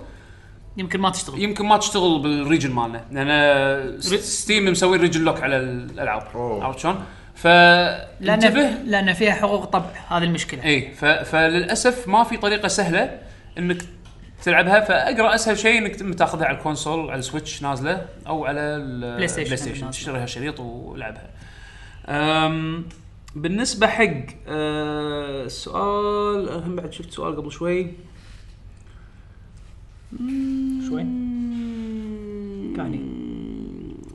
يمكن ما تشتغل. يمكن ما تشتغل بال region مالنا. لأن Steam مسوي region lock على الألعاب. عرفت شلون؟ لأن فانتبه لأن فيها حقوق طبع هذه المشكلة. اي ف... فللأسف ما في طريقة سهلة إنك تلعبها فأقرأ أسهل شيء إنك تاخذها على ال console على ال Switch نازلة أو على ال PlayStation PlayStation. تشتريها شريط ولعبها. أم بالنسبة حق أه السؤال هم بعد شفت سؤال قبل شوي. شوي؟ يعني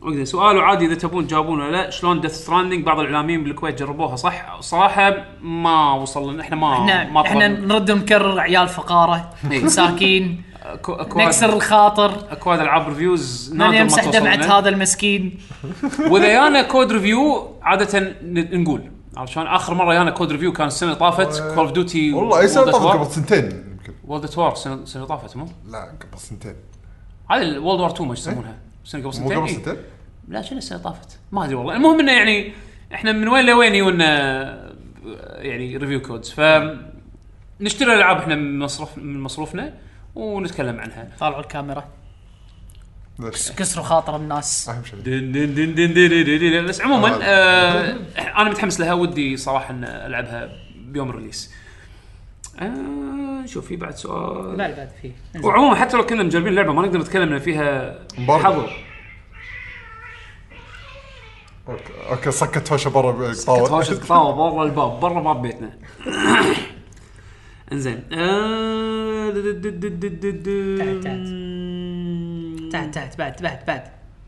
okay سؤال عادي إذا تبون تجاوبون ولا لا شلون Death Stranding بعض الإعلاميين بالكويت جربوها صح؟ صراحة ما وصل لنا إحنا ما إحنا ما إحنا. نرد ونكرر عيال فقارة إيه. مساكين نكسر الخاطر. اكواد العاب reviews نادر ما يمسح دمعه. هذا المسكين. وإذا يانا code review عادة نقول. شلون؟ آخر مرة يانا code review كان السنة اللي طافت Call of Duty والله أي سنة طافت قبل سنتين يمكن. World at War السنة طافت مو؟ لا قبل سنتين. هذه World War 2 ما يسمونها. السنة قبل مو سنتين؟ قبل إيه. سنتين؟ لا شنو السنة طافت؟ ما أدري والله. المهم إنه يعني إحنا من وين لوين يونا آه، يعني review codes ف نشتري الألعاب إحنا من مصروف من مصروفنا ونتكلم عنها. طالعوا الكاميرا. كسروا خاطر الناس. بس عموما آه. أنا متحمس لها. ودي صراحة إن ألعبها بيوم ال release آه، شوف في بعد سؤال. لا بعد في. وعموما حتى لو كنا مجربين اللعبه ما نقدر نتكلم إن فيها حظر. okay okay صكت هوشه برا بالقطاوه هوشه قطاوه برا الباب برا باب بيتنا. انزين. د- تحت تحت بعد بعد بعد.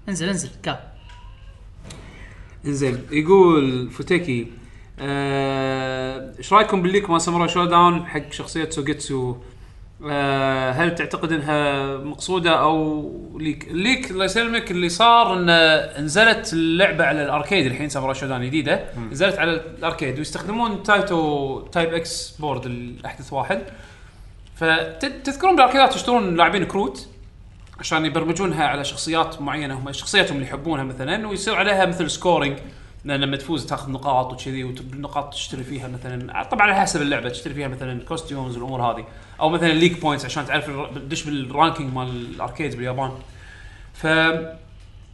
انزل انزل كا انزين. يقول فوتيكي آه، إيش رأيكم بال leak مال Samurai Shodown حق شخصية سوجيتسو آه، هل تعتقد إنها مقصودة أو leak؟ ال leak الله يسلمك اللي صار إن نزلت اللعبة على ال arcade الحين Samurai Shodown جديده نزلت على ال arcade ويستخدمون Taito Type X board الأحدث واحد. فتذكرون بالأركيدات تشترون لاعبين كروت عشان يبرمجونها على شخصيات معينة هم شخصيتهم اللي يحبونها مثلا ويصير عليها مثل scoring لأن لما تفوز تاخذ نقاط وكذي وبالنقاط تشتري فيها مثلا طبعا على حسب اللعبة تشتري فيها مثلا costumes والأمور هذه. أو مثلا league points عشان تعرف تدش بال ranking مال ال arcade باليابان. ف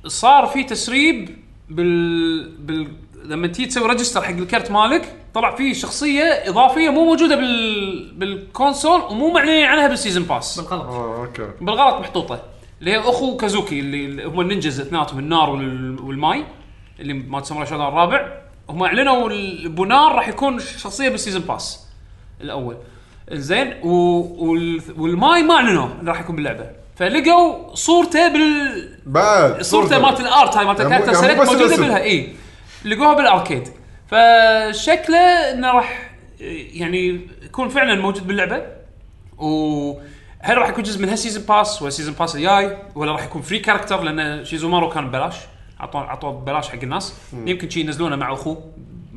صار في تسريب بال, بال... لما تيجي تسوي register حق الكرت مالك طلع فيه شخصية إضافية مو موجودة بال... بال console ومو معلنين عنها بال season pass بالغلط. آه، okay. بالغلط محطوطة. اللي هي أخو كازوكي اللي هم ال ninjas اثنيناتهم النار وال- والماي اللي ما Samurai Shodown الرابع. هم أعلنوا ال- ابو نار راح يكون شخصية بال season pass الأول. زين و... وال... والماي ما اعلنوا انه راح يكون باللعبة. فلقوا صورته بال بعد صورته مالت ال art هاي مالت يعني ال character يعني select بس موجودة. بالها. اي لقوها بال arcade. فشكله إنه راح يعني يكون فعلا موجود باللعبة. وهل راح يكون جزء من هال season pass ولا season pass الجاي؟ ولا راح يكون free character لأن شيزومارو كان ببلاش. عطوه عطوه ببلاش حق الناس. يمكن شي ينزلونه مع أخوه.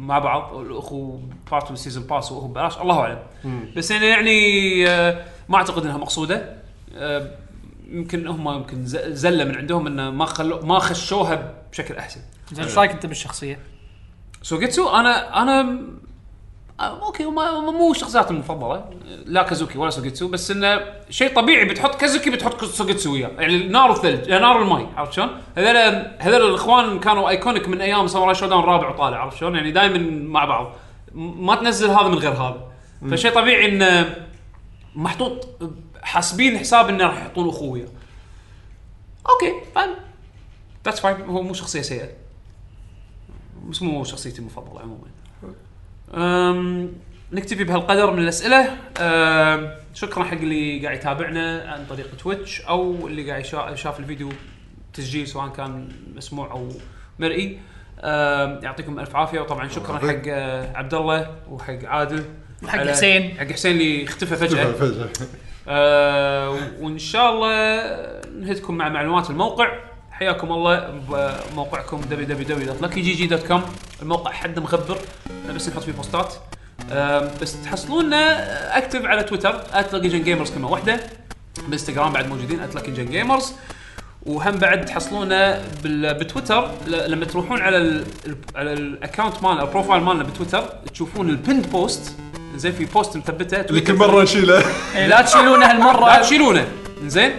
مع بعض الاخو part من season pass واخو ببلاش. الله أعلم. بس يعني يعني آه، ما أعتقد إنها مقصودة. آه، يمكن هم يمكن زلة من عندهم إنه ما خلو ما خشوها بشكل أحسن. زين إيش رأيك أنت بالشخصية؟ سوجيتسو أنا أنا آه، okay ما- مو شخصياتي المفضلة لا كازوكي ولا سوجيتسو بس إنه شيء طبيعي بتحط كازوكي بتحط سوجيتسو وياه. يعني النار والثلج يعني نار والماي عرفت شلون؟ هذول هذول الإخوان كانوا iconic من أيام Samurai Shodown رابع وطالع عرفت شلون؟ يعني دائما مع بعض. ما تنزل هذا من غير هذا. فشيء طبيعي إنه محطوط حاسبين حساب إنه راح يحطون أخوه okay fine that's fine هو مو شخصية سيئة. بس مو شخصيتي المفضلة عموما. نكتفي بهالقدر من الأسئلة. شكرا حق اللي قاعد يتابعنا عن طريق Twitch أو اللي قاعد شاف الفيديو تسجيل سواء كان مسموع أو مرئي. يعطيكم ألف عافية وطبعا شكرا حق أه، عبد الله وحق عادل. وحق حسين. حق حسين اللي اختفى فجأة. فجأة. آه وإن شاء الله نهدكم مع معلومات الموقع. حياكم الله بموقعكم www.luckygg.com الموقع حد مخبر إحنا بس نحط فيه بوستات. بس تحصلونا اكتف على تويتر @luckygengamers كلمه واحدة بالانستغرام بعد موجودين @luckygengamers وهم بعد تحصلونا بتويتر. لما تروحون على ال على ال account مالنا ال profile مالنا بتويتر تشوفون ال pinned post زين في post مثبته. اللي كل مرة نشيله لا تشيلونه هالمرة. لا. تشيلونه. زين.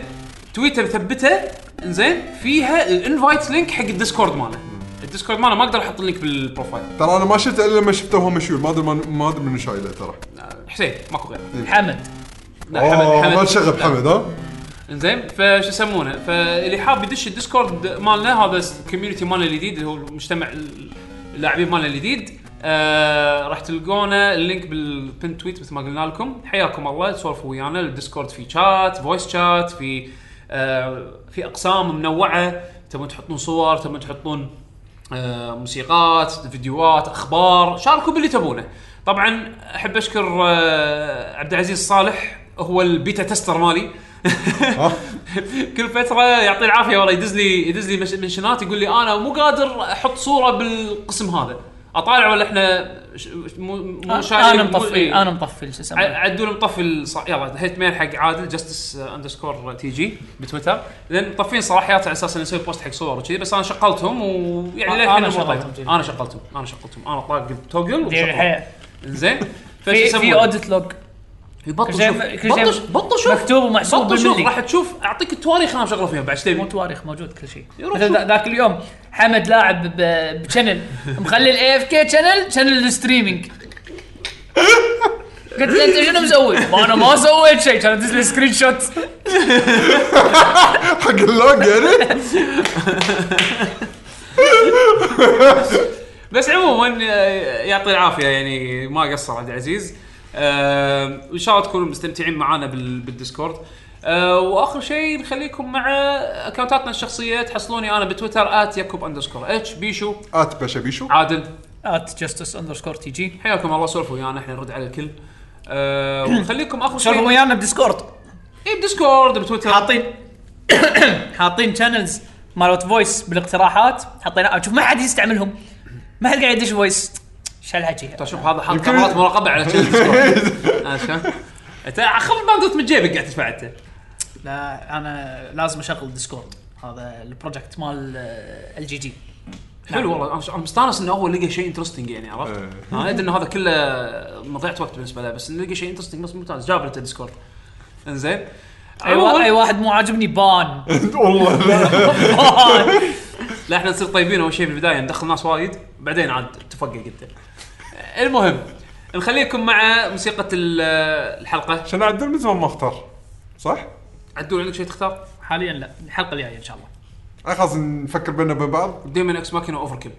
تويتر مثبته. زين فيها ال invite link حق ال Discord ماله. ال Discord ماله ما أقدر أحط ال link بال profile ترى أنا ما شفته إلا لما شفته وهو مشيول ما أدري ما أدري من شايله ترى. حسين ماكو غيره. حمد. لا أوه ما تشغب حمد ها؟ زين فشو يسمونه؟ فاللي حاب يدش الديسكورد مالنا هذا ال community مالنا الجديد اللي هو مجتمع اللاعبين مالنا الجديد آه راح تلقونه. ال link بال pinned tweet مثل ما قلنا لكم. حياكم الله. تسولفوا ويانا. الديسكورد في chat voice chat في آه في أقسام منوعة تبون تحطون صور تبون تحطون آه موسيقات فيديوهات أخبار شاركوا باللي تبونه. طبعا أحب أشكر آه عبد العزيز صالح هو ال beta tester مالي. كل فترة يعطيه العافية والله يدز لي يدز لي mention ات يقول لي أنا مو قادر أحط صورة بالقسم هذا. اطالع ولا إحنا ش- مو مو شايلين- أنا مطفي إيه. أنا مطفي شو اسمه عدول مطفي الص- يلا hate mail حق عادل Justice underscore TG بتويتر لأن مطفين صلاحيات على أساس إنه نسوي post حق صور وكذي بس أنا شغلتهم ويعني آه، للحين أنا مو شغلتهم. أنا شغلتهم أنا شغلتهم أنا طاق. الحيل. زين في في اوديت لوج بطل شوف. كل شيء بطل بطل شوف. مكتوب ومحسوب بطل شوف. بالملي. راح تشوف. أعطيك التواريخ أنا مشغله فيها. بعد إيش مو تواريخ موجود كل شيء. شوف. ذاك اليوم حمد لاعب ب- بشانل. مخلي الاي اف كي شانل شانل الستريمينج. قلت له أنت شنو مسوي؟ ما أنا ما سويت شيء. كان ادز لي سكرين شوت حق اللوج يعني؟ بس عموما آه، يعطي العافية يعني ما قصر عبد العزيز. وان شاء الله تكونوا مستمتعين معنا بال- بالديسكورد. آه، وآخر شيء نخليكم مع account اتنا الشخصية تحصلوني أنا بتويتر @يعقوب underscore اتش بيشو. at باشا بيشو. عادل. at Justice underscore TG حياكم الله سولفوا ويانا إحنا نرد على الكل. أه ونخليكم آخر شيء. ويانا بديسكورد. اي بديسكورد بتويتر. حاطين حاطين channels مالت فويس بالاقتراحات. حطينا شوف ما حد يستعملهم. ما حد قاعد يدش فويس شو الحكي طيب شوف هذا حاط كاميرات مراقبة على؟ أنت خذ الباندوت من جيبك قاعد تدفع أنت. لا أنا لازم أشغل ديسكورد هذا البروجكت مال ال جي جي. حلو والله. أنا مستانس إنه هو لقى شيء انترستنج يعني عرفت؟ أنا أدري ان هذا كله مضيعة وقت بالنسبة له بس إنه لقى شيء انترستنج بس ممتاز. جاب له ديسكورد إنزين. أي وا- أي واحد مو عاجبني بان والله. لا بان لا إحنا نصير طيبين أول شيء بالبدايه ندخل ناس وايد بعدين عاد تفقق انت المهم نخليكم مع موسيقى ال- الحلقة. عشان عدل من زمان ما اختار. صح؟ عدول عندك شيء تختار؟ حاليا لا الحلقة الجاية إن شاء الله. آه، خلاص نفكر بيننا وبين بعض. ديمون إكس ماكينة أوفر كيل.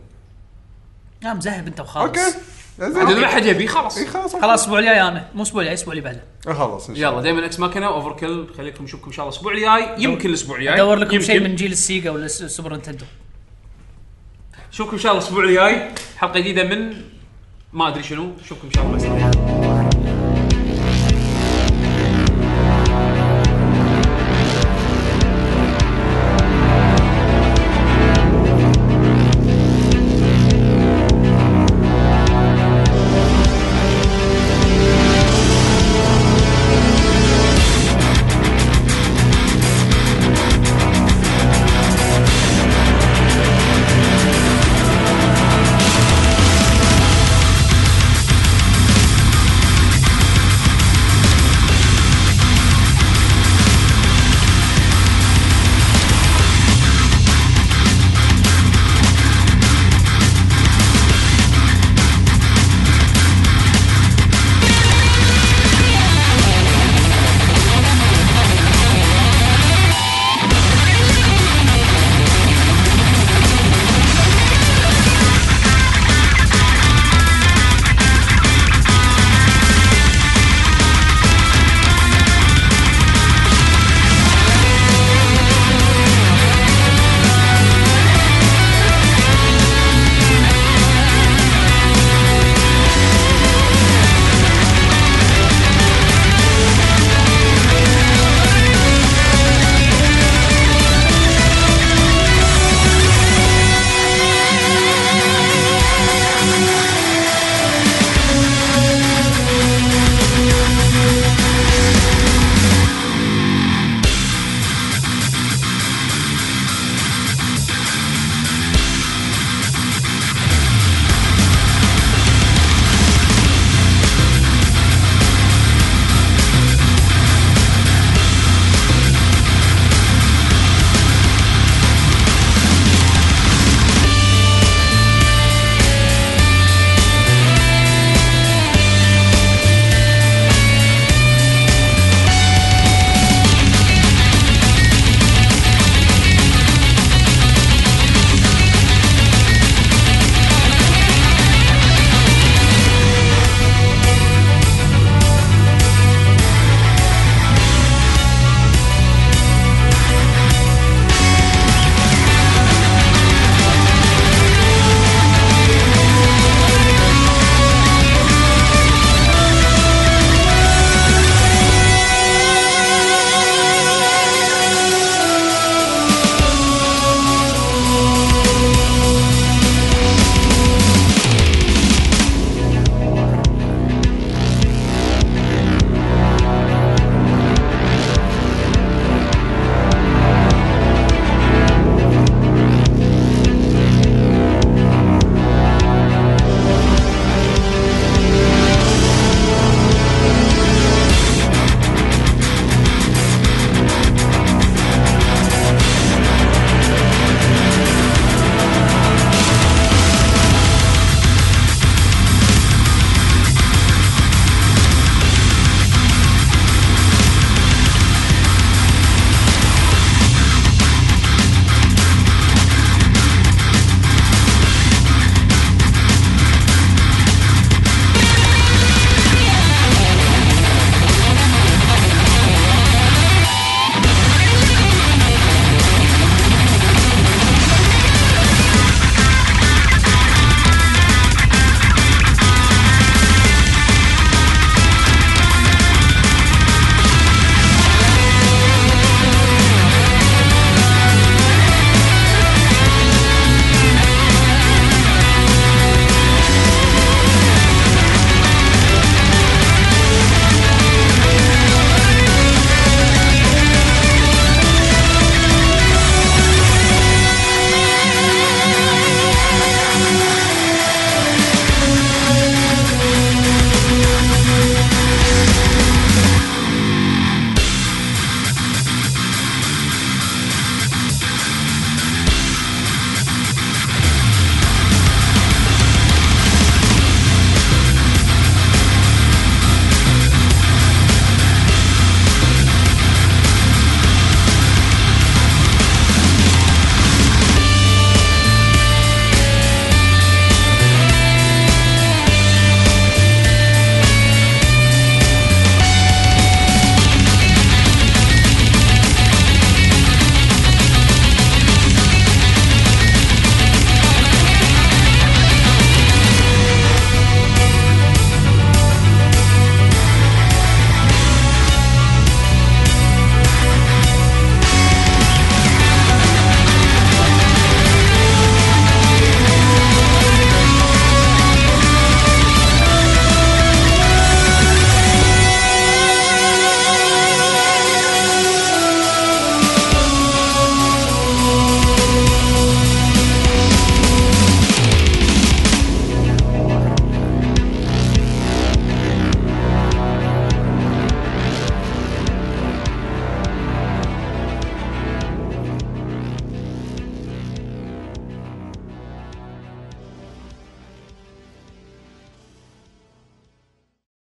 لا مذهب أنت وخلاص أوكي. اذا ما زين حد يبي خلاص. خلاص خلاص الأسبوع الجاي أنا. مو الأسبوع الجاي الأسبوع اللي بعده. خلاص إن شاء يلا الله. Daemon X Machina Overkill. خليكم نشوفكم إن شاء الله الأسبوع الجاي. يمكن الأسبوع الجاي. أدور لكم يمكن. شيء من جيل السيجا ولا الس- السوبر نتندو. نشوفكم إن شاء الله الأسبوع الجاي. حلقة جديدة من ما أدري شنو. نشوفكم إن شاء الله.